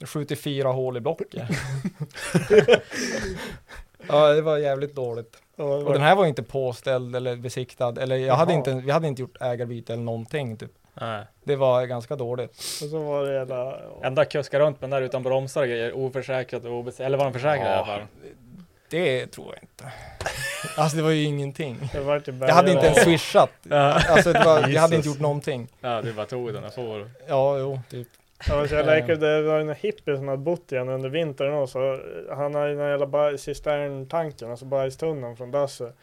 S3: 74 hål i blocket. ja, det var jävligt dåligt.
S4: Ja,
S3: Och den här var inte påställd eller besiktad. Eller jag hade inte, vi hade inte gjort ägarbyte eller någonting. Typ.
S1: Nej.
S3: Det var ganska dåligt.
S4: Och så var det jävla...
S1: Ända kuska runt med den där utan bromsar och grejer, oförsäkrat och obes- Eller var den försäkrad i alla fall?
S3: Det tror jag inte. Alltså det var ju ingenting.
S4: Det var typ
S3: Jag hade inte ens swishat. Alltså det var, jag hade inte gjort någonting.
S1: Ja, du bara tog den och for.
S3: Ja, jo, typ.
S4: Ja, så jag läker, det var en hippie som hade bott igen under vintern också. Han har ju den jävla cisterntanken, alltså bajstunnan från dasset.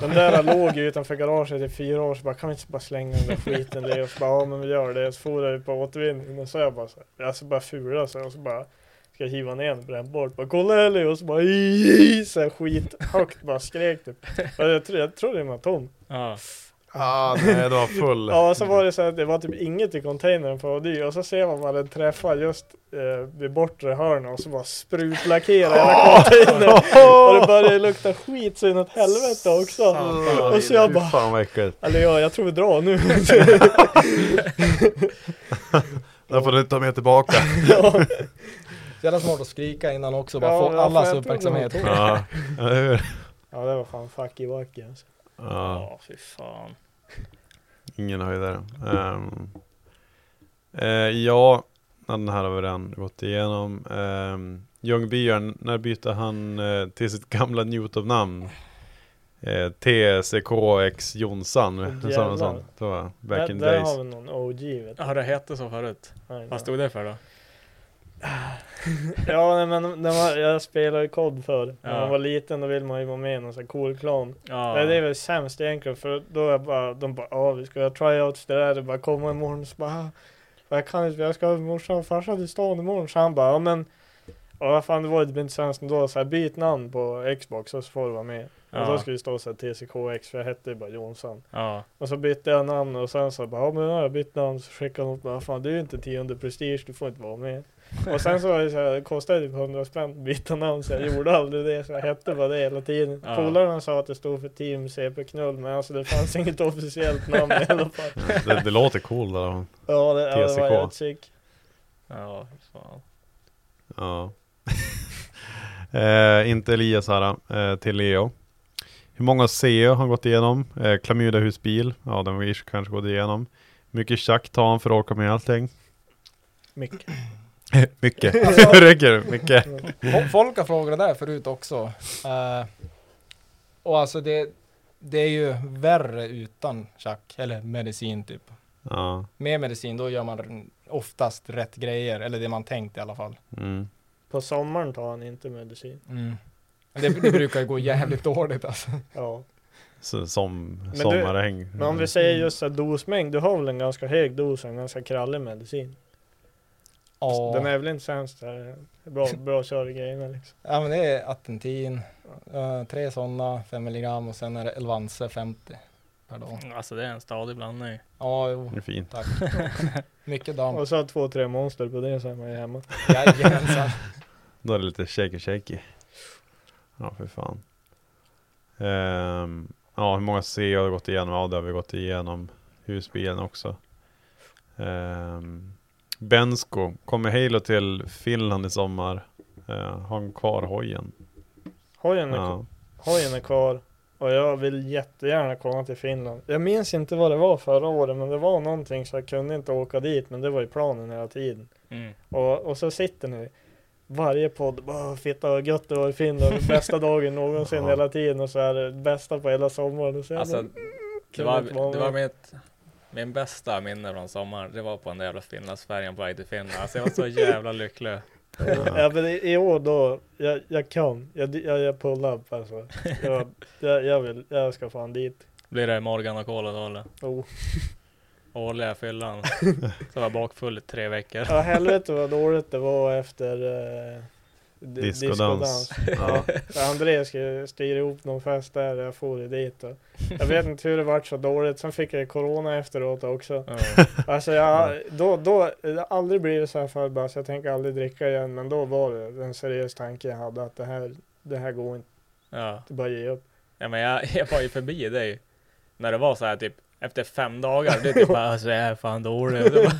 S4: Den där låg ju utanför garaget i fyra år så bara kan vi inte bara slänga den där skiten det och så bara ja men vi gör det. Så for jag på återvinning och så jag bara så här, alltså bara fula så och så bara ska hiva ner den brännbart. Bara kolla Ellie och så bara i så här skit högt bara skrek typ. Och jag, tror, jag trodde den var tom.
S1: Ja.
S2: Ah, nej, det var full.
S4: Ja, så var det så att det var typ inget i containern på Ody och så ser man vad den träffar just eh, vid bortre hörnet och så bara sprutlackera hela containern. och det började lukta skit så inåt helvete också. och så jag bara,
S2: Fan vad äckligt.
S4: eller ja, jag tror vi drar nu.
S2: Där får du ta med tillbaka.
S4: ja,
S3: jävla smart att skrika innan också, bara
S4: Ja,
S3: få allas uppmärksamhet.
S2: ja,
S4: ja, det var fan fucky wacky alltså.
S2: Ja,
S1: Ja, fy fan.
S2: ingen höjdare. Um, eh, ja, den här har vi redan gått igenom. Um, Ljungbyarn, när bytte han eh, till sitt gamla Newton-namn? Eh, TCKX Jonsson,
S4: Åh,
S2: sa något sånt. Det var back
S4: Där,
S2: in
S4: där
S2: days.
S4: har vi någon OG vet du.
S1: Ja, det hette så förut. Vad stod det för då?
S4: Ja men när man, jag spelade kod förr. När
S1: Ja.
S4: man var liten då ville man ju vara med i någon sån här cool klan.
S1: Ja.
S4: Nej, det är väl sämst egentligen för då är bara, de bara ja vi ska göra tryouts det där, det bara komma imorgon så bara "Ah, jag kan inte, jag ska ha morsan och farsan till stan imorgon. Så han bara ja men Ja vad fan det var ju typ inte sämst ändå, så här, byt namn på Xbox och så får du vara med. Och
S1: Ja.
S4: då skulle det stå såhär TCKX för jag hette ju bara Jonsson.
S1: Ja.
S4: Och så bytte jag namn och sen så bara ja men nu har jag bytt namn så skickade de upp "Ja, fan du är ju inte tionde prestige, du får inte vara med. Och sen så var det så här, det kostade typ 100 spänn att byta namn så jag gjorde aldrig det, så jag hette bara det hela tiden.
S1: Ja.
S4: Polarna sa att det stod för Team CP Knull men alltså det fanns inget officiellt namn i alla fall.
S2: Det, det låter cool där.
S4: Ja det, ja, det var jävligt sick.
S1: Ja, fan.
S2: Ja. eh, inte Elias här, eh, till Leo. Hur många CEO har gått igenom? Eh, Klamydia husbil, ja den har vi kanske gått igenom. Mycket tjack tar han för att orka med allting.
S4: Mycket.
S2: mycket,
S3: Alltså-
S2: räcker mycket.
S3: Fo- Folk har frågat det där förut också. Eh, och alltså det, det är ju värre utan tjack, eller medicin typ.
S2: Ja,
S3: Med medicin då gör man oftast rätt grejer, eller det man tänkt i alla fall.
S2: mm.
S4: På sommaren tar han inte medicin.
S3: Men Det, det brukar gå jävligt dåligt alltså.
S4: Ja.
S2: Så, som
S4: Men du-
S2: sommarhäng.
S4: Men om vi säger just så dosmängd, du har väl en ganska hög dos och en ganska krallig medicin?
S3: Ja.
S4: Den är väl inte sämst där, bra, bra kör i grejerna liksom.
S3: Ja men det är Attentin, tre sådana, 5 milligram och sen är det Elvanse 50 per dag.
S1: Alltså det är en stadig blandning.
S3: Ja, jo,
S2: Det är fint.
S3: tack. Mycket damm.
S4: Och så två, tre monster på det så är man ju hemma.
S3: Jajamensan.
S2: Då är det lite shaky shaky. Ja, för fan. Ehm, ja, hur många CEO har vi gått igenom? Ja, det har vi gått igenom. Husbilen också. Um, Bensko, kommer Halo till Finland i sommar? Uh, har han kvar hojen?
S4: Hojen är,
S2: Ja.
S4: hojen är kvar och jag vill jättegärna komma till Finland. Jag minns inte vad det var förra året men det var någonting så jag kunde inte åka dit men det var ju planen hela tiden.
S1: Mm.
S4: Och, och så sitter ni varje podd bara fitta vad gött det var i Finland, bästa dagen någonsin
S2: Ja.
S4: hela tiden och så är det bästa på hela sommaren. Och så
S1: Alltså, Det var, det var
S4: med.
S1: mitt, min bästa minne från sommaren. Det var på den där jävla Finlandsfärjan på väg till Finland. Alltså jag var så jävla lycklig.
S4: Ja men i, i år då, jag, jag kan, jag, jag, jag pullar upp alltså. Jag, jag, jag vill, jag ska fan dit.
S1: Blir det Morgan och Cola då eller?
S4: Oh.
S1: Årliga fyllan. Så var bakfull i tre veckor.
S4: Ja helvete vad dåligt det var efter uh,
S2: Discodans. Ja.
S4: Ja. Andreas skulle styra ihop någon fest där jag for dit och Jag vet inte hur det vart så dåligt, sen fick jag corona efteråt också.
S1: Ja.
S4: Alltså jag, då, då, det har aldrig blivit så här bara, så jag tänker aldrig dricka igen. Men då var det en seriös tanke jag hade att det här, det här går inte.
S1: Ja.
S4: Det bara ge upp.
S1: Ja men jag, jag var ju förbi dig. När det var så här typ efter fem dagar. Du typ bara alltså jag är fan dålig. Det bara-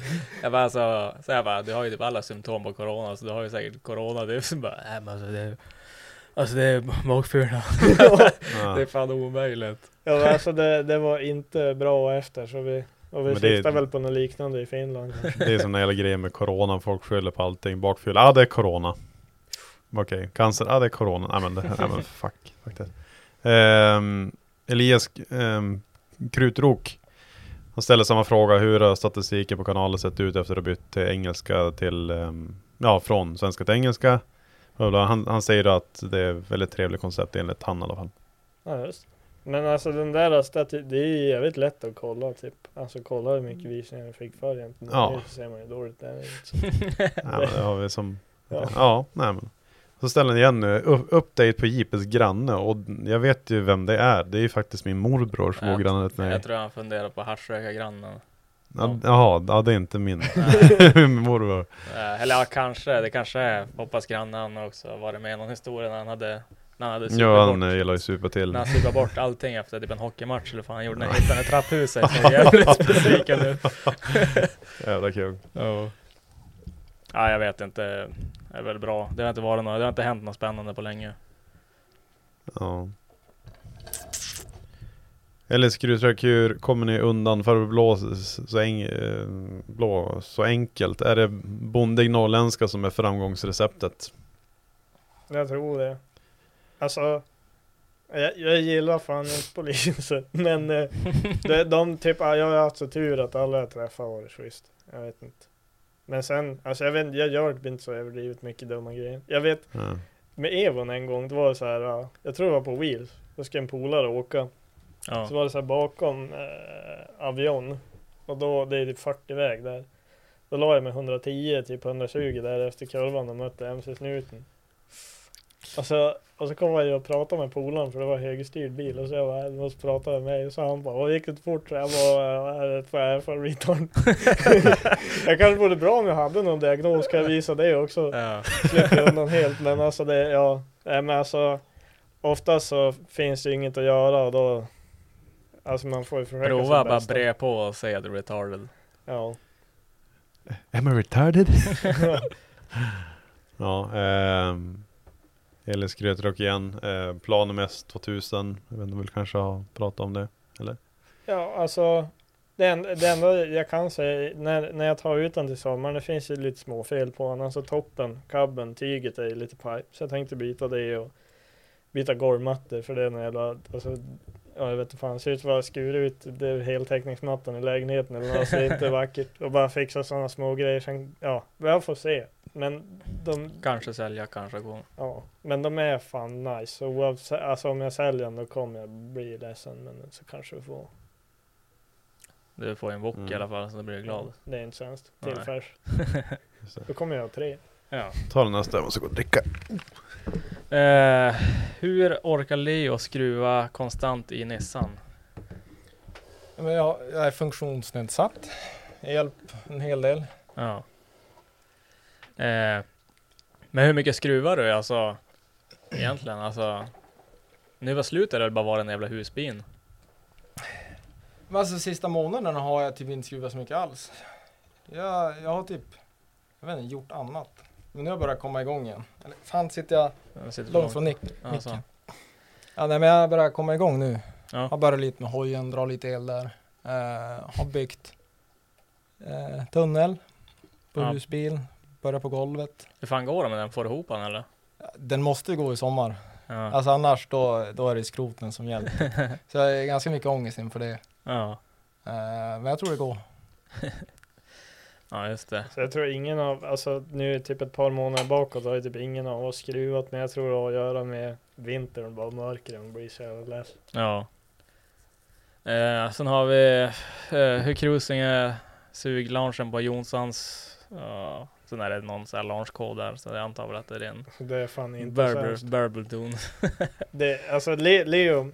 S1: Jag bara alltså, så jag bara du har ju typ alla symptom på corona så du har ju säkert corona. Du så bara nej men alltså det är Alltså det är bakfylla.
S2: Ja.
S1: Det är fan omöjligt.
S4: Ja, men alltså det, det var inte bra efter så vi, och vi
S2: det-
S4: siktar väl på något liknande i Finland. kanske.
S2: Det är som det gäller grejer med corona, folk skyller på allting. Bakfylla, ja ah, det är corona. Okej, cancer, ja ah, det är corona. Nej men, det, nej, men fuck. fuck det. Ehm, Elias um, Krutrok. Han ställer samma fråga, hur har statistiken på kanalen sett ut efter att ha bytt till engelska till, ehm, ja från svenska till engelska? Han, han säger att det är ett väldigt trevligt koncept enligt han i alla fall.
S4: Ja, just. Men alltså den där staty, det är jävligt lätt att kolla typ. Alltså kolla hur mycket visningar jag fick för egentligen.
S2: Ja.
S4: Så ser man ju dåligt där. Så.
S2: Ja, men det har vi som...
S4: Ja.
S2: Ja, nej men. Så ställer den igen nu, U- update på JPs granne och jag vet ju vem det är. Det är ju faktiskt min morbror som bor granne till mig.
S1: Jag tror han funderar på haschrökargrannen.
S2: Ja, Jaha, ja, det är inte min, min morbror.
S1: Eh, Eller ja, kanske. Det kanske är Poppas granne han har också varit med i någon historia när han hade när han hade supit
S2: Ja, han
S1: bort,
S2: gillar ju supa till.
S1: när han supade bort allting efter typ en hockeymatch eller vad han gjorde när han hittade i trapphuset. Så jag är jävligt besviken nu.
S2: Jävla kul.
S1: Ja. Ja, jag vet inte. Är väl bra. Det har inte varit något, det har inte hänt något spännande på länge.
S2: Ja. Eller skruvträckur, kommer ni undan för blå så, en, eh, blå så enkelt? Är det bondig norrländska som är framgångsreceptet?
S4: Jag tror det. Alltså, jag, jag gillar fan inte polisen. Men eh, de, de typ, ja, jag har haft så tur att alla jag träffat har varit schysst. Jag vet inte. Men sen, alltså jag vet jag gör typ inte så överdrivet mycket dumma grejer. Jag vet,
S2: Ja.
S4: med Evon en gång, det var så här, ja, jag tror det var på Wheels. Då ska en polare åka.
S1: Ja.
S4: Så var det så här bakom eh, Avion. Och då, det är typ 40 väg där. Då la jag mig 110, typ 120 där efter kurvan och mötte MC-snuten. Och så, och så kom jag ju och pratade med polaren för det var högerstyrd bil och så jag bara, du måste prata med mig. Och så han bara, vad gick det fort? Så jag bara, det vad är för retard? jag kanske vore bra om jag hade någon diagnos, kan jag visa det också.
S1: Ja.
S4: Slipper jag undan helt, men alltså det, ja. Nej men alltså, oftast så finns det ju inget att göra och då, alltså man får ju försöka
S1: Prova
S4: sitt
S1: bara bre på och säga att du är retarded.
S4: Ja.
S2: Am I retarded? ja, ehm, eller skrytrock igen. Eh, Planem S2000. Jag vet inte, vill kanske ha pratat om det? Eller?
S4: Ja, alltså det enda, det enda jag kan säga när, när jag tar ut den till sommaren, det finns ju lite små fel på den. Alltså toppen, kabben, tyget är lite pipe. Så jag tänkte byta det och byta golvmattor för det är en jävla, alltså, ja jag vet inte fan, ser ut att vara skurit ut det heltäckningsmattan i lägenheten eller något, så det är inte vackert. Och bara fixa sådana små grejer. Sen, ja, jag får se. Men de,
S1: Kanske sälja, kanske gå.
S4: ja, men de är fan nice. Så oavsett, alltså om jag säljer den då kommer jag bli ledsen. Men så kanske vi får
S1: Du får en wok
S2: Mm.
S1: i alla fall så då blir du glad.
S4: Det är inte sämst. Till
S1: Nej.
S4: färs.
S2: Just det.
S4: Då kommer jag ha tre.
S1: Ja.
S2: Ta den nästa, jag måste gå och dricka.
S1: Eh, hur orkar Leo skruva konstant i Nissan?
S3: Men jag, jag är funktionsnedsatt. Hjälp en hel del.
S1: Ja. Eh, men hur mycket skruvar du alltså? Egentligen alltså. Nu var slutet eller bara var en jävla husbin?
S3: Men alltså sista månaderna har jag typ inte skruvat så mycket alls. Jag, jag har typ, jag vet inte, gjort annat. Men nu har jag börjat komma igång igen. Eller fan sitter jag
S1: Jag sitter
S3: långt från nick,
S1: Alltså.
S3: micken. Ja nej men jag börjar komma igång nu.
S1: Ja.
S3: Har börjat lite med hojen, drar lite el där. Eh, har byggt eh, tunnel på
S1: Ja.
S3: husbil. Börjar på golvet.
S1: Hur fan går det med den? Får du ihop den eller?
S3: Den måste ju gå i sommar.
S1: Ja.
S3: Alltså annars då, då är det skroten som gäller. Så jag är ganska mycket ångest inför det.
S1: ja.
S3: Eh, men jag tror det går.
S1: ja, just det.
S4: Så jag tror ingen av, alltså nu typ ett par månader bakåt har ju typ ingen av oss skruvat. Men jag tror det har att göra med vintern, bara mörker och blir så jävla less.
S1: Ja. Eh, sen har vi eh, hur cruising är suglaunchen på Jonssons. Ja, sen är det någon sån här launchkod där så jag antar väl att det är en
S4: Det är fan inte
S1: Burble. Burbletone.
S4: Det, alltså Le, Leo,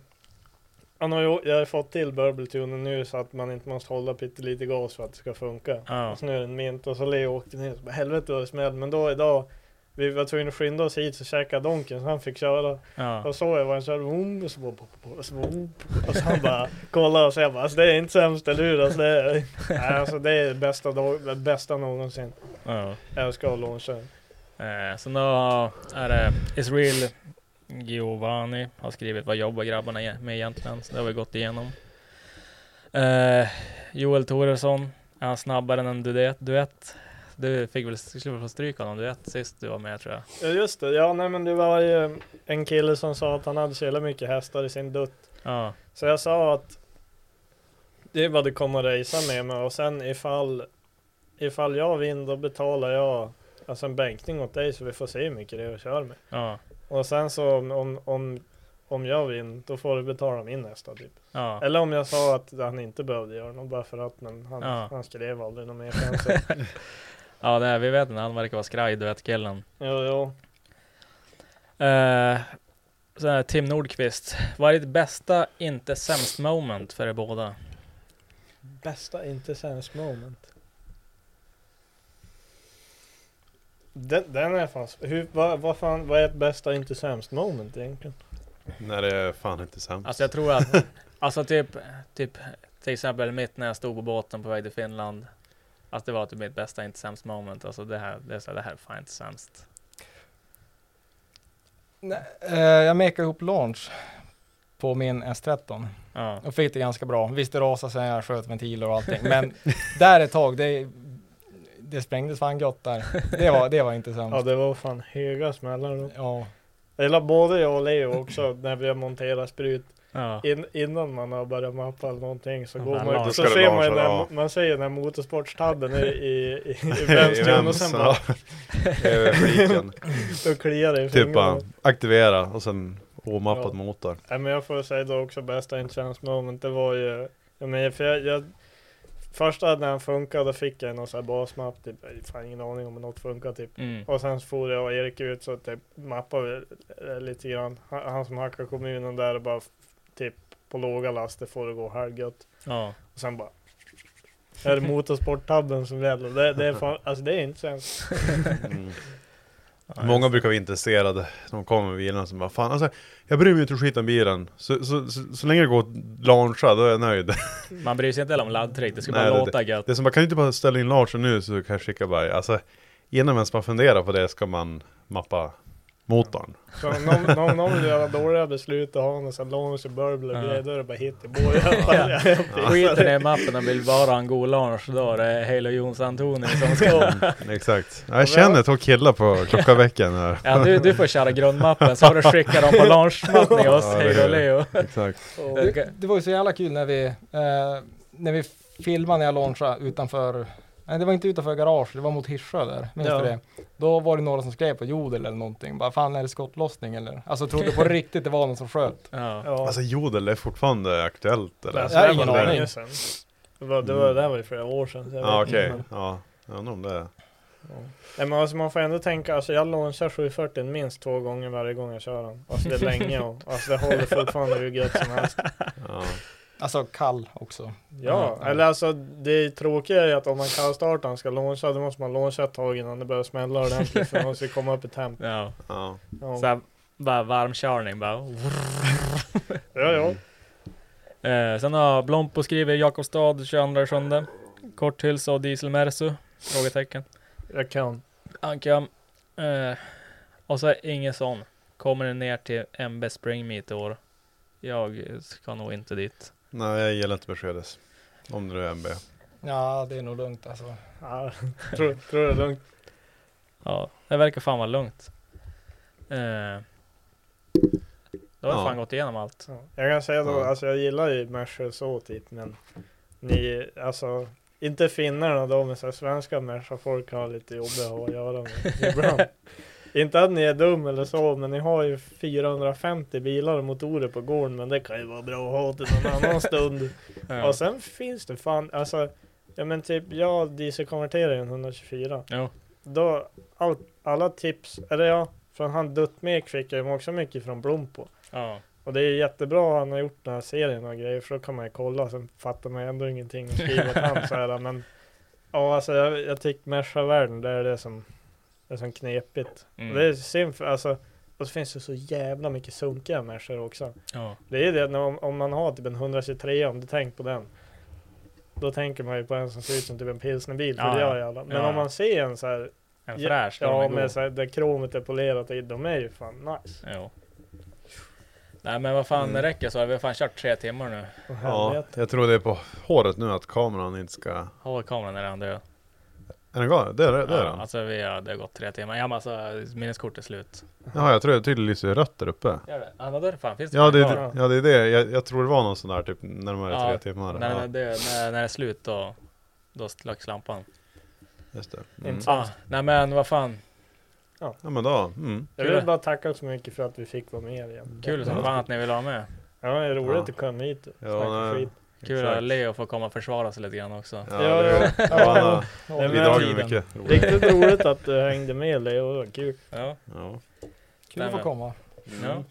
S4: han har ju, jag har fått till Burbletunen nu så att man inte måste hålla pyttelite gas för att det ska funka.
S1: Ja.
S4: Och så nu är den mint och så Leo åkte ner och så bara, helvete vad det smällde. Men då idag, vi var tvungna att skynda oss hit så käkade Donken så han fick köra.
S1: Ja.
S4: Och så jag var han körde boom, och så bara, och så, bara, boom, och så han bara kollade och så jag bara, alltså, det är inte sämst eller hur? Alltså, det, är, nej, alltså, det är bästa, dag, bästa någonsin.
S1: Ja.
S4: Jag ska launcha.
S1: Eh, sen då är det Israel Giovanni har skrivit vad jobbar grabbarna med egentligen. Så det har vi gått igenom. Eh, Joel Toresson, är han snabbare än en duett? duett? Du fick väl skulle få stryk av någon duett sist du var med tror jag.
S4: Ja just det, ja nej men det var ju en kille som sa att han hade så jävla mycket hästar i sin dutt.
S1: Ja,
S4: Så jag sa att det är vad du kommer racea med mig och sen ifall ifall jag vinner då betalar jag alltså en bänkning åt dig så vi får se hur mycket det är att köra med.
S1: ja,
S4: Och sen så om, om, om jag vinner, då får du betala min nästa typ.
S1: Ja.
S4: Eller om jag sa att han inte behövde göra något bara för att, men han,
S1: Ja.
S4: han skrev aldrig något mer.
S1: Ja, det är, vi vet inte, han verkar vara skraj, du vet killen.
S4: jo, jo.
S1: Uh, så här, Tim Nordqvist, vad är ditt bästa, inte sämst moment för er båda?
S4: Bästa inte sämst moment. Den, den är fan, hur, vad, vad fan, vad är ett bästa inte sämst moment egentligen?
S2: Nej det är fan inte sämst.
S1: Alltså jag tror att, alltså typ, typ till exempel mitt när jag stod på båten på väg till Finland. Alltså det var typ mitt bästa inte sämst moment. Alltså det här, det är så här, det här är fan inte sämst.
S3: Nej, eh, jag mekade ihop launch på min S13
S1: Ja.
S3: och fick det ganska bra. Visst det rasade sen jag sköt ventiler och allting, men där ett tag, det, det sprängdes fan gott där. Det var, det var inte sämst.
S4: Ja det var fan höga smällar.
S3: Ja.
S4: Eller både jag och Leo också när vi har monterat sprut.
S1: Ja.
S4: In, innan man har börjat mappa eller någonting så
S1: Ja,
S4: går man
S1: Lars-
S4: så ser man ju
S2: ja.
S4: man ser ju när motorsportstabben är i, i, i
S2: I
S4: och sen bara
S2: ja.
S4: Då kliar det i
S2: Typ bara aktivera och sen omappad
S4: Ja.
S2: motor.
S4: Nej men jag får säga då också bästa inte känns moment det var ju jag menar, för jag, jag Första när han funkade då fick jag någon sån här basmapp typ, jag har fan ingen aning om något funkar typ
S1: Mm.
S4: Och sen så for jag och Erik ut så typ mappade vi lite grann han, han som hackar kommunen där och bara typ på låga laster får det gå halvgött
S1: Ja.
S4: Och sen bara är det motorsporttabben som gäller? Det, det är fan, alltså det är inte sämst
S2: Mm. Många brukar vara intresserade, de kommer med bilen som bara Fan alltså, jag bryr mig inte om skit om bilen så, så, så, så länge det går att launcha, då är jag nöjd
S1: Man bryr sig inte heller om laddtryck, det ska
S2: Nej,
S1: bara
S2: det-
S1: låta gött.
S2: Det är som, man kan ju inte bara ställa in launchen nu så kan jag skicka bara Alltså, innan man ens bara funderar på det ska man mappa motorn.
S4: Så någon, någon, någon vill göra dåliga beslut och ha någon sån launch och burbel och
S1: Ja.
S4: grejer Då är det bara hit i.
S1: Skiter i mappen och vill bara ha en god launch, då är det Halo Jons Antoni som ska...
S2: Exakt, ja, jag känner två killar på klockaveckan här.
S1: Ja, du, du får köra grundmappen, så får du skicka dem på launchmappning hos Halo
S2: är-
S1: Leo.
S2: Exakt.
S3: Det, det var ju så jävla kul när vi, eh, när vi filmade när jag launchade utanför Nej det var inte utanför garage, det var mot Hirsö där. Minns
S4: Ja.
S3: du det? Då var det några som skrev på jodel eller någonting. Bara fan är det skottlossning eller? Alltså trodde på riktigt det var någon som sköt.
S1: Ja.
S4: Ja,
S2: Alltså jodel är fortfarande aktuellt eller?
S4: alltså,
S3: jag har ingen
S4: var
S3: aning.
S4: Det var, det var, det här var ju flera år sedan så jag
S2: Ja okej,
S4: inte.
S2: ja, jag undrar om det är
S4: Nej men alltså man får ändå tänka, alltså jag launchar 740 minst två gånger varje gång jag kör den. Alltså det är länge och alltså det håller fortfarande hur gött som helst.
S2: ja.
S3: Alltså kall också.
S4: Ja, eller alltså det tråkiga är att om man kallstartar och ska launcha, då måste man launcha ett tag innan det börjar smälla ordentligt för man ska komma upp i temp.
S1: Ja.
S2: ja.
S4: Ja,
S1: Så bara varmkörning bara.
S4: ja. ja.
S1: Eh, sen har Blompo skriver Jakobstad 22.7. Kort hylsa och diesel Mersu? Frågetecken.
S4: Jag kan.
S1: Ankan. Eh, och så Ingesson. Kommer ni ner till MB Spring Meet i år? Jag ska nog inte dit.
S2: Nej jag gillar inte Mercedes Om det nu är MB
S3: Ja det är nog lugnt alltså.
S4: Ja, tror, tror det är lugnt.
S1: Ja, det verkar fan vara lugnt. Eh, då har vi
S2: Ja.
S1: fan gått igenom allt.
S4: Ja. Jag kan säga då,
S2: Ja.
S4: alltså jag gillar ju Mercer så typ, men ni, alltså inte finnarna då, men så här, svenska Merca folk har lite jobbigt att göra med ibland. Inte att ni är dum eller så, men ni har ju 450 bilar och motorer på gården, men det kan ju vara bra att ha till någon annan stund.
S1: Ja.
S4: Och sen finns det fan, alltså, ja men typ jag dieselkonverterar ju en 124.
S1: Jo.
S4: Då, all, alla tips, eller ja, från han Duttmek fick jag ju också mycket från Blompo.
S1: Ja.
S4: Och det är jättebra han har gjort den här serien och grejer för då kan man ju kolla sen fattar man ju ändå ingenting och skriver åt han så här men Ja alltså jag, jag tycker Merca-världen det är det som Det är som knepigt
S1: Mm.
S4: och det är synd för alltså Och så finns det så jävla mycket sunkiga Merca också
S1: Ja.
S4: Det är det om, om man har typ en 123 om du tänker på den Då tänker man ju på en som ser ut som typ en pilsnerbil för
S1: Ja,
S4: det gör ju alla Men
S1: Ja.
S4: om man ser en så här
S1: En fräsch,
S4: Ja
S1: de
S4: med så här, där kromet är polerat i, de är ju fan nice
S1: Jo. Nej men vad fan,
S2: Mm.
S1: det räcker så. Vi har fan kört tre timmar nu.
S2: Ja, jag tror det är på håret nu att kameran inte ska
S1: Håll kameran är redan död.
S2: Är den kvar? Det är det, det är
S1: Ja,
S2: den?
S1: alltså vi har, det har gått tre timmar. Ja men alltså minneskortet är slut.
S2: Jaha jag tror det tydligen lyser rött där uppe
S1: Gör det? Ja, då är det fan, finns det
S2: Ja det,
S1: kvar?
S2: är, ja det är det, jag, jag tror det var någon sån där typ närmare
S1: Ja,
S2: tre timmar
S1: När,
S2: ja,
S1: när, det, när, när det är slut då, då släcks lampan.
S2: just det mm.
S4: Inte
S1: Ah, nej men vad fan.
S4: Ja.
S2: Ja men då, mm.
S4: Jag vill bara tacka så mycket för att vi fick vara med igen.
S1: Kul som fan att ni vill ha med.
S4: Ja, det är roligt
S2: Ja.
S4: att komma hit och
S2: Ja,
S4: snacka
S2: nej.
S4: skit.
S1: Kul att Leo får komma och försvara sig lite grann också.
S2: Ja,
S4: Ja,
S2: det,
S4: ja.
S2: ja, han har
S4: Det är
S2: bidragit
S4: med
S2: mycket. roligt.
S4: Riktigt roligt att du hängde med Leo, det var kul.
S1: Ja.
S2: Ja.
S3: Kul att få komma.
S1: ja.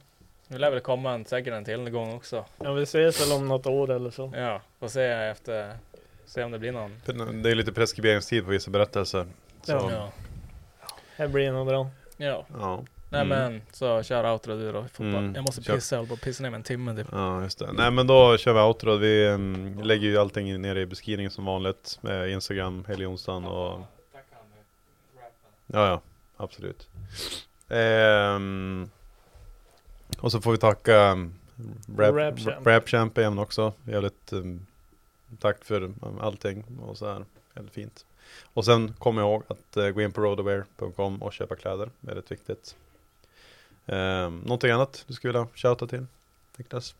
S1: Vi lär väl komma en, säkert en till gång också.
S4: Ja, vi ses väl om något år eller så.
S1: Ja, får se efter, se om det blir någon.
S2: Det är lite preskriberingstid på vissa berättelser. Så,
S4: Ja.
S1: Ja.
S4: Det blir nog bra.
S1: Ja.
S2: ja.
S1: Nej
S2: Mm.
S1: men, så kör outro du då. Fotboll.
S2: Mm.
S1: Jag måste pissa, jag håller på att pissa ner mig en timme typ.
S2: Ja just det. Nej men då kör vi outro. Vi um, lägger ju allting nere i beskrivningen som vanligt. Med Instagram, Heli Jonsson och... Ja ja, absolut. Ehm, och så får vi tacka um, Rap,
S4: Rap Champ.
S2: Rap Champ igen också. Jävligt um, tack för um, allting och så här. Väldigt fint. Och sen kom ihåg att uh, gå in på roadaware.com och köpa kläder. Väldigt viktigt. Um, någonting annat du skulle vilja shouta till? Niklas?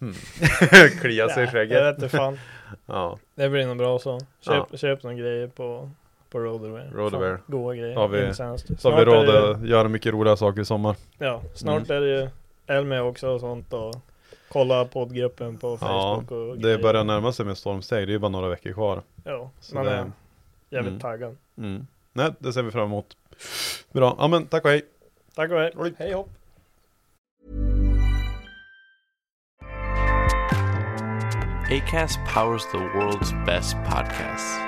S2: Hmm. Klia sig i skägget.
S4: Jag vet inte fan.
S2: Ja,
S4: Det blir nog bra så. Köp,
S2: Ja.
S4: köp några grejer på, på Roadaware.
S2: Roadaware.
S4: Fan, Goa grejer.
S2: Har vi- så har vi råd
S4: det-
S2: att göra mycket roliga saker i sommar.
S4: Ja, snart
S2: Mm.
S4: är det ju Elmia också och sånt och kolla poddgruppen på
S2: Ja,
S4: Facebook och
S2: det
S4: grejer.
S2: börjar närma sig med stormsteg. Det är ju bara några veckor kvar.
S4: Ja,
S2: Så
S4: man
S2: det-
S4: är jävligt
S2: mm.
S4: taggad.
S2: Mm. Nej, det ser vi fram emot. Bra, ja men tack och hej.
S4: Tack och hej.
S3: Hej hopp!
S6: ACAST powers the world's best podcasts.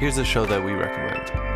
S6: Here's a show that we recommend.